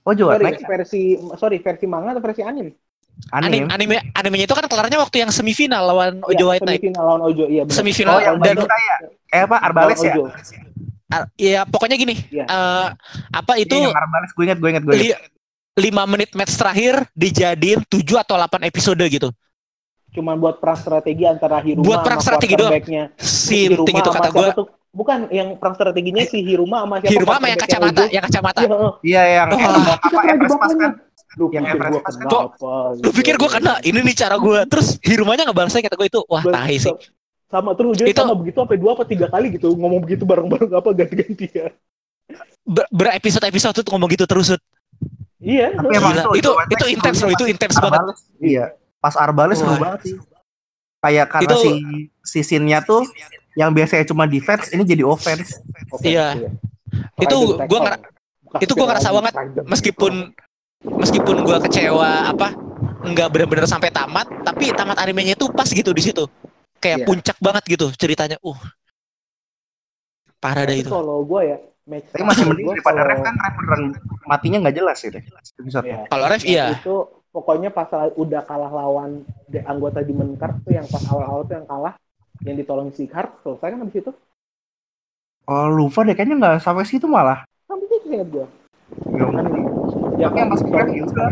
oh Jawa sorry, naik versi sorry versi manga atau versi anime Anime, anime anime animenya itu kan kelarnya waktu yang semifinal lawan Ojo White Knight. semifinal lawan Ojo iya benar Semifinal oh yang dan ya eh apa Arbales ya Ojo. ya pokoknya gini. Iya. eh, apa itu yang Arbales gue inget gue inget gue inget li- lima menit match terakhir dijadiin 7 atau 8 episode gitu. Cuman buat perang strategi antara Hiruma Buat perang sama strategi doang. quarterback-nya. Si Hiruma penting itu kata gue. tuh? bukan yang perang strateginya si Hiruma sama siapa Hiruma sama yang kacamata, yang kacamata. Iya, heeh. iya yang Wah. apa jebak Pass kan Lu Yang pikir Everest gua Pass kan? Lu pikir gue kena? Ini nih cara gue. Terus Hirumanya ngebalasnya kata gue itu wah tahi sih. Sama terus Itu- sama begitu apa dua apa tiga kali gitu ngomong begitu bareng-bareng apa ganti-gantian. ber- berepisode-episode tuh ngomong gitu terus. Iya. Tapi itu- itu itu itu intens loh itu intens banget iya pas Arbales seru banget sih kayak karena Itu- si si scene-nya tuh yang biasanya cuma defense ini jadi offense Oke, Iya. Itu Raiden gua tackle. ngera- itu gua ngerasa banget tackle. meskipun meskipun gua kecewa apa nggak benar-benar sampai tamat tapi tamat animenya itu pas gitu di situ kayak Iya. puncak banget gitu ceritanya uh parah dah itu kalau gue ya match tapi masih mending daripada kalau- ref kan ref beneran matinya nggak jelas gitu Iya. Kalau ref, iya. Itu pokoknya pas udah kalah lawan de- anggota Demon Card tuh yang pas awal-awal tuh yang kalah yang ditolong si Card selesai kan habis itu? Oh lupa deh kayaknya nggak sampai situ malah. Sampai situ ingat gue Nggak kan? Ya yang pas juga.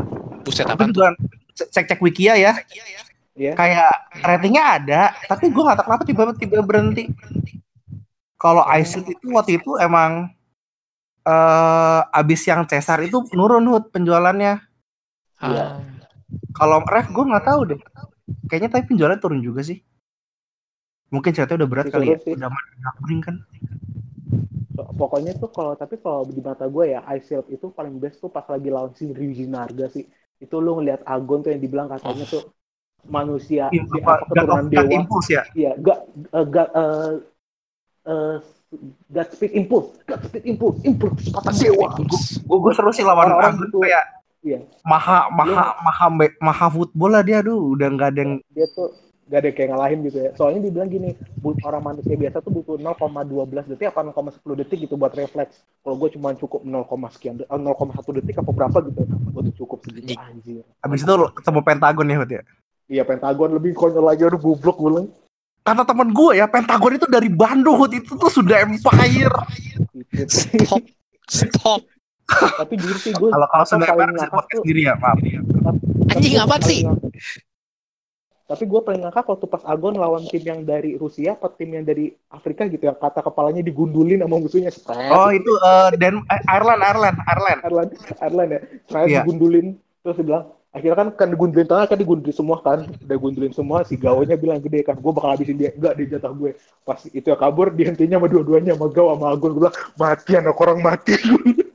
Buset apa juga cek cek wikia ya. Iya. kayak ratingnya ada tapi gue nggak tahu kenapa tiba-tiba berhenti. Kalau Ice itu waktu itu emang eh abis yang Cesar itu nurun hut penjualannya. Iya. Ah. Kalau ref gue nggak tahu deh. Kayaknya tapi penjualannya turun juga sih. Mungkin ceritanya udah berat Bisa kali ya. sih. udah mending kan. Pokoknya tuh kalau tapi kalau di mata gue ya Ice Shield itu paling best tuh pas lagi lawan si Ryuji Narga sih. Itu lu ngeliat Agon tuh yang dibilang katanya tuh manusia Iya, si apa, keturunan dewa. Impulse ya? Iya, gak, uh, gak, uh, uh, God Speed Impulse, God Speed Impulse, Impulse kecepatan dewa. gue seru sih lawan Agun gitu. kayak Iya. maha maha maha me- maha football lah dia aduh udah nggak ada yang Dia tuh gak ada kayak ngalahin gitu ya. Soalnya dibilang gini, orang manusia biasa tuh butuh 0,12 detik apa 0,10 detik gitu buat refleks. Kalau gue cuma cukup 0, sekian, de- eh, 0,1 detik apa berapa gitu, gue tuh cukup segitu anjir. habis itu ketemu Pentagon ya Hut ya Iya Pentagon lebih konyol lagi, aduh goblok gue kata teman gue ya Pentagon itu dari Bandung Hut itu tuh sudah empire stop stop Tapi jujur sih gue kalau kalau sudah paling ngakak tuh- sendiri ya maaf anjing apa sih Tapi gue paling ngakak waktu pas Agon lawan tim yang dari Rusia atau tim yang dari Afrika gitu ya. Kata kepalanya digundulin sama musuhnya. Stres. oh itu eh, dan eh, Ireland Ireland Ireland Ireland, Ireland ya. Iya. digundulin. Terus dia bilang, akhirnya kan kan digundulin tengah kan digundulin semua kan. Udah gundulin semua. Si gawanya bilang gede kan. Gue bakal habisin dia. Enggak, dia jatah gue. Pas itu ya kabur, dihentinya sama dua-duanya. Sama Gaw sama Agon. Gue bilang, mati anak orang mati. [LAUGHS]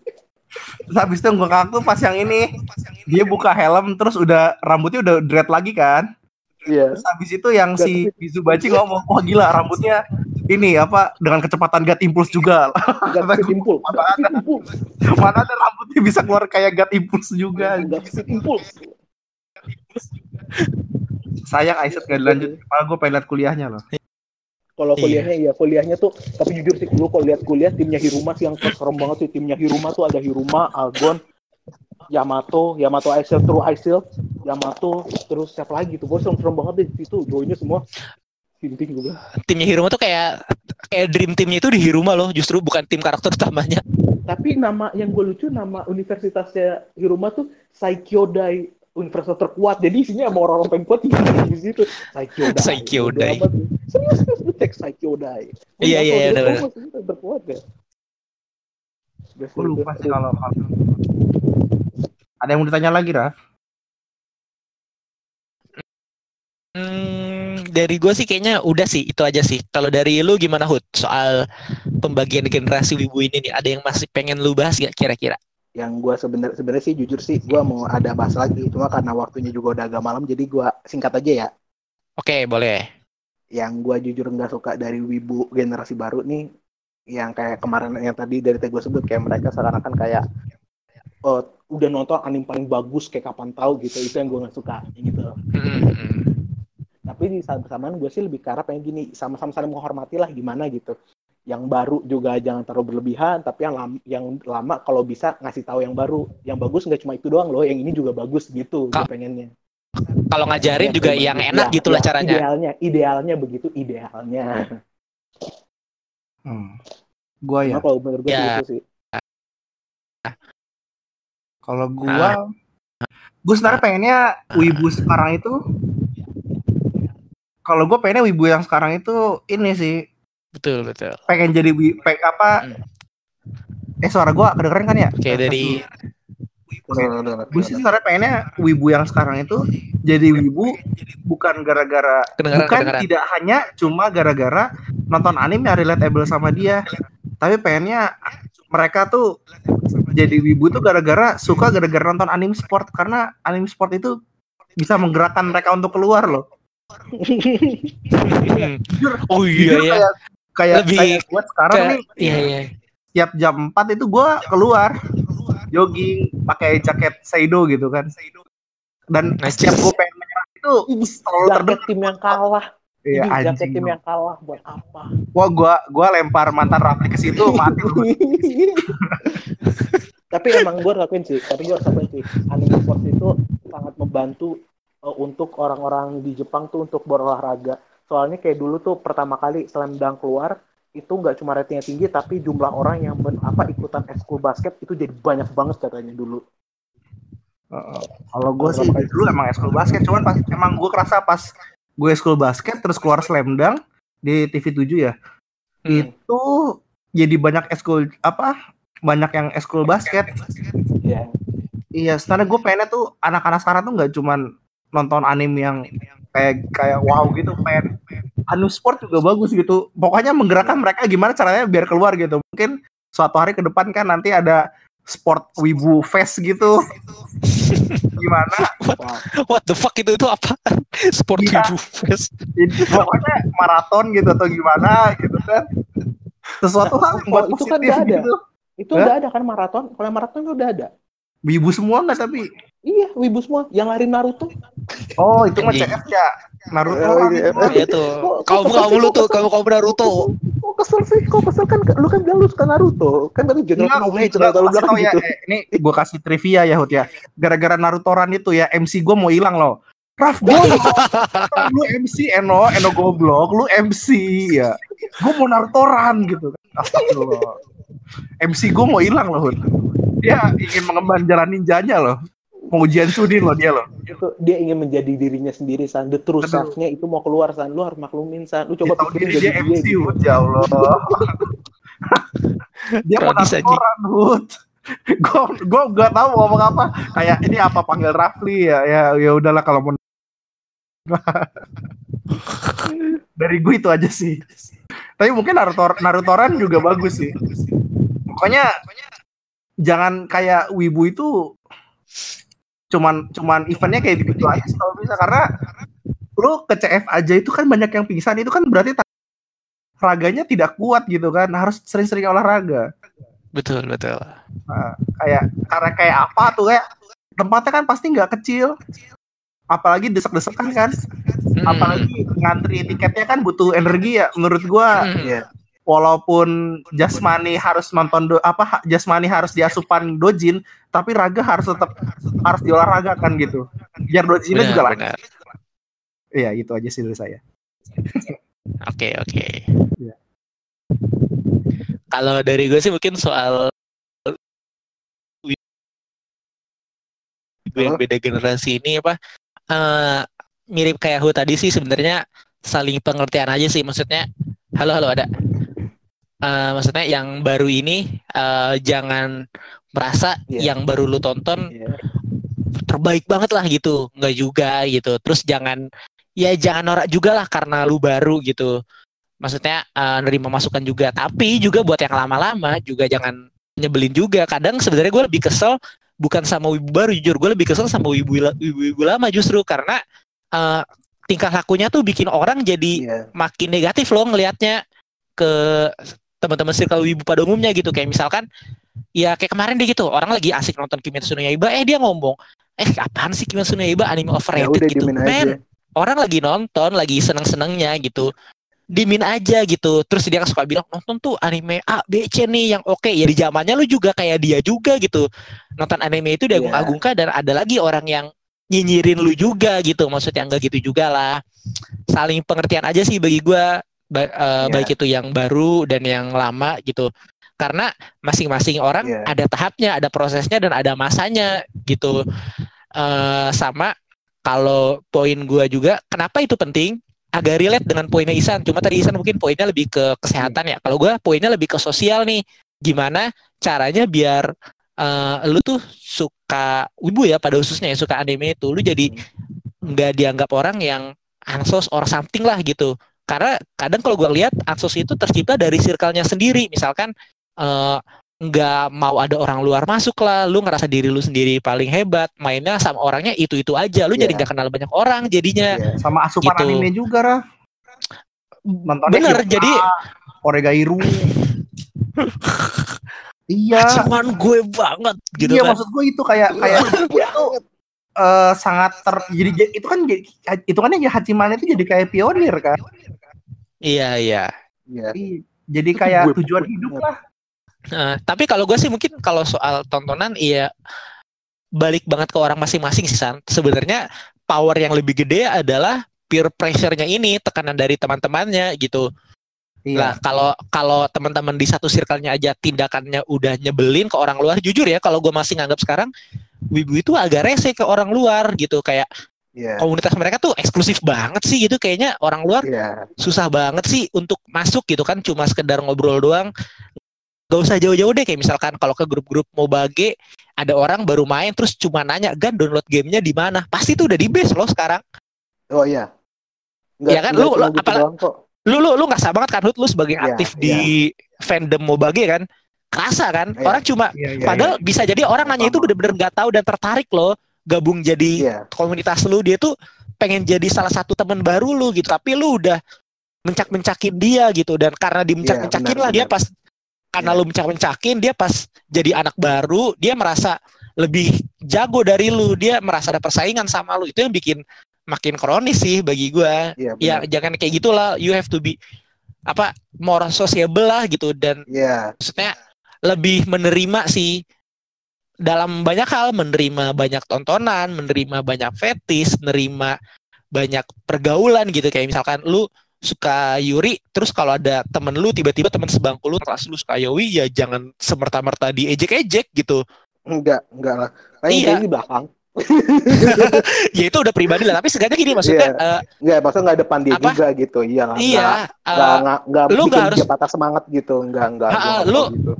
terus habis itu gue ngaku pas yang ini. Dia buka helm terus udah rambutnya udah dread lagi kan? Iya. terus habis itu yang si Mizubachi ngomong wah gila rambutnya ini apa dengan kecepatan God Impulse juga. Speed impulse. mana ada rambutnya bisa keluar kayak God Impulse juga? Gak speed impulse. sayang Aisyah gak dilanjut. Malah gue pengen liat kuliahnya loh Kalau Iya. kuliahnya iya, kuliahnya tuh tapi jujur sih dulu kalau lihat kuliah timnya Hiruma sih yang serem banget sih timnya Hiruma tuh ada Hiruma, Algon, Yamato, Yamato Shield, True Shield, Yamato, terus siapa lagi tuh? Gue serem-serem banget deh di situ, joinnya semua sinting gue timnya Hiruma tuh kayak kayak dream teamnya itu di Hiruma loh justru bukan tim karakter utamanya Tapi nama yang gue lucu nama universitasnya Hiruma tuh Saikyodai universitas terkuat. Jadi isinya sama orang-orang paling kuat tinggal di situ. Bodo amat. Serius serius lu cek Saikyodai. Gua Iya, iya, iya, maksudnya terkuat ya. Gue lupa sih kalau kalau- ada yang mau ditanya lagi Raf Hmm, dari gue sih kayaknya udah sih itu aja sih. Kalau dari lu gimana Hud soal pembagian generasi wibu ini nih? Ada yang masih pengen lu bahas gak kira-kira? Yang gue sebenarnya sebenarnya sih jujur sih gue mau ada bahas lagi. Cuma karena waktunya juga udah agak malam jadi gue singkat aja ya. Oke boleh. yang gue jujur nggak suka dari wibu generasi baru nih yang kayak kemarin yang tadi dari gue sebut kayak mereka seakan-akan kayak oh, udah nonton anime paling bagus kayak kapan tahu gitu. Itu yang gue nggak suka gitu. Hmm, tapi di saat bersamaan gue sih lebih ke arah pengen gini sama-sama saling menghormati lah gimana gitu yang baru juga jangan terlalu berlebihan tapi yang lama, yang lama kalau bisa ngasih tahu yang baru yang bagus nggak cuma itu doang loh yang ini juga bagus gitu gue Ka- pengennya Kalau ngajarin Ya, juga bener. yang enak Ya, gitulah ya, caranya. idealnya idealnya begitu idealnya hmm. gue ya kalau menurut gue Ya. gitu sih kalau gue gue sebenarnya pengennya wibu sekarang itu kalau gue pengennya wibu yang sekarang itu ini sih Betul betul. pengen jadi wi, pe- apa Hmm. eh suara gue kedengeran kan ya Kayak dari gue sih sebenarnya pengennya wibu yang sekarang itu jadi wibu bukan gara-gara bukan kedengaran. tidak hanya cuma gara-gara nonton anime yang relatable sama dia tapi pengennya mereka tuh jadi wibu tuh gara-gara suka gara-gara nonton anime sport karena anime sport itu bisa menggerakkan mereka untuk keluar loh. [LAUGHS] Jujur, oh iya ya. Kayak kayak, Lebih kayak buat sekarang Kayak- nih Iya iya. tiap jam 4 itu gua keluar jogging pakai jaket Seido gitu kan. Dan Najis. setiap gue pengen menyerang itu selalu jaket terdengar tim yang kalah. Iya, Ini jaket tim yang kalah buat apa? Wah, gua gua lempar mantan Rafli ke situ mati. [LAUGHS] Tapi emang gue lakuin sih, tapi gue harus akuin sih, anime sport itu sangat membantu uh, untuk orang-orang di Jepang tuh untuk berolahraga. Soalnya kayak dulu tuh pertama kali Slam Dunk keluar, itu nggak cuma ratingnya tinggi, tapi jumlah orang yang men- apa ikutan ekskul basket itu jadi banyak banget katanya dulu. Heeh. Kalau gue sih dulu emang eskul basket, cuman pas emang gue kerasa pas gue eskul basket terus keluar slam dunk di TV 7 ya. Hmm. Itu jadi banyak eskul apa? Banyak yang eskul basket. Ya. Iya, sebenarnya gue pengennya tuh anak-anak sekarang tuh nggak cuman nonton anime yang kayak kayak wow gitu, pengen anu sport juga bagus gitu. Pokoknya menggerakkan mereka gimana caranya biar keluar gitu. Mungkin suatu hari ke depan kan nanti ada sport wibu fest gitu. gimana? What the fuck itu itu apa? [LAUGHS] Sport Iya. Wibu Fest. Pokoknya maraton gitu atau gimana gitu kan. Sesuatu hal yang Oh, buat itu kan positif nggak ada. gitu. Itu Hah? udah ada kan maraton? Kalau maraton udah ada. Wibu semua nggak tapi? Iya, wibu semua. Yang lari Naruto. Oh itu mah Anjing. CF ya. Naruto Oh, iya. itu. Iya tuh. Kok- Kamu lu tuh, kok- kamu kamu Naruto. Kok kesel sih? Kok kesel kan? Lu kan bilang lu suka Naruto. Kan tadi General Knowledge. enggak, Naruto lu gua bilang ya, gitu. eh, ini gue kasih trivia ya Hut ya. Gara-gara Narutoran itu ya MC gue mau hilang loh. Raf, gue lu MC Eno, Eno goblok, lu MC ya. Gue mau Narutoran gitu. Astagfirullah. MC gue mau hilang loh Hut. Dia ingin mengemban jalan ninjanya loh. Mau ujian Chunin loh dia loh. Itu dia ingin menjadi dirinya sendiri San. The true self-nya itu mau keluar San. Lu harus maklumin San. Lu coba tahu pikirin jadi dia dia. MC gitu. Hut, ya Allah. [LAUGHS] dia mau. Narutoran Hut. [LAUGHS] Gue gue gak tahu mau ngomong apa. Kayak ini apa panggil Rafli ya ya ya udahlah kalau mau [LAUGHS] dari gue itu aja sih. Tapi mungkin Naruto Narutoran juga bagus sih. Pokoknya jangan kayak Wibu itu cuman cuman eventnya kayak gitu aja sih kalau bisa karena lu ke CF aja itu kan banyak yang pingsan itu kan berarti raganya tidak kuat gitu kan harus sering-sering olahraga Betul, betul. Nah, kayak karena kayak apa tuh kayak tempatnya kan pasti nggak kecil apalagi desek-desekan kan Hmm. apalagi ngantri tiketnya kan butuh energi ya menurut gua Hmm. Iya. Walaupun jasmani harus nonton do, apa jasmani harus diasupan dojin tapi raga harus tetap harus diolahragakan gitu biar dojinnya Benar, juga benar. iya itu aja sih dari saya Oke, oke. Iya. Kalau dari gue sih mungkin soal gue yang beda generasi ini apa eh, mirip kayak Hu tadi sih sebenarnya saling pengertian aja sih maksudnya halo halo ada Eh, maksudnya yang baru ini eh, jangan merasa Iya. yang baru lu tonton Iya. terbaik banget lah gitu nggak juga gitu terus jangan ya jangan norak juga lah karena lu baru gitu maksudnya eh, nerima masukan juga tapi juga buat yang lama-lama juga jangan nyebelin juga kadang sebenarnya gue lebih kesel bukan sama wibu baru jujur gue lebih kesel sama wibu wibu lama justru karena eh, tingkah lakunya tuh bikin orang jadi Iya. makin negatif loh ngelihatnya ke teman-teman circle wibu pada umumnya gitu. Kayak misalkan ya kayak kemarin deh gitu orang lagi asik nonton Kimetsu no Yaiba eh dia ngomong eh apaan sih Kimetsu no Yaiba anime Ya overrated udah gitu. men orang lagi nonton lagi seneng-senengnya gitu dimin aja gitu. Terus dia kan suka bilang nonton tuh anime A B C nih yang oke. Ya di zamannya lu juga kayak dia juga gitu. Nonton anime itu Iya. diagung-agungkan dan ada lagi orang yang nyinyirin lu juga gitu. Maksudnya enggak gitu juga lah. Saling pengertian aja sih bagi gua ba- eh, Iya. baik itu yang baru dan yang lama gitu. Karena masing-masing orang Iya. ada tahapnya ada prosesnya dan ada masanya gitu. Eh sama kalau poin gua juga kenapa itu penting? Agak relate dengan poinnya Isan. Cuma tadi Isan mungkin poinnya lebih ke kesehatan ya. Kalau gua poinnya lebih ke sosial nih. Gimana caranya biar eh, lu tuh suka ibu ya pada khususnya ya suka anime itu. Lu jadi nggak dianggap orang yang ansos or something lah gitu karena kadang kalau gua lihat ansos itu tercipta dari circle-nya sendiri misalkan eh, nggak mau ada orang luar masuk lah lu ngerasa diri lu sendiri paling hebat mainnya sama orangnya itu itu aja lu jadi Iya. nggak kenal banyak orang jadinya Iya. Sama asupan Gitu. anime juga, Raf. Nontonnya bener Hyuga, jadi Oregairu. [LAUGHS] iya. cuman gue banget gitu iya, kan maksud gue itu kayak kayak dia tuh eh, sangat ter jadi itu kan itu kan ya Hachiman itu jadi kayak pionir kan. Iya iya Iya. Jadi kayak gue tujuan banget. hidup lah. Nah, tapi kalau gue sih mungkin kalau soal tontonan iya balik banget ke orang masing-masing sih San. Sebenarnya power yang lebih gede adalah peer pressure-nya ini, tekanan dari teman-temannya gitu. Iya. kalau kalau teman-teman di satu circle-nya aja tindakannya udah nyebelin ke orang luar, jujur ya kalau gue masih nganggap sekarang wibu itu agak rese ke orang luar gitu kayak Iya. komunitas mereka tuh eksklusif banget sih gitu. Kayaknya orang luar Iya. susah banget sih untuk masuk gitu kan. Cuma sekedar ngobrol doang. Gak usah jauh-jauh deh. Kayak misalkan kalau ke grup-grup Mobage ada orang baru main terus cuma nanya gan download gamenya di mana? Pasti tuh udah di base loh sekarang. Oh iya. Iya kan, lu- lu gitu kok. lu lu lu ngerasa banget kan lu sebagai Iya, aktif di fandom Mobage kan? Kerasa kan? Iya. orang cuma Iya, iya, padahal bisa jadi orang nanya itu bener-bener nggak tahu dan tertarik loh gabung jadi Iya. komunitas lu dia tuh pengen jadi salah satu teman baru lu gitu tapi lu udah mencak-mencakin dia gitu dan karena dimencak-mencakin Iya, lah dia pas karena Iya. lu mencak-mencakin dia pas jadi anak baru dia merasa lebih jago dari lu dia merasa ada persaingan sama lu itu yang bikin makin kronis sih bagi gua Iya. ya jangan kayak gitulah you have to be apa more sociable lah gitu dan Iya. maksudnya lebih menerima sih dalam banyak hal menerima banyak tontonan menerima banyak fetis menerima banyak pergaulan gitu kayak misalkan lu suka Yuri terus kalau ada temen lu tiba-tiba temen sebangku lu kelas lu suka Yowi ya jangan semerta-merta diejek-ejek gitu Enggak, enggak lah. Paling Iya. di belakang. [LAUGHS] ya itu udah pribadi lah tapi seenggaknya gini maksudnya eh, Enggak, maksudnya enggak depan dia Apa? juga gitu. Iya. enggak- iya Enggak, eh, enggak, enggak, lu nggak harus- dia patah semangat gitu. Enggak, enggak. Nggak lu- gitu.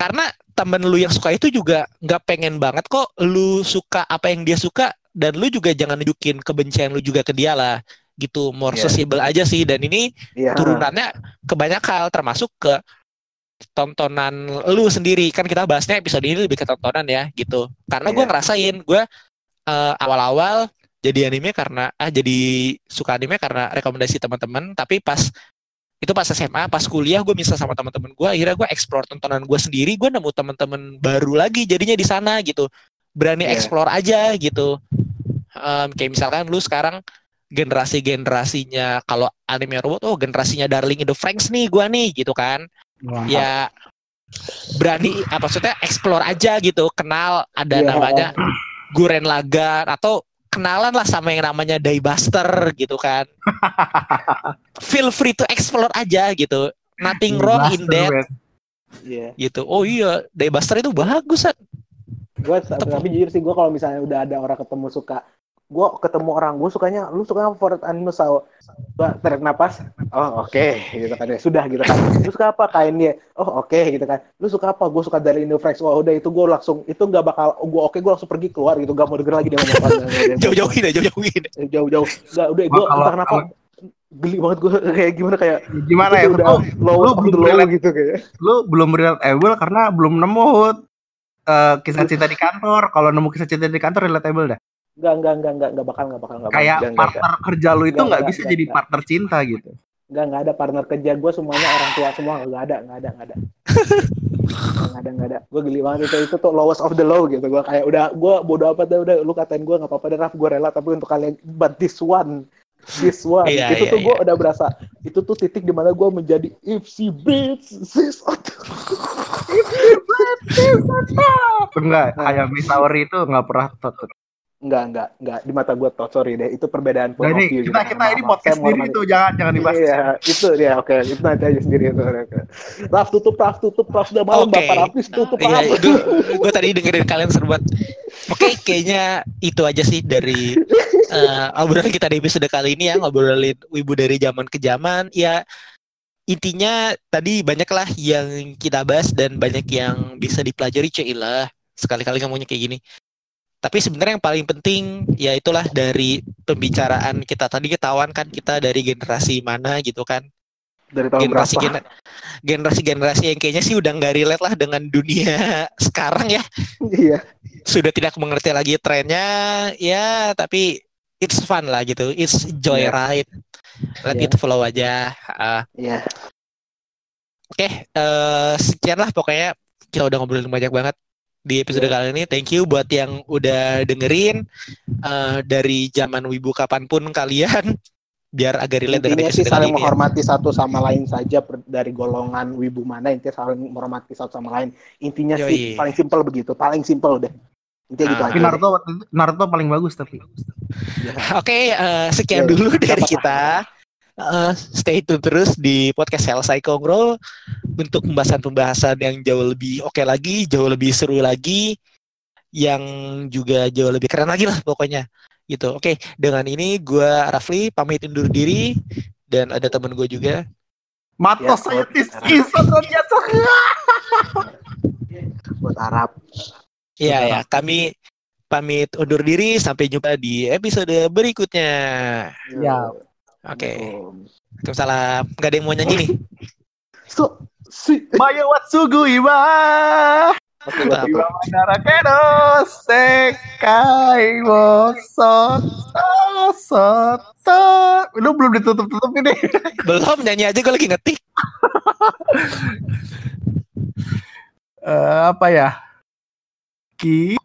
Karena temen lu yang suka itu juga nggak pengen banget kok lu suka apa yang dia suka dan lu juga jangan nunjukin kebencian lu juga ke dia lah gitu more Iya. sociable aja sih dan ini Iya. turunannya ke banyak hal termasuk ke tontonan lu sendiri kan kita bahasnya episode ini lebih ke tontonan ya gitu karena gue Iya. ngerasain gue eh, awal-awal jadi anime karena ah jadi suka anime karena rekomendasi teman-teman tapi pas itu pas SMA pas kuliah gue bisa sama teman-teman gue akhirnya gue explore tontonan gue sendiri gue nemu teman-teman baru lagi jadinya di sana gitu berani Iya. explore aja gitu Em, kayak misalkan lu sekarang generasi-generasinya kalau anime robot oh generasinya Darling in the Franxx nih gua nih gitu kan Mantap. ya berani apa maksudnya explore aja gitu kenal ada Iya. namanya Guren Lagan atau kenalan lah sama yang namanya Diebuster gitu kan [LAUGHS] feel free to explore aja gitu nothing wrong in that. Iya. gitu oh iya Diebuster itu bagus San. Gue tapi jujur sih gue kalau misalnya udah ada orang ketemu suka gue ketemu orang gue sukanya lu suka apa favorit anime sao gue tarik napas oh oke gitu kan ya. Sudah gitu kan. Lu suka apa kainnya oh oke gitu kan. Lu suka apa? Gue suka dari Indofrex wah udah itu gue langsung itu nggak bakal gue oke gue langsung pergi keluar gitu. Gak mau denger lagi dia ngomong. [LAUGHS] Jauh-jauhin aja jauh-jauhin. Jauh-jauh. Nggak udah gue Wah, kalau- entah kenapa geli banget gue [LAUGHS] kayak gimana kayak Gimana ya? udah Lu, low lu belum low relate. gitu kayak. lu belum relatable karena belum nemu. Eh, kisah cinta di kantor. Kalau nemu kisah cinta di kantor relatable dah. Nggak nggak nggak nggak nggak bakal nggak bakal nggak bakal. Kayak nggak. partner kerja lu itu Nggak, nggak nggak, bisa nggak, jadi nggak. partner cinta gitu. nggak nggak ada partner kerja gue semuanya orang tua semua nggak ada nggak ada nggak ada. Nggak ada nggak ada. Gue geli banget itu itu tuh lowest of the low gitu. Gue kayak udah gue bodo amat dah udah. Lu katain gue nggak apa-apa deh Raf. Gue rela tapi untuk kalian but this one this one. Iya, itu iya, tuh gue udah berasa itu tuh titik di mana gue menjadi if she beats this Enggak. Hayami Saori itu nggak pernah tot. nggak nggak nggak di mata gue tot sorry deh itu perbedaan point Nah, of ini view kita gitu. kita ini podcast Saya sendiri menghormati. itu jangan jangan dibahas. Iya, itu dia. Oke, itu nanti aja sendiri itu. Oke. Raf tutup, Raf tutup, Raf sudah malam, Oke. Bapak Rafis tutup, Iya, Raf. gue gue tadi dengerin kalian seru banget. Oke, kayaknya itu aja sih dari eh, obrolan kita di episode kali ini ya ngobrolin wibu dari zaman ke zaman. Ya intinya tadi banyak lah yang kita bahas dan banyak yang bisa dipelajari Cailah sekali-kali ngomongnya kayak gini. Tapi sebenarnya yang paling penting ya itulah dari pembicaraan kita tadi ketahuan kan kita dari generasi mana gitu kan. Dari tahun generasi berapa? gener- generasi-generasi yang kayaknya sih udah nggak relate lah dengan dunia [LAUGHS] sekarang ya Iya. sudah tidak mengerti lagi trennya ya tapi it's fun lah gitu it's joyride let Iya. it flow aja Ah, Iya. oke eh, sekian lah pokoknya kita udah ngobrolin banyak banget di episode Iya. kali ini thank you buat yang udah dengerin eh, dari zaman wibu kapan pun kalian [LAUGHS] biar agak relate dengan Intinya sih episode kali saling ini ya. menghormati satu sama lain saja per- dari golongan wibu mana intinya saling menghormati satu sama lain. Intinya Yoi. sih paling simpel begitu, paling simpel deh. Intinya gitu Ah. aja. Naruto Naruto paling bagus tapi. Ya. [LAUGHS] Oke, eh, sekian Ya, dulu dari kita. Eh, stay tune terus di podcast Selesai Kongro untuk pembahasan-pembahasan yang jauh lebih oke lagi, jauh lebih seru lagi, yang juga jauh lebih keren lagi lah pokoknya. Gitu. Oke, dengan ini gua Rafli pamit undur diri dan ada teman gue juga. Matos Ya, Isan Rodiato. [LAUGHS] Buat Arab. Iya ya, kami pamit undur diri sampai jumpa di episode berikutnya. Ya. Oke, Assalamualaikum. Waalaikumsalam. Gak ada yang mau nyanyi nih. So, si, Maya Watsugu Iwa. Manara Sekai wo Soto. Lu belum ditutup-tutup ini. [LAUGHS] Belum nyanyi aja gue lagi ngetik. Eh, apa ya? Ki